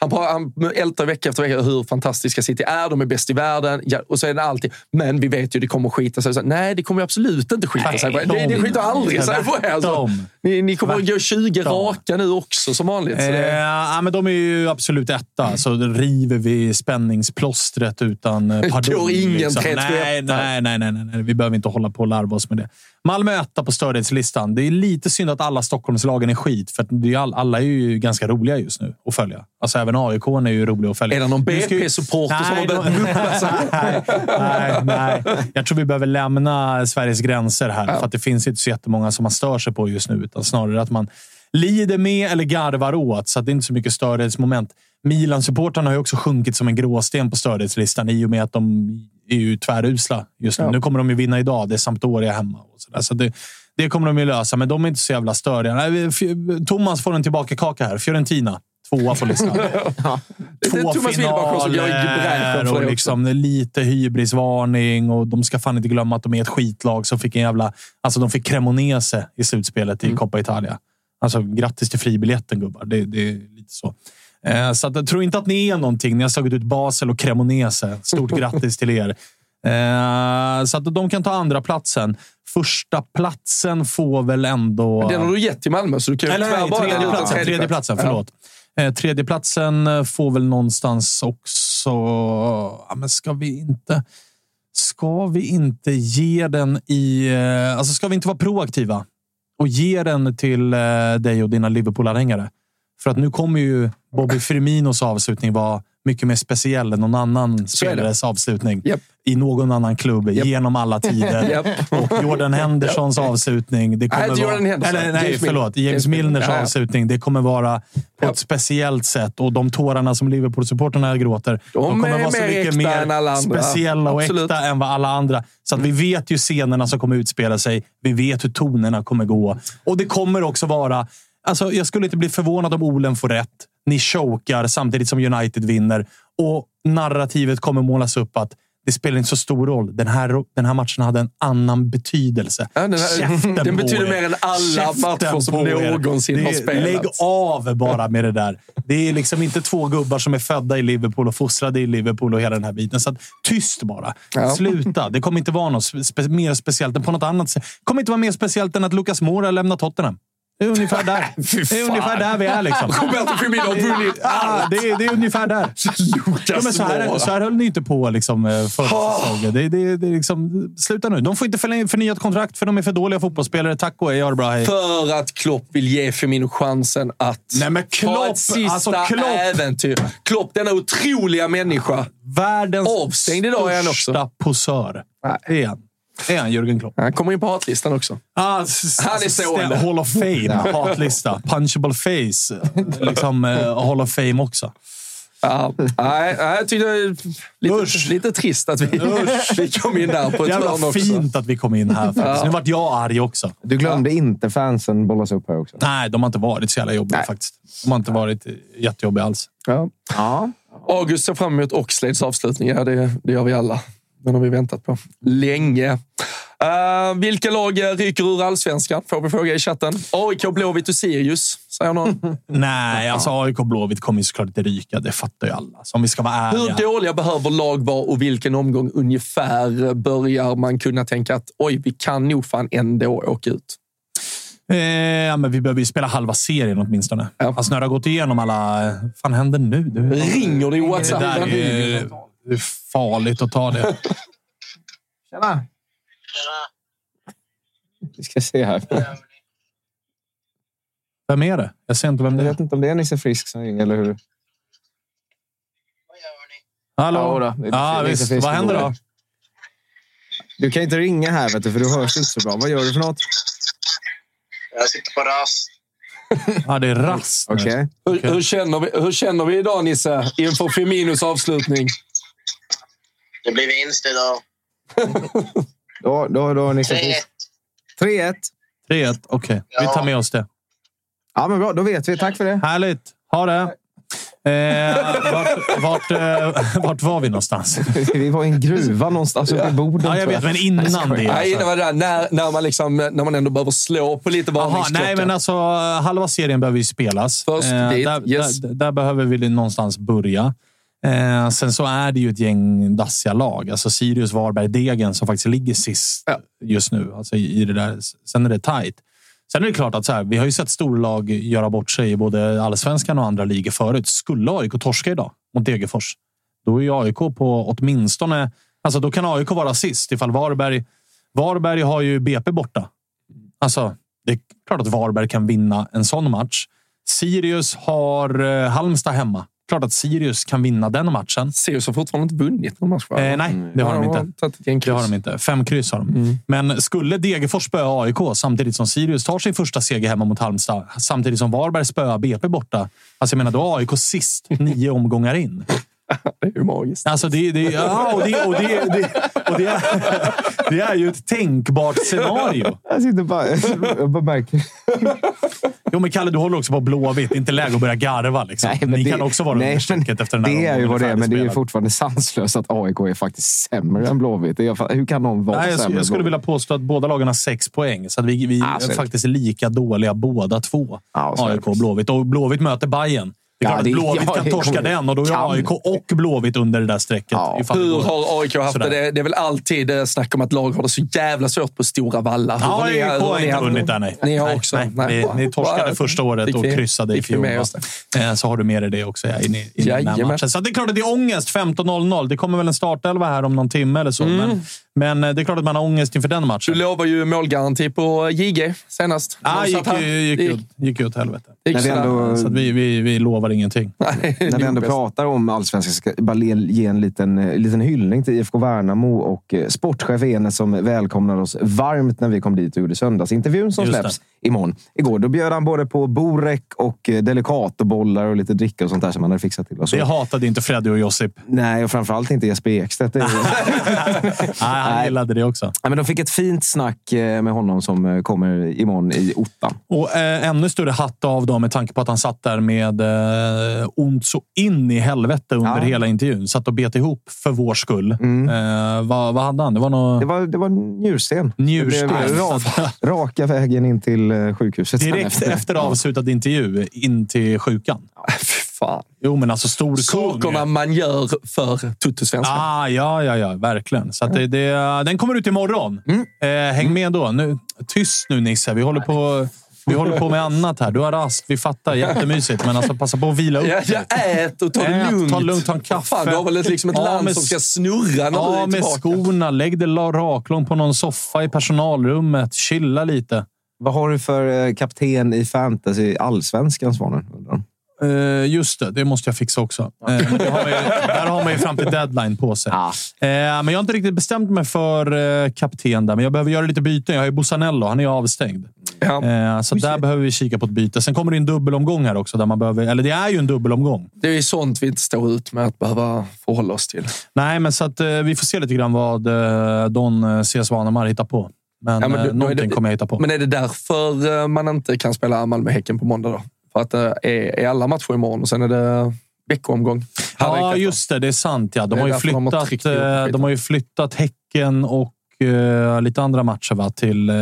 han, han ältar vecka efter vecka hur fantastiska City är. De är bäst i världen. Ja, och så är det alltid, men vi vet ju det kommer skita sig. Så, nej, det kommer absolut inte skita sig. på er. Det, det skiter aldrig sig på er. Alltså. Ni, ni kommer att gå 20 Tvärtom. raka nu också, som vanligt. Så Eh, det, ja, men de är ju absolut etta. Så river vi spänningsplåstret utan eh, pardon. går ingen liksom. 3-3 nej, nej, nej, nej, nej, nej. Vi behöver inte hålla på och larva oss med det. Malmö etta på stördhetslistan. Det är lite synd att alla Stockholmslagen är skit. För alla är ju ganska roliga just nu att följa. Alltså även AIK är ju roliga att följa. är det någon BP-supporter som har börjat muppa sig? nej, nej, nej. Jag tror vi behöver lämna Sveriges gränser här. För att det finns inte så jättemånga som man stör sig på just nu. Utan snarare att man lider med eller garvar åt. Så att det är inte så mycket störhetsmoment. Milan-supportrarna har ju också sjunkit som en gråsten på störhetslistan i och med att de är ju tvärusla just nu. Nu kommer de ju vinna idag. Det är Sampdoria hemma. Och så. Så det, det kommer de ju lösa, men de är inte så jävla störiga. Nej, Thomas får en tillbaka kaka här. Fiorentina. Tvåa på listan. Två Thomas jag finaler och liksom lite hybrisvarning. Och de ska fan inte glömma att de är ett skitlag som fick en jävla... Alltså de fick Cremonese i slutspelet i Mm. Coppa Italia. Alltså grattis till fribiljetten gubbar. Det, det är lite så. Eh, så att, jag tror inte att ni är någonting. Ni har slagit ut Basel och Cremonese. Stort grattis till er. Eh, så att de kan ta andra platsen. Första platsen får väl ändå... Den har du gett till Malmö, så du kan ju tyvärr nej, bara tredje platsen. Tredje platsen, Ja. förlåt. Eh, Eh, tredjeplatsen eh, får väl någonstans också... Ja, men ska vi inte... Ska vi inte ge den i... Eh, alltså ska vi inte vara proaktiva och ge den till dig och dina Liverpool-anhängare? För att nu kommer ju Bobby Firminos avslutning vara mycket mer speciell än någon annan spelares avslutning Japp. i någon annan klubb genom alla tider. Japp. Och Jordan Hendersons avslutning. Det kommer Nej, vara, Henderson. Eller, nej, James förlåt. James James Milner. Milners Ja, ja. avslutning. Det kommer vara på ett speciellt sätt. Och de tårarna som Liverpool-supporterna gråter, de, De kommer vara så mycket mer speciella och Absolut. äkta än vad alla andra. Så att vi vet ju scenerna som kommer utspela sig. Vi vet hur tonerna kommer gå. Och det kommer också vara... Alltså, jag skulle inte bli förvånad om Olen får rätt. Ni chokar samtidigt som United vinner. Och narrativet kommer målas upp att det spelar inte så stor roll. Den här, den här matchen hade en annan betydelse. Ja, den här- Käften den på betyder er. mer än alla Käften matcher som någonsin Det har spelats. Lägg av bara med det där. Det är liksom inte två gubbar som är födda i Liverpool och fostrade i Liverpool och hela den här biten. Så att, tyst bara. Ja. Sluta. Det kommer inte vara något spe mer speciellt än på något annat sätt. Det kommer inte vara mer speciellt än att Lucas Moura lämnar Tottenham. Det är ungefär där. Det är ungefär där vi är. Liksom. Roberto Firmino har vunnit Ja, det, är, det är ungefär där. Ja, men så, här, så här höll ni inte på liksom, eh, förra säsongen. Det, det, det liksom, sluta nu. De får inte förnyat kontrakt för de är för dåliga fotbollsspelare. Tack och hej, bra. Hej. För att Klopp vill ge Firmino chansen att Nej, men ta Klopp, ett sista alltså Klopp. äventyr. Klopp, denna otroliga människa. Världens Avstängd idag största posör. Det är han. Det är han, Jürgen Klopp. Han kommer in på hatlistan också. Ah, Han är alltså, stående. Hall of Fame, hatlista. Punchable face. Liksom, eh, Hall of Fame också. Ja, nej, nej, jag tyckte det var lite, lite trist att vi, vi kom in där på ett Jävla hörn också. fint att vi kom in här. Faktiskt. Ja. Nu vart jag arg också. Du glömde inte fansen bollas upp här också. Nej, de har inte varit så jävla jobbiga faktiskt. De har inte varit jättejobbiga alls. Ja. Ja. August ser fram emot Oxlades avslutning. Ja, det, det gör vi alla. Den har vi väntat på länge. Uh, vilka lag ryker ur allsvenskan? Får vi fråga i chatten. AIK, Blåvitt och Sirius, säger någon. Nej, alltså AIK och Blåvitt kommer såklart inte ryka. Det fattar ju alla. Så om vi ska vara ärliga. Hur dåliga behöver lag vara och vilken omgång ungefär börjar man kunna tänka att oj, vi kan nog fan ändå åka ut? Eh, ja, men vi behöver ju spela halva serien åtminstone. Ja. Alltså när det har gått igenom alla... fan händer nu? Det, Ringer det i det WhatsApp? är, det är farligt att ta det. Tjena! Vi ska se här. Vem är det? Jag ser inte vem det Jag är. vet inte om det är Nisse Frisk som ringer eller hur. Hallå? Ja, då. Ja, visst. Vad händer då? Du kan inte ringa här vet du, för du hörs inte så bra. Vad gör du för något? Jag sitter på rast. Ja, det är rast. Okej. Hur, hur, känner vi, hur känner vi idag, Nisse, inför Firminos avslutning? Det blir vinst idag. Då, då, då, Nisse 3-1. Frisk. 3-1. 3-1. Okej, vi tar med oss det. Ja, men bra. Då vet vi. Tack för det. Härligt. Ha det. Eh, vart, vart, eh, vart var vi någonstans? Vi var i en gruva någonstans uppe i Boden. Ja, jag vet, men innan det. Nej, Alltså. det var det där, när, när, man liksom, när man ändå behöver slå på lite Aha, varningsklocka. nej, men alltså halva serien behöver ju spelas. Först dit, där, yes. där, där behöver vi någonstans börja. Eh, sen så är det ju ett gäng dassiga lag. Alltså Sirius, Varberg, Degen som faktiskt ligger sist Ja. just nu. Alltså i, i det där. Sen är det tajt. Sen är det klart att så här, vi har ju sett storlag göra bort sig i både allsvenskan och andra ligor förut. Skulle AIK torska idag mot Degerfors, då är ju AIK på åtminstone... Alltså då kan AIK vara sist ifall Varberg... Varberg har ju BP borta. Alltså, det är klart att Varberg kan vinna en sån match. Sirius har eh, Halmstad hemma. Klart att Sirius kan vinna den matchen. Sirius har fortfarande inte vunnit någon match. va? Eh, nej, det har de inte. Det har de inte. Fem kryss har de. Men skulle Degerfors spöa AIK samtidigt som Sirius tar sin första seger hemma mot Halmstad, samtidigt som Varberg spöar BP borta. Alltså jag menar, då är AIK sist nio omgångar in. Det är ju magiskt. Alltså det, det, ja, och det, och det, det, och det, är, det är ju ett tänkbart scenario. Jag sitter bara... Jag bara märker. Jo, men Kalle, du håller också på Blåvitt. Inte läge att börja garva. Liksom. Nej, men Ni det- kan också vara nej, under efter den här Det är ju vad det är, men det är ju fortfarande sanslöst att AIK är faktiskt sämre än Blåvitt. Hur kan någon vara Nej, jag, sämre jag skulle vilja påstå att båda lagen har sex poäng. Så att vi, vi Ah, så är faktiskt lika dåliga båda två. Ja, AIK och Blåvitt. Och Blåvitt möter Bayern. Det är Ja, klart det- att Blåvitt ja, kan det torska den och då är. AIK och Blåvitt under det där strecket. Ja. Hur har AIK haft Sådär. det? det? Är väl alltid eh, snack om att lag har det så jävla svårt på stora vallar. Hur Ja, har ni- AIK har ni inte haft- vunnit där, nej. Ni har nej, också? Nej, Nej. Ni, ni torskade första året och vi- kryssade i fjol. Eh, Så har du med dig det också ja, in i, in i den här Jajamän. matchen. Så det är klart att det är ångest 15.00. Det kommer väl en startelva här om någon timme eller så. Mm. Men, men eh, det är klart att man har ångest inför den matchen. Du lovar ju målgaranti på JG senast. Ah, gick, ju- gick, ut, gick ut helvete. När vi ändå- Så att vi, vi, vi lovar ingenting. Nej, När vi ändå pratar om allsvenskan ska jag bara ge en liten, eh, liten hyllning till IFK Värnamo och eh, sportchef Enes som välkomnade oss varmt när vi kom dit och gjorde söndagsintervjun som Just släpps imorgon. Igår då bjöd han både på Borek och eh, Delicatobollar och lite dricka och sånt där som han hade fixat till oss. Det hatade inte Freddy och Josip. Nej, och framförallt inte Jesper Ekstedt. Det Nej, han gillade det också. Nej, men de fick ett fint snack med honom som kommer imorgon i ottan. Och eh, ännu större hatt av dem med tanke på att han satt där med eh, ont så in i helvete under Ja. hela intervjun. Satt och bet ihop för vår skull. Eh, vad, vad hade han? Det var något... Det var, det var njursten. Njursten. Det rak, raka vägen in till eh, sjukhuset. Direkt efter avslutad intervju in till sjukan. Fy fan. Jo, men alltså stor Sakerna man gör för Tuttosvenskan. Ah, ja, ja, ja. Verkligen. Så att det, det, den kommer ut imorgon. Mm. Eh, häng med då. Nu, tyst nu, Nisse. Vi håller på... Vi håller på med annat här. Du har rast, vi fattar. Jättemysigt. Men alltså, passa på att vila upp Ja, dig. ja, ät och ta det lugnt. Ta lugnt, ta en kaffe. Fan, du har väl ett, liksom ett Ja, land med som ska snurra när du Ja, är med tillbaka. skorna. Lägg dig raklång på någon soffa i personalrummet. Chilla lite. Vad har du för eh, kapten i fantasy allsvenskan, Svanen? Eh, just det, det måste jag fixa också. Eh, men det har man ju, där har man ju fram till deadline på sig. Eh, men jag har inte riktigt bestämt mig för kapten där, men jag behöver göra lite byten. Jag har ju Bussanello, han är ju avstängd. Eh, så där behöver vi kika på ett byte. Sen kommer det en dubbelomgång här också. Där man behöver, eller det är ju en dubbelomgång. Det är ju sånt vi inte står ut med att behöva förhålla oss till. Nej, men så att, eh, vi får se lite grann vad uh, Don uh, C. Svanemar hittar på. Men, Ja, men eh, då är någonting det- kommer jag hitta på. Men är det därför eh, man inte kan spela Malmö-Häcken på måndag då? För att det är, är alla matcher imorgon och sen är det veckoomgång. Ja, just det. Det är sant. Ja. De, har ju därför de har flyttat, eh, de har ju flyttat Häcken och eh, lite andra matcher va? till... eh,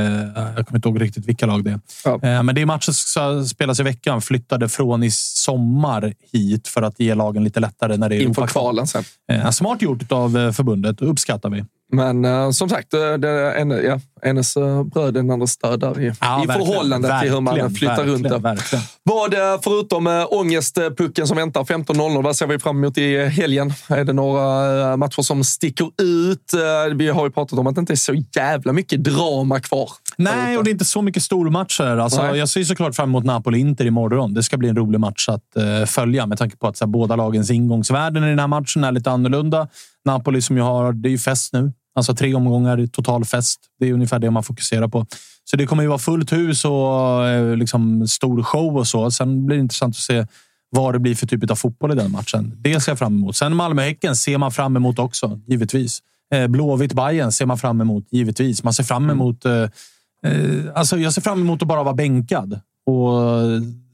jag kommer inte ihåg riktigt vilka lag det är. Eh, men det är matcher som spelas i veckan. Flyttade från i sommar hit för att ge lagen lite lättare när det är Inför kvalen sen. Eh, smart gjort av eh, förbundet. uppskattar vi. Men eh, som sagt, det, det är en, ja, enes eh, bröd är den andres död där i, i verkligen. förhållande till hur man Verkligen, flyttar runt det. verkligen, verkligen. Vad, eh, förutom äh, ångestpucken som väntar 15.00, vad ser vi fram emot i helgen? Är det några eh, matcher som sticker ut? Eh, vi har ju pratat om att det inte är så jävla mycket drama kvar. Nej, och det är inte så mycket stormatcher. Alltså, Nej. jag ser såklart fram emot Napoli-Inter imorgon. Det ska bli en rolig match att eh, följa med tanke på att här, båda lagens ingångsvärden i den här matchen är lite annorlunda. Napoli som ju har, det är ju fest nu. Alltså tre omgångar, total fest. Det är ungefär det man fokuserar på. Så det kommer ju vara fullt hus och eh, liksom stor show och så. Sen blir det intressant att se vad det blir för typ av fotboll i den matchen. Det ser jag fram emot. Sen Malmö-Häcken ser man fram emot också, givetvis. Eh, blåvitt bayern ser man fram emot, givetvis. Man ser fram emot... Eh, eh, alltså jag ser fram emot att bara vara bänkad och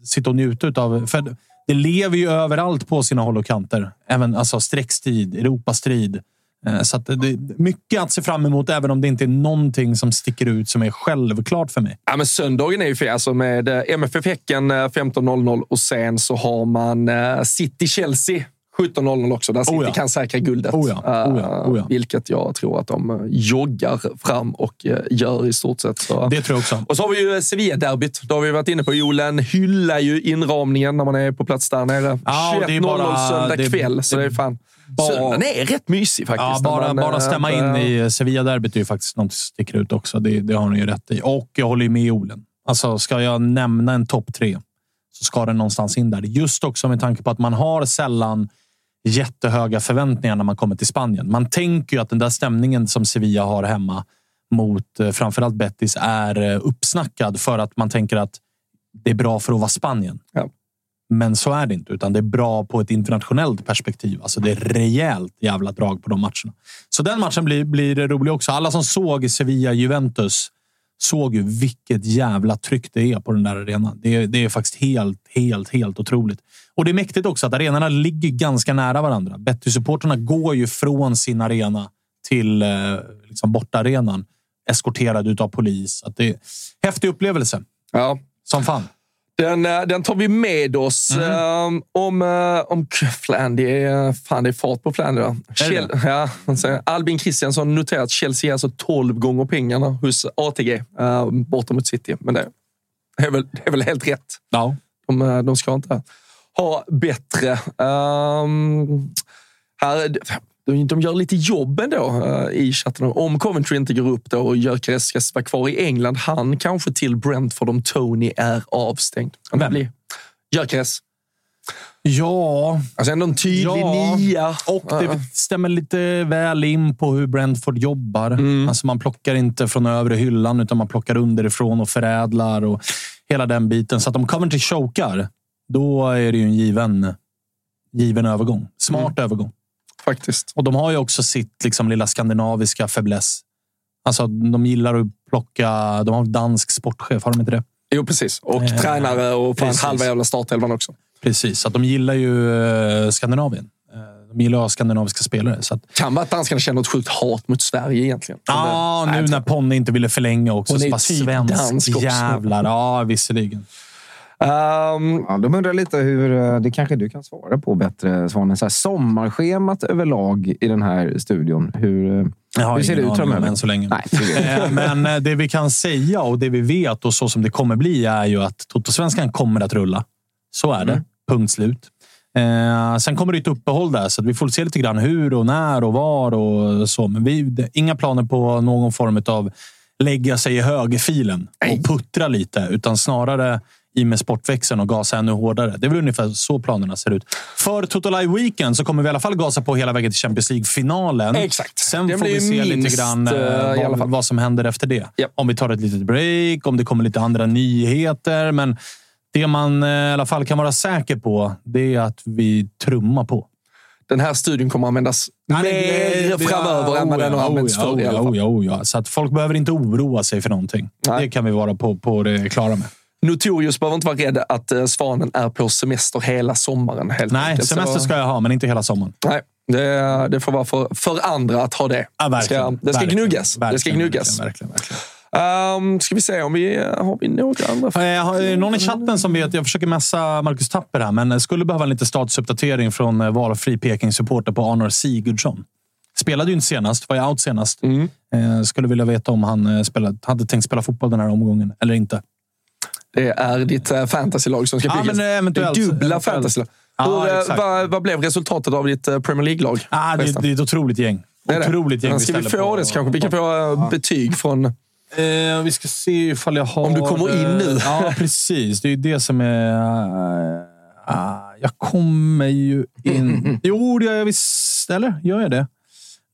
sitta och njuta av... För det lever ju överallt på sina håll och kanter. Även alltså, streckstrid, Europastrid. Eh, Så det är mycket att se fram emot, även om det inte är någonting som sticker ut som är självklart för mig. Ja, men söndagen är ju fel. Alltså med eh, MFF Häcken eh, 15.00 och sen så har man eh, City-Chelsea 17.00 också, där City Oh ja. kan säkra guldet. Oh ja, oh ja, Eh, oh ja. Vilket jag tror att de eh, joggar fram och eh, gör i stort sett. Så. Det tror jag också. Och så har vi ju Sevilla-derbyt. Det har vi varit inne på. Jolen hyllar ju inramningen när man är på plats där nere. Är 21.00 bara- söndag det- kväll, så det- det är fan... bara- Söndagen är rätt mysig faktiskt. Ja, bara, man, bara eh, stämma in börjar- i Sevilla-derbyt är ju faktiskt något som sticker ut också. Det, det har ni ju rätt i. Och jag håller ju med Olen. Alltså, ska jag nämna en topp tre så ska den någonstans in där. Just också med tanke på att man har sällan jättehöga förväntningar när man kommer till Spanien. Man tänker ju att den där stämningen som Sevilla har hemma mot eh, framförallt Betis är eh, uppsnackad för att man tänker att det är bra för att vara Spanien. Ja. Men så är det inte, utan det är bra på ett internationellt perspektiv. Alltså det är rejält jävla drag på de matcherna. Så den matchen blir, blir rolig också. Alla som såg Sevilla-Juventus såg ju vilket jävla tryck det är på den där arenan. Det är, det är faktiskt helt, helt, helt otroligt. Och det är mäktigt också att arenorna ligger ganska nära varandra. Betty-supporterna går ju från sin arena till eh, liksom bortaarenan eskorterade av polis. Att det är häftig upplevelse. Ja. Som fan. Den, eh, den tar vi med oss. Mm. Eh, om, eh, om Flan, det är, fan, det är fart på Flan idag. Är det Chel- ja, Albin Christiansson noterar att Chelsea är alltså 12 gånger pengarna hos ATG uh, borta mot City. Men det är väl, det är väl helt rätt. Ja. De, eh, de ska inte ha bättre. Ehm, här, de, de gör lite jobb ändå eh, i chatten. Om Coventry inte går upp då och Gyökeres ska vara kvar i England, han kanske till Brentford om Tony är avstängd. Vem? Gyökeres. Ja, Alltså ändå en tydlig Ja, nia. och det stämmer lite väl in på hur Brentford jobbar. Mm. Alltså man plockar inte från övre hyllan, utan man plockar underifrån och förädlar och hela den biten. Så att om Coventry chokar, då är det ju en given, given övergång. Smart övergång. Faktiskt. Och de har ju också sitt liksom, lilla skandinaviska fäbless. Alltså, de gillar att plocka... De har dansk sportchef, har de inte det? Jo, precis. Och Eh, tränare och fan precis. halva jävla startelvan också. Precis, så att de gillar ju eh, Skandinavien. Eh, De gillar att ha skandinaviska spelare. Så att, Kan vara att danskarna känner ett sjukt hat mot Sverige egentligen. Ja, Nej, nu när Ponne inte ville förlänga också. Hon är Så bara typ svensk dansk också. jävlar. Ja, visserligen. Um, Ja, de undrar lite hur, eh, det kanske du kan svara på bättre Svanen. Så här, sommarschemat överlag i den här studion. Hur, eh, Jag har hur ser det ut framöver? än så länge. Nej. Eh, Men det vi kan säga och det vi vet och så som det kommer bli är ju att Totosvenskan kommer att rulla. Så är det. Punkt slut. Eh, sen kommer det ett uppehåll där, så att vi får se lite grann hur och när och var och så. Men vi, inga planer på någon form av lägga sig i högerfilen och puttra lite, utan snarare i med sportväxeln och gasa ännu hårdare. Det är väl ungefär så planerna ser ut. För Toto Live Weekend så kommer vi i alla fall gasa på hela vägen till Champions League-finalen. Exakt. Sen Det får vi se minst, lite grann eh, eh, vad, vad som händer efter det. Japp. Om vi tar ett litet break, om det kommer lite andra nyheter. Men det man eh, i alla fall kan vara säker på, det är att vi trummar på. den här studion kommer användas mer framöver än vad den har använts förr. Oh ja, oh ja. Så att folk behöver inte oroa sig för någonting. Nej. Det kan vi vara på, på det klara med. Notorious behöver inte vara rädd att eh, Svanen är på semester hela sommaren. Helt Nej, enkelt. semester ska jag ha, men inte hela sommaren. Nej, det, det får vara för, för andra att ha det. Ja, det ska, verkligen. det ska Verkligen. gnuggas. det ska Verkligen, gnuggas. Verkligen, verkligen. Um, ska vi se om vi har vi några andra? Eh, har- är det någon i chatten som vet, jag försöker messa Marcus Tapper här, men skulle behöva en lite statusuppdatering från eh, valfri Peking-supporter på Arnor Sigurdsson. Spelade ju inte senast, var ju out senast. Mm. Eh, skulle vilja veta om han eh, spelade, hade tänkt spela fotboll den här omgången eller inte. Det är ditt uh, fantasylag som ska Ja, byggas. men, eh, eventuellt. Dubbla Eventuellt. fantasylag. Hur, eh, exakt. vad, vad blev resultatet av ditt eh, Premier League-lag? Ah, det, det är ett otroligt gäng. Det det. Otroligt gäng Ska vi ställer få det kanske vi kan få eh, betyg från... Eh, vi ska se ifall jag har... Om du kommer in nu. eh, Ja, precis. Det är ju det som är... Uh, jag kommer ju in... Jo, det gör jag visst. Eller? Gör jag det?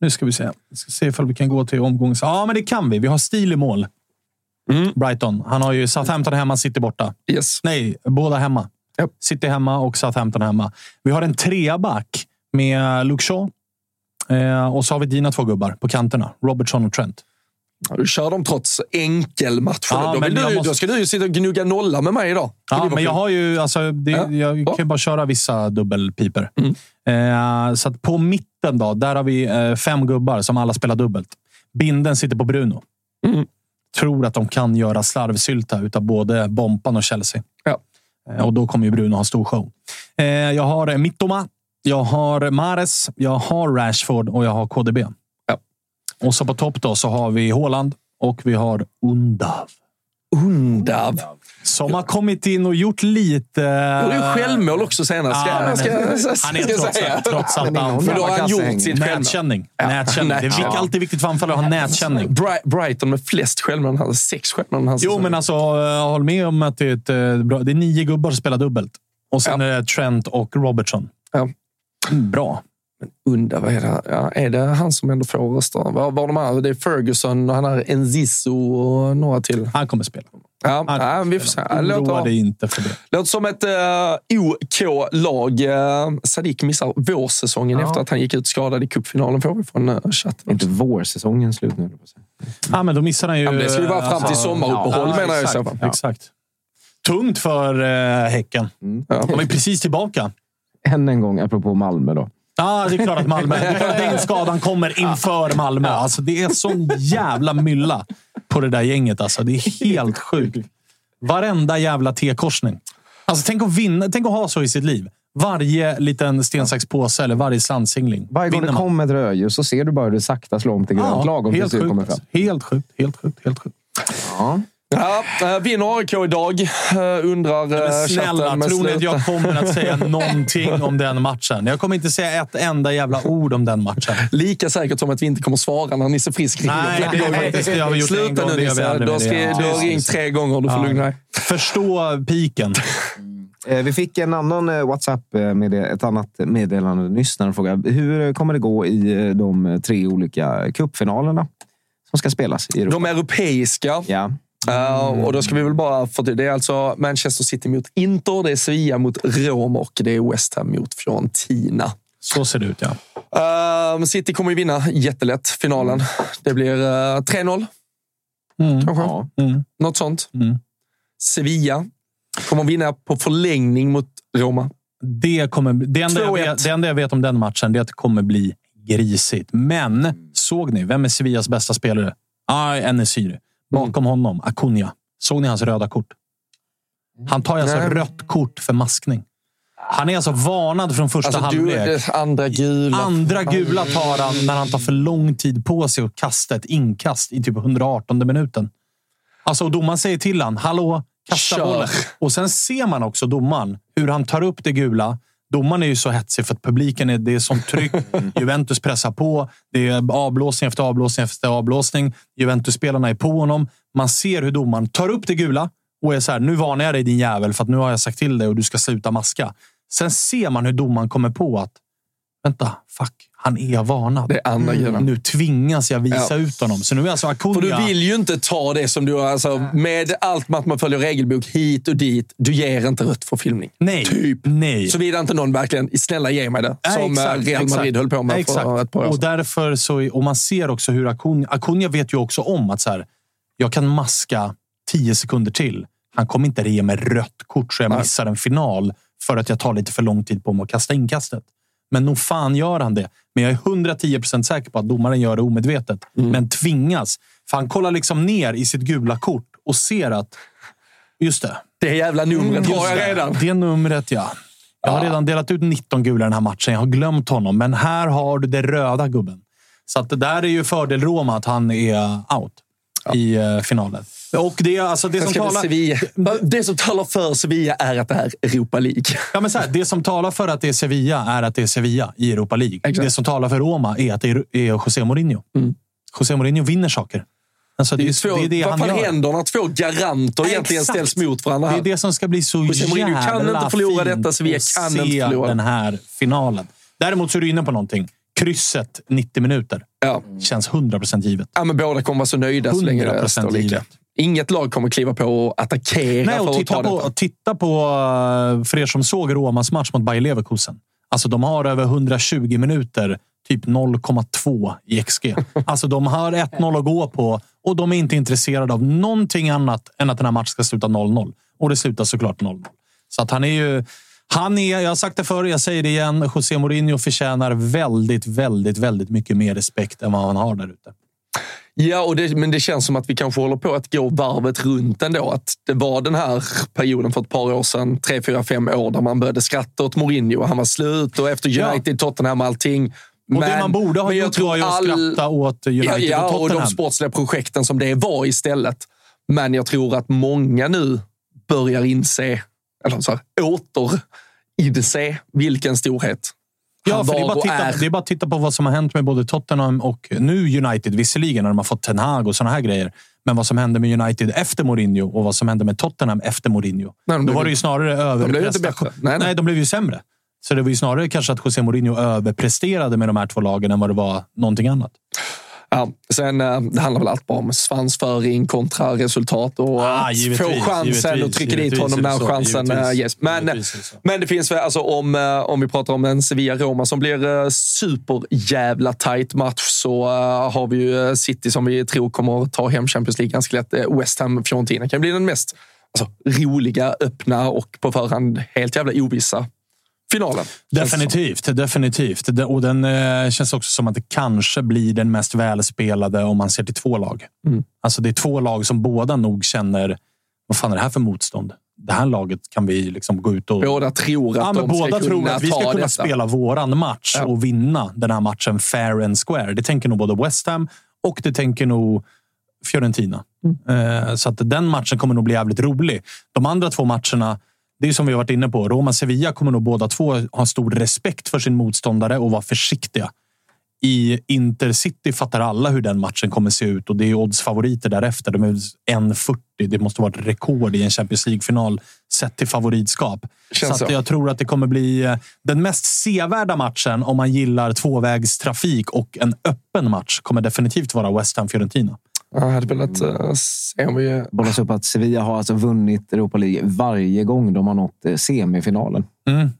Nu ska vi se. Vi ska se ifall vi kan gå till omgångs... Ja, men det kan vi. Vi har stil i mål. Mm. Brighton. Han har ju Southampton hemma, City borta. Yes. Nej, båda hemma. Japp. City hemma och Southampton hemma. Vi har en treaback med Luke Shaw. Eh, och så har vi dina två gubbar på kanterna. Robertson och Trent. Ja, Du kör dem trots enkelmatcher. Ja, då, men du, måste- då ska du ju sitta och gnugga nolla med mig idag. Ja, men jag har ju... Alltså, det, Ja, jag kan ju bara köra vissa dubbelpiper. Mm. Eh, så på mitten då, där har vi eh, fem gubbar som alla spelar dubbelt. Binden sitter på Bruno. Mm. Tror att de kan göra slarvsylta utav både Bompan och Chelsea. Ja. Eh, och då kommer ju Bruno ha stor show. Eh, jag har Mittoma, jag har Mares, jag har Rashford och jag har KDB. Ja. Och så på topp då så har vi Haaland och vi har Undav. Undav. Som har kommit in och gjort lite... Du gjorde ju självmål också senast. Ja, men- ska, han är trots allt, trots allt Men anfallare. För då har han gjort sitt. Nätkänning. Ja. Nätkänning. Det är alltid viktigt för anfallare att ha nätkänning. Bri- Brighton med flest självmål. Han hade sex självmål Jo, men alltså, jag håller med om att det är, ett, eh, bra, det är nio gubbar som spelar dubbelt. Och sen Ja. är det Trent och Robertson. Ja. Mm, Bra. Undrar, vad är det? Ja, är det han som ändå får röster? Vad var de här? Det är Ferguson och han har Enziso och några till. Han kommer spela. Ja, Han ja, vi får se. Det Oroa dig inte för det. låter som ett uh, OK-lag. Uh, Sadik missar vårsäsongen Ja. efter att han gick ut skadad i cupfinalen, får vi från uh, chatten. inte vårsäsongen slut nu. Ja, men då missar han ju... Ja, men det skulle ju vara fram till sommaruppehåll, ja, menar jag i exakt, så fall. Exakt. Tungt för uh, Häcken. Ja. De är precis tillbaka. Än en gång, apropå Malmö då. Ja, det är klart att Malmö... Det är klart att den skadan kommer inför Malmö. Alltså, det är sån jävla mylla på det där gänget. Alltså, det är helt sjukt. Varenda jävla T-korsning. Alltså, tänk, att vinna, tänk att ha så i sitt liv. Varje liten sten, sax, påse eller varje slantsingling. Varje gång det kommer ett rödljus så ser du bara hur det sakta slår om till grönt lagom tills helt du sjukt. kommer fram. Helt sjukt. Helt sjukt. Helt sjukt. Ja. Ja, uh, vinner AIK idag? Uh, undrar Men snälla, chatten. tror ni att sluta. jag kommer att säga någonting om den matchen? Jag kommer inte säga ett enda jävla ord om den matchen. Lika säkert som att vi inte kommer svara när Nisse Frisk ringer. Nej, det är faktiskt- det har vi gjort en Sluta gång, nu det gör vi Nisse. Du har, ringt tre gånger. Du får Ja. lugna dig. Förstå piken. Eh, Vi fick en annan eh, WhatsApp eh, med ett annat meddelande nyss. När de frågade, hur eh, kommer det gå i eh, de eh, tre olika cupfinalerna som ska spelas i Europa? De europeiska. Ja. Uh, och då ska vi väl bara... För det är alltså Manchester City mot Inter, det är Sevilla mot Rom och det är West Ham mot Fiorentina. Så ser det ut, ja. Uh, City kommer ju vinna jättelätt finalen. Det blir uh, 3-0, Mm. kanske. Ja. Mm. Något sånt. Mm. Sevilla kommer vinna på förlängning mot Roma. Det, kommer, det, enda jag 2-1. vet, det enda jag vet om den matchen det är att det kommer bli grisigt. Men såg ni? Vem är Sevillas bästa spelare? Ah, Enesiri. Bakom honom, Acuna. Såg ni hans röda kort? Han tar alltså Nej. rött kort för maskning. Han är alltså varnad från första Alltså, halvlek. andra gula. Andra gula tar han när han tar för lång tid på sig att kasta ett inkast i typ 118 minuten. Alltså, domaren säger till han, hallå, kasta Kör. bollen. Och sen ser man också domaren, hur han tar upp det gula. Domaren är ju så hetsig för att publiken är, det är sånt tryck. Juventus pressar på. Det är avblåsning efter avblåsning efter avblåsning. Juventus-spelarna är på honom. Man ser hur domaren tar upp det gula och är så här, nu varnar jag dig din jävel för att nu har jag sagt till dig och du ska sluta maska. Sen ser man hur domaren kommer på att vänta, fuck, han är varnad. Det är andra gula. Nu tvingas jag visa Ja. ut honom. Så nu är alltså Acuna... För du vill ju inte ta det som du... Alltså, med allt med att man följer regelbok hit och dit. Du ger inte rött för filmning. Nej. Typ. Nej. Såvida inte någon verkligen, snälla ge mig det. Ja, Som exakt, eh, Real exakt. Madrid höll på med Exakt. för ett par år Och därför så, och man ser också hur Acuna, Acuna vet ju också om att så här, jag kan maska tio sekunder till. Han kommer inte ge mig rött kort så jag Nej. missar en final för att jag tar lite för lång tid på mig att kasta inkastet. Men nog fan gör han det. Men jag är 110 procent säker på att domaren gör det omedvetet. Mm. Men tvingas. För han kollar liksom ner i sitt gula kort och ser att... Just det. Det jävla numret har Just jag det. redan. Det numret, ja. Jag har redan delat ut 19 gula i den här matchen. Jag har glömt honom. Men här har du det röda gubben. Så att det där är ju fördel Roma att han är out i eh, finalen. Och det, är alltså, det, som talar, Sevilla, det som talar för Sevilla är att det är Europa League. ja, men så här, det som talar för att det är Sevilla är att det är Sevilla i Europa League. Exakt. Det Det som talar för Roma är att det är, är José Mourinho. José Mourinho vinner saker. Alltså, det, Det är två, det är det vad han fan gör. händer när två garanter egentligen Exakt. ställs mot varandra? Det här? är det som ska bli så José Mourinho jävla kan inte förlora fint detta, Sevilla kan se inte förlora. den här finalen. Däremot så är du inne på någonting. Krysset 90 minuter Ja. känns 100% givet. Ja, men båda kommer vara så nöjda så länge det 100% står lika. Inget lag kommer kliva på och attackera Nej, för och att titta ta på, detta. titta på, eh, för er som såg Romas match mot Bayer Leverkusen. Alltså, de har över 120 minuter, typ 0,2 i XG. Alltså, de har 1-0 att gå på och de är inte intresserade av någonting annat än att den här matchen ska sluta 0-0. Och det slutar såklart 0-0. Så att han är ju... Han är, jag har sagt det förr, jag säger det igen. José Mourinho förtjänar väldigt, väldigt, väldigt mycket mer respekt än vad han har där ute. Ja, och det, men det känns som att vi kanske håller på att gå varvet runt ändå. Att det var den här perioden för ett par år sedan, tre, fyra, fem år, där man började skratta åt Mourinho. Han var slut och efter Ja. United, Tottenham, allting. Och det man borde ha men gjort var ju att skratta åt United ja, ja, och och Tottenham. de sportsliga projekten som det var istället. Men jag tror att många nu börjar inse, eller så här, åter inse vilken storhet Ja, för det är, bara titta, är. det är bara att titta på vad som har hänt med både Tottenham och nu United. Visserligen när de har fått Ten Hag och såna här grejer. Men vad som hände med United efter Mourinho och vad som hände med Tottenham efter Mourinho. Nej, Då blev var det ju snarare överprestation. bättre. Nej, nej. de blev ju sämre. Så det var ju snarare kanske att José Mourinho överpresterade med de här två lagen än vad det var någonting annat. Ja, sen eh, det handlar väl allt bara om svansföring kontra resultat och Ah, givetvis, få chansen givetvis, och trycka dit honom när chansen eh, givetvis. ges. Men, Givetvis så. men det finns väl, alltså, om, eh, om vi pratar om en Sevilla-Roma som blir uh, superjävla tight match så eh, har vi ju eh, City som vi tror kommer ta hem Champions League ganska lätt. Eh, West Ham-Fiorentina kan bli den mest alltså, roliga, öppna och på förhand helt jävla ovissa finalen. Definitivt, definitivt. Och den eh, känns också som att det kanske blir den mest välspelade om man ser till två lag. Mm. Alltså det är två lag som båda nog känner, vad fan är det här för motstånd? Det här laget kan vi liksom gå ut och... Båda tror att ja, de båda ska tror att vi ska kunna detta. spela våran match Ja. och vinna den här matchen fair and square. Det tänker nog både West Ham och det tänker nog Fiorentina. Mm. Eh, Så att den matchen kommer nog bli jävligt rolig. De andra två matcherna, det är som vi har varit inne på. Roma-Sevilla kommer nog båda två ha stor respekt för sin motståndare och vara försiktiga. I Intercity fattar alla hur den matchen kommer se ut och det är oddsfavoriter därefter. De är 1,40. Det måste vara ett rekord i en Champions League-final sett till favoritskap. Känns så så. jag tror att det kommer bli eh, den mest sevärda matchen om man gillar tvåvägstrafik och en öppen match kommer definitivt vara West Ham-Fiorentina. Jag hade velat uh, se om vi... Bollas upp att Sevilla har alltså vunnit Europa League varje gång de har nått eh, semifinalen. Mm.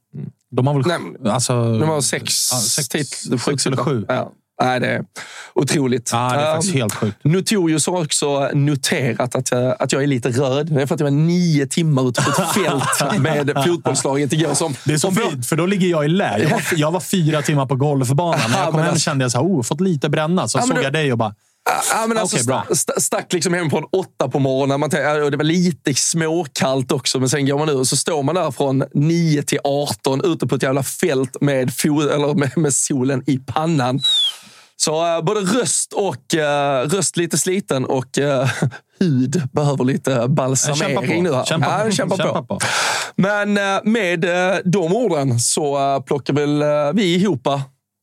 De har väl... Nej, alltså, De har sex, sex, titlar. sex eller sju. Ja. Nej, det är otroligt. Ja, det är Um, faktiskt helt sjukt. Notorius har också noterat att jag, att jag är lite röd. Det är för att jag var nio timmar ute på ett fält med fotbollslaget igår. Som, Det är så fint, för då ligger jag i lä. Jag var, jag var fyra timmar på golfbanan. När jag kom hem alltså- kände jag så här, oh, fått lite bränna. Så Ja, såg du- jag dig och bara, Ja, men alltså, Okej, bra. sta- stack liksom hemifrån åtta på morgonen. Man tänkte, ja, det var lite småkallt också, men sen går man ut och så står man där från 9 till 18 ute på ett jävla fält med, eller med, med solen i pannan. Så eh, både röst och eh, röst lite sliten och eh, hud behöver lite Kämpa balsamering på. nu. här. Kämpa ja, på. kämpa på. Kämpa på. Men med de orden så plockar väl vi ihop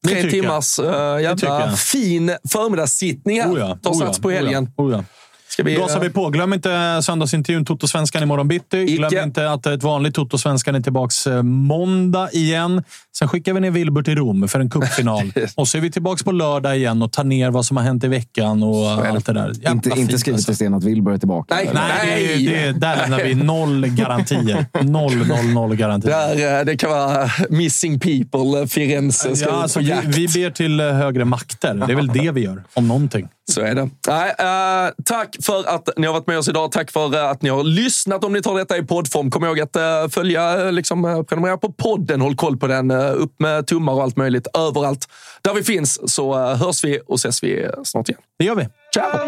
tre timmars tycker jävla fin förmiddagssittning här. Oh ja, Tar oh sats på oh ja, helgen. oh ja. Ska vi, Gasar vi på. Glöm inte söndagsintervjun Toto-svenskan imorgon bitti. Glöm inte att ett vanligt Toto-svenskan är tillbaka eh, måndag igen. Sen skickar vi ner Wilbur till Rom för en cupfinal. och så är vi tillbaka på lördag igen och tar ner vad som har hänt i veckan och allt det där. Jävla Inte, fint, inte skrivet alltså. i sten att Wilbur är tillbaka. Nej, eller? Nej, det, är- det, där lämnar vi noll garantier. Noll, noll, noll garantier. Där, eh, det kan vara missing people, eh, Firenze ska Ja, alltså, vi, vi ber till eh, högre makter. Det är väl det vi gör, om någonting. Så är det. Nej, eh, tack för att ni har varit med oss idag. Tack för att ni har lyssnat. Om ni tar detta i poddform, kom ihåg att eh, följa, liksom, prenumerera på podden. Håll koll på den. Eh, upp med tummar och allt möjligt. Överallt där vi finns så eh, hörs vi och ses vi snart igen. Det gör vi. Ciao!